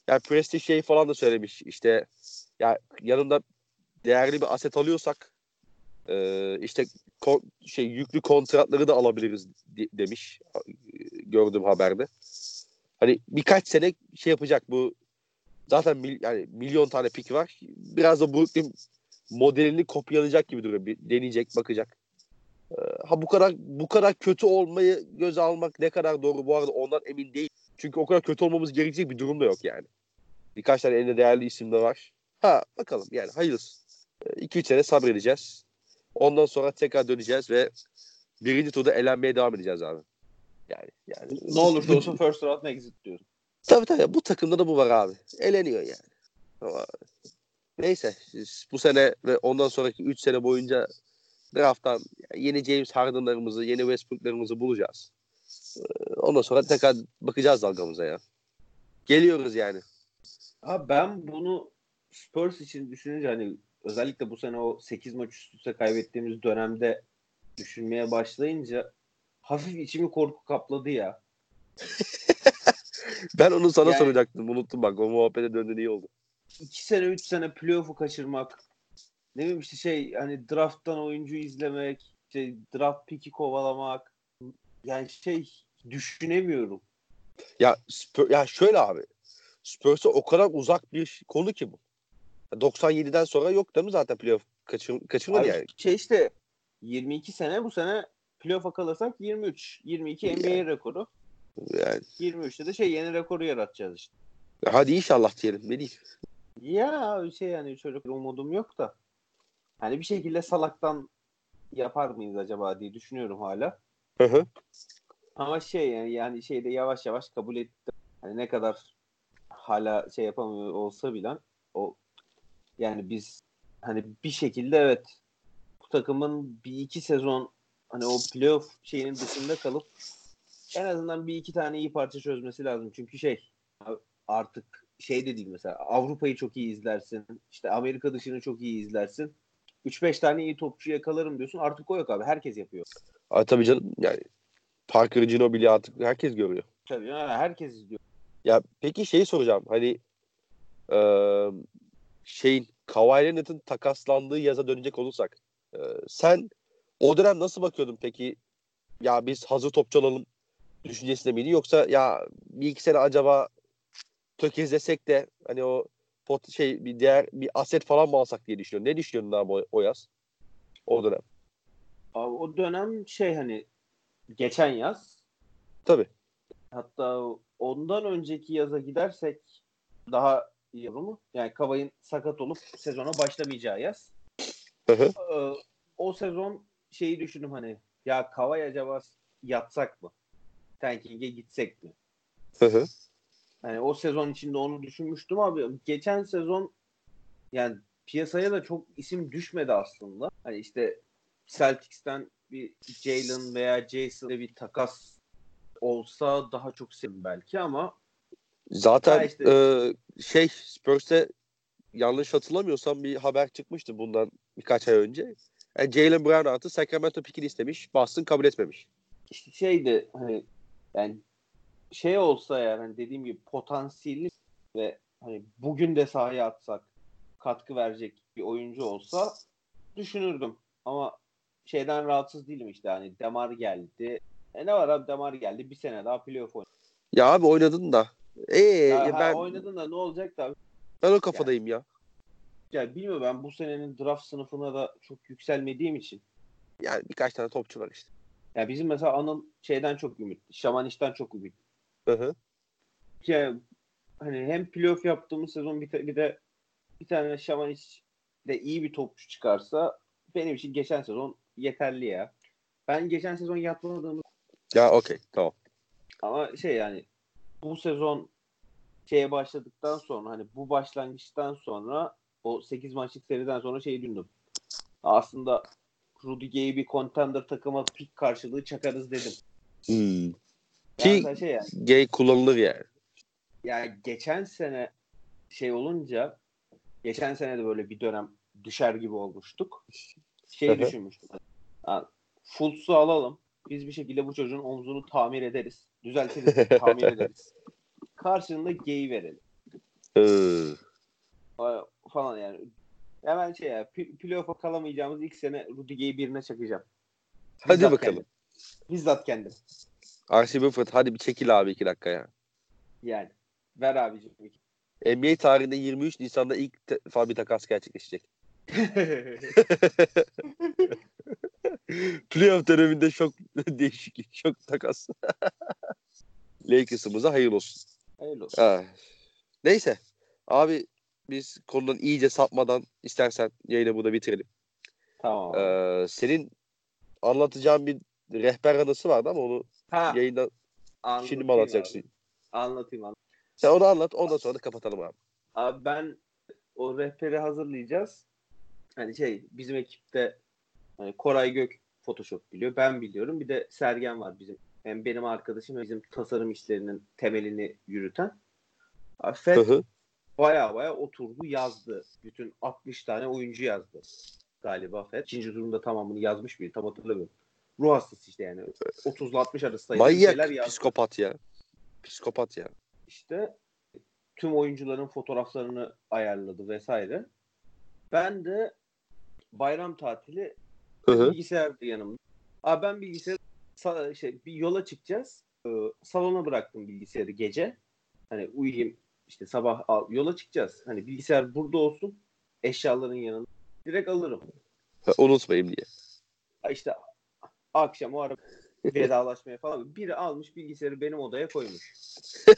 A: ya Presti şey falan da söylemiş işte ya yanında değerli bir aset alıyorsak e, işte ko- şey yüklü kontratları da alabiliriz de- demiş gördüğüm haberde. Hani birkaç sene şey yapacak bu zaten mil, yani milyon tane pik var. Biraz da Brooklyn modelini kopyalayacak gibi duruyor. Bir deneyecek, bakacak. Ee, ha bu kadar bu kadar kötü olmayı göze almak ne kadar doğru bu arada ondan emin değil. Çünkü o kadar kötü olmamız gerekecek bir durum da yok yani. Birkaç tane elinde değerli isim de var. Ha bakalım yani hayırlısı. 2-3 sene sabredeceğiz. Ondan sonra tekrar döneceğiz ve birinci turda elenmeye devam edeceğiz abi. Yani yani
B: Ne olursa olsun first round exit diyorsun.
A: Tabii tabii bu takımda da bu var abi. Eleniyor yani. Ama neyse siz bu sene ve ondan sonraki 3 sene boyunca drafttan yeni James Harden'larımızı, yeni Westbrook'larımızı bulacağız. Ee, Ondan sonra tekrar bakacağız dalgamıza ya. Geliyoruz yani.
B: Abi ben bunu Spurs için düşününce hani özellikle bu sene o 8 maç üst üste kaybettiğimiz dönemde düşünmeye başlayınca hafif içimi korku kapladı ya.
A: Ben onu sana
B: Yani-
A: soracaktım. Unuttum bak. O muhabbete döndün iyi oldu.
B: 2 sene 3 sene playoff'u kaçırmak ne bileyim işte şey hani drafttan oyuncu izlemek işte draft pick'i kovalamak yani şey düşünemiyorum.
A: Ya Spur, ya şöyle abi. Spurs'a o kadar uzak bir konu ki bu. 97'den sonra yok değil mi zaten playoff kaçır, kaçırmadı
B: Abi
A: yani.
B: şey işte 22 sene bu sene playoff'a kalırsak 23. 22 NBA
A: Yani.
B: rekoru.
A: Yani
B: 23'te de şey yeni rekoru yaratacağız işte.
A: hadi inşallah diyelim. Ne diyeyim.
B: Ya şey yani şöyle bir umudum yok da. Hani bir şekilde salaktan yapar mıyız acaba diye düşünüyorum hala.
A: Hı hı.
B: Ama şey yani, yani şeyde yavaş yavaş kabul ettim. Hani ne kadar hala şey yapamıyor olsa bile o yani biz hani bir şekilde evet bu takımın bir iki sezon hani o playoff şeyinin dışında kalıp en azından bir iki tane iyi parça çözmesi lazım. Çünkü şey artık şey de değil mesela Avrupa'yı çok iyi izlersin. işte Amerika dışını çok iyi izlersin. 3-5 tane iyi topçu yakalarım diyorsun. Artık o yok abi. Herkes yapıyor.
A: Ay, tabii canım yani Parker Ginobili artık herkes görüyor.
B: Tabii ha, herkes izliyor.
A: Ya peki şeyi soracağım. Hani eee şeyin Kawhi Leonard'ın takaslandığı yaza dönecek olursak eee, sen o dönem nasıl bakıyordun peki? Ya biz hazır topçu alalım düşüncesinde miydi yoksa ya bir iki sene acaba tökezlesek de hani o pot şey bir diğer bir aset falan mı alsak diye düşünüyorum. Ne düşünüyorsun abi o, o yaz? O dönem.
B: Abi, o dönem şey hani geçen yaz
A: Tabii.
B: hatta ondan önceki yaza gidersek daha iyi olur mu? Yani Kavay'ın sakat olup sezona başlamayacağı yaz.
A: Hı hı.
B: Ee, o sezon şeyi düşündüm hani ya Kavay acaba yatsak mı? Tanking'e gitsek mi?
A: Hı hı.
B: Hani o sezon içinde onu düşünmüştüm abi. Geçen sezon yani piyasaya da çok isim düşmedi aslında. Hani işte Celtics'ten bir Jalen veya Jason'le bir takas olsa daha çok sevim belki ama
A: Zaten
B: işte-
A: eee, şey Spurs'te yanlış hatırlamıyorsam bir haber çıkmıştı bundan birkaç ay önce. Yani Jalen Brown artı Sacramento pickini istemiş. Boston kabul etmemiş.
B: işte şeydi hani yani şey olsa yani hani dediğim gibi potansiyelli ve hani bugün de sahaya atsak katkı verecek bir oyuncu olsa düşünürdüm. Ama şeyden rahatsız değilim işte hani Demar geldi. E ne var abi Demar geldi bir sene daha playoff oynadı.
A: Ya abi oynadın da. Ee,
B: Ya, ha,
A: ben
B: oynadın da ne olacak da
A: ben o kafadayım ya.
B: ya bilmiyorum ben bu senenin draft sınıfına da çok yükselmediğim için.
A: Yani birkaç tane topçu var işte.
B: Ya bizim mesela Anıl şeyden çok ümitli. Şamaniş'ten çok ümitli.
A: Hı hı.
B: Ya hani hem playoff yaptığımız sezon bir, bir de bir tane Şamaniş de iyi bir topçu çıkarsa benim için geçen sezon yeterli ya. Ben geçen sezon yatmadığımı
A: Ya okey tamam.
B: ama şey yani bu sezon şeye başladıktan sonra hani bu başlangıçtan sonra o 8 maçlık seriden sonra şey düşündüm. Aslında Rudy Gay'i bir contender takıma pik karşılığı çakarız dedim.
A: Hmm.
B: Yani
A: Ki-
B: mesela şey yani
A: Gay kullanılır yani.
B: yani geçen sene şey olunca geçen sene de böyle bir dönem düşer gibi olmuştuk. Şey
A: hı.
B: düşünmüştüm. Yani Fultz'u alalım. Biz bir şekilde bu çocuğun omzunu tamir ederiz. Düzeltiriz, tamir ederiz. Karşılığında gay verelim. Falan yani. Hemen şey ya, pl- playoff'a kalamayacağımız ilk sene Rudy Gay'i birine çakacağım.
A: Hadi
B: Bizzat
A: bakalım.
B: kendim. Bizzat kendim.
A: R.C. Buford hadi bir çekil abi iki dakika ya.
B: Yani. Ver abicim.
A: NBA tarihinde 23 Nisan'da ilk defa bir takas gerçekleşecek. Playoff döneminde çok değişiklik, çok takas. Lakers'ımıza hayırlı olsun.
B: Hayırlı olsun.
A: Ha. Neyse. Abi biz konudan iyice sapmadan istersen yayını burada bitirelim.
B: Tamam.
A: Ee, senin anlatacağın bir rehber anısı vardı ama onu
B: ha,
A: yayında
B: anlatayım
A: şimdi mi anlatacaksın?
B: abi. Anlatayım anlatayım.
A: Sen onu anlat ondan sonra da kapatalım abi.
B: Abi ben o rehberi hazırlayacağız. Hani şey bizim ekipte hani Koray Gök Photoshop biliyor. Ben biliyorum. Bir de Sergen var bizim. Hem benim arkadaşım hem bizim tasarım işlerinin temelini yürüten. Fed baya baya oturdu yazdı. Bütün 60 tane oyuncu yazdı galiba Fed. İkinci turunda tamamını yazmış mıydı? Tam hatırlamıyorum. Ruh hastası işte yani. 30 ile 60 arası sayıda şeyler yazdı.
A: psikopat ya. Psikopat ya.
B: işte tüm oyuncuların fotoğraflarını ayarladı vesaire. Ben de bayram tatili
A: Hı hı.
B: bilgisayardı yanımda. Abi ben bilgisayar sa- şey bir yola çıkacağız. Ee, salona bıraktım bilgisayarı gece. Hani uyuyayım işte sabah al, yola çıkacağız. Hani bilgisayar burada olsun. Eşyaların yanında. Direkt alırım.
A: Ha, Unutmayayım diye.
B: İşte akşam o ara vedalaşmaya falan. Biri almış bilgisayarı benim odaya koymuş.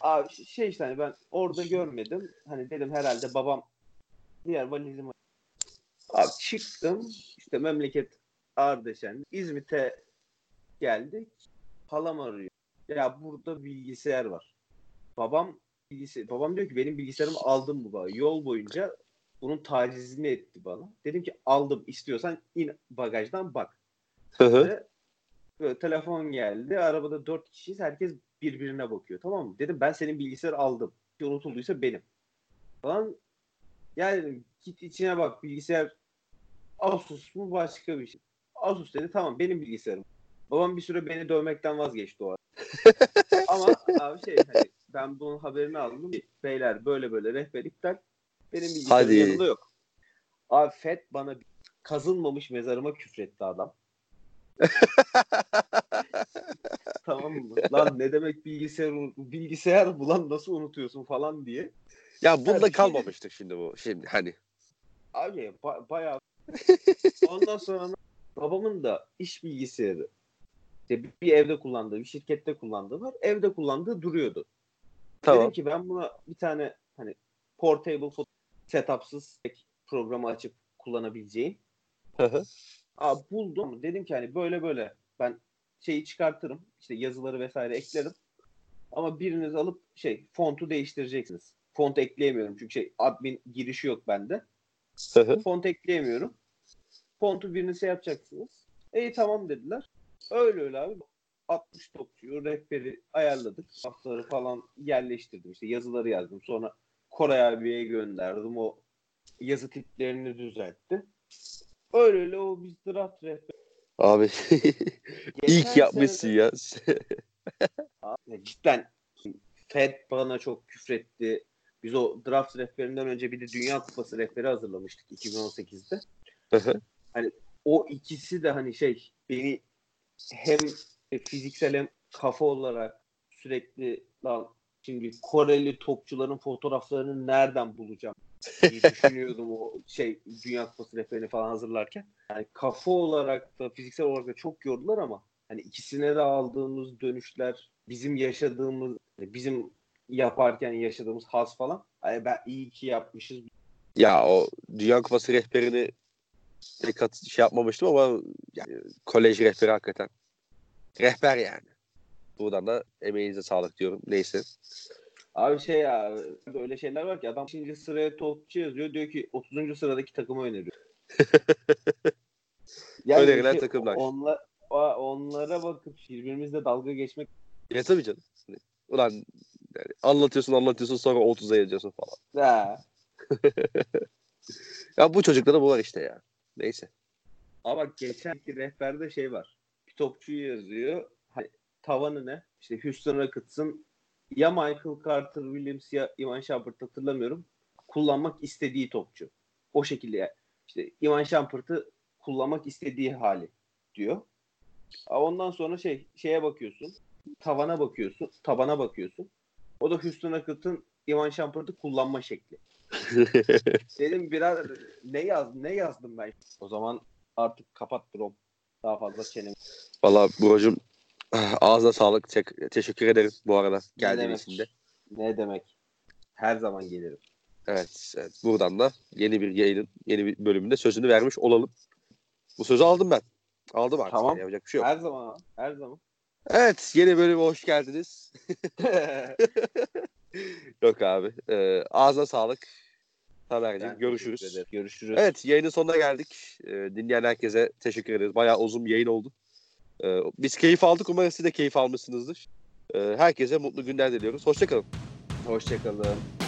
B: Abi şey işte hani ben orada görmedim. Hani dedim herhalde babam diğer valizimi Abi çıktım işte memleket Ardeşen İzmit'e geldik. Halam arıyor. Ya burada bilgisayar var. Babam bilgisayar, babam diyor ki benim bilgisayarımı aldım bu baba. Yol boyunca bunun tacizini etti bana. Dedim ki aldım istiyorsan in bagajdan bak.
A: Hı hı.
B: Ve böyle telefon geldi. Arabada dört kişiyiz. Herkes birbirine bakıyor. Tamam mı? Dedim ben senin bilgisayarı aldım. Unutulduysa benim. Falan Yani git içine bak bilgisayar Asus mu başka bir şey. Asus dedi tamam benim bilgisayarım. Babam bir süre beni dövmekten vazgeçti o ara. Ama abi şey hani ben bunun haberini aldım. Beyler böyle böyle rehber iptal. Benim bilgisayarım
A: Hadi.
B: yanında yok. Abi FED bana kazınmamış mezarıma küfretti adam. tamam mı? Lan ne demek bilgisayar bilgisayar bu lan nasıl unutuyorsun falan diye.
A: Ya bunda
B: şey
A: kalmamıştık şimdi bu. Şimdi hani.
B: Abi ba- bayağı ondan sonra babamın da iş bilgisayarı işte bir- bir evde kullandığı, bir şirkette kullandığı var. Evde kullandığı duruyordu.
A: Tamam.
B: Dedim ki ben buna bir tane hani portable foto setupsız programı açıp
A: hı.
B: Abi buldum. Dedim ki hani böyle böyle ben şeyi çıkartırım. işte yazıları vesaire eklerim. Ama biriniz alıp şey fontu değiştireceksiniz. Font ekleyemiyorum çünkü şey admin girişi yok bende. Font ekleyemiyorum. Fontu biriniz şey yapacaksınız. İyi tamam dediler. Öyle öyle abi. 60 topçuyu rehberi ayarladık. Haftaları falan yerleştirdim. İşte yazıları yazdım. Sonra Koray abiye gönderdim. O yazı tiplerini düzeltti. Öyle öyle o biz draft rehberi.
A: Abi ilk yapmışsın ya.
B: Ya cidden Fed bana çok küfretti. Biz o draft rehberinden önce bir de Dünya Kupası rehberi hazırlamıştık 2018'de.
A: Hı hı.
B: O ikisi de hani şey beni hem fiziksel hem kafa olarak sürekli lan şimdi Koreli topçuların fotoğraflarını nereden bulacağım diye düşünüyordum o şey Dünya Kupası rehberini falan hazırlarken. Yani kafa olarak da fiziksel olarak da çok yordular ama hani ikisine de aldığımız dönüşler bizim yaşadığımız bizim yaparken yaşadığımız haz falan. Hani ben iyi ki yapmışız.
A: ya o Dünya Kupası rehberini pek at- şey yapmamıştım ama yani, kolej rehberi hakikaten. Rehber yani. Buradan da emeğinize sağlık diyorum. Neyse.
B: Abi şey ya böyle şeyler var ki adam 5. sıraya topçu yazıyor diyor ki 30. sıradaki takımı öneriyor.
A: Önerilen
B: şey,
A: takımlar.
B: Onlar, o- onlara bakıp birbirimizle dalga geçmek
A: Ya tabii canım. Hani, Ulan yani anlatıyorsun anlatıyorsun sonra 30'a yazıyorsun falan.
B: ha.
A: Ya bu çocuklarda bu var işte ya. Neyse.
B: Ama geçenki rehberde şey var. Bir topçuyu yazıyor. Tavanı ne? İşte Houston Rockets'ın ya Michael Carter Williams ya Ivan Shumpert hatırlamıyorum. Kullanmak istediği topçu. O şekilde yani. İşte Ivan Shumpert'ı kullanmak istediği hali diyor. Ondan sonra şey şeye bakıyorsun. Tavana bakıyorsun. Tabana bakıyorsun. O da Houston Rockets'ın Ivan Shumpert'ı kullanma şekli. Dedim biraz ne yaz ne yazdım ben? O zaman artık kapat Brom. Daha fazla çenemi.
A: Valla Buracığım ağzına sağlık. Tek- teşekkür ederim bu arada geldiğin için de.
B: Ne demek? Her zaman gelirim.
A: Evet, evet. Buradan da yeni bir yayının yeni bir bölümünde sözünü vermiş olalım. Bu sözü aldım ben. Aldım artık.
B: Tamam.
A: yani, yapacak bir şey yok.
B: Her zaman. Her zaman.
A: Evet yeni bölüme hoş geldiniz. Yok abi. Ee, ağzına sağlık. Tamer'cim görüşürüz.
B: Görüşürüz.
A: Evet yayının sonuna geldik. Ee, dinleyen herkese teşekkür ederiz. Bayağı uzun bir yayın oldu. Ee, biz keyif aldık. Umarım siz de keyif almışsınızdır. Ee, herkese mutlu günler diliyoruz. Hoşçakalın.
B: Hoşçakalın.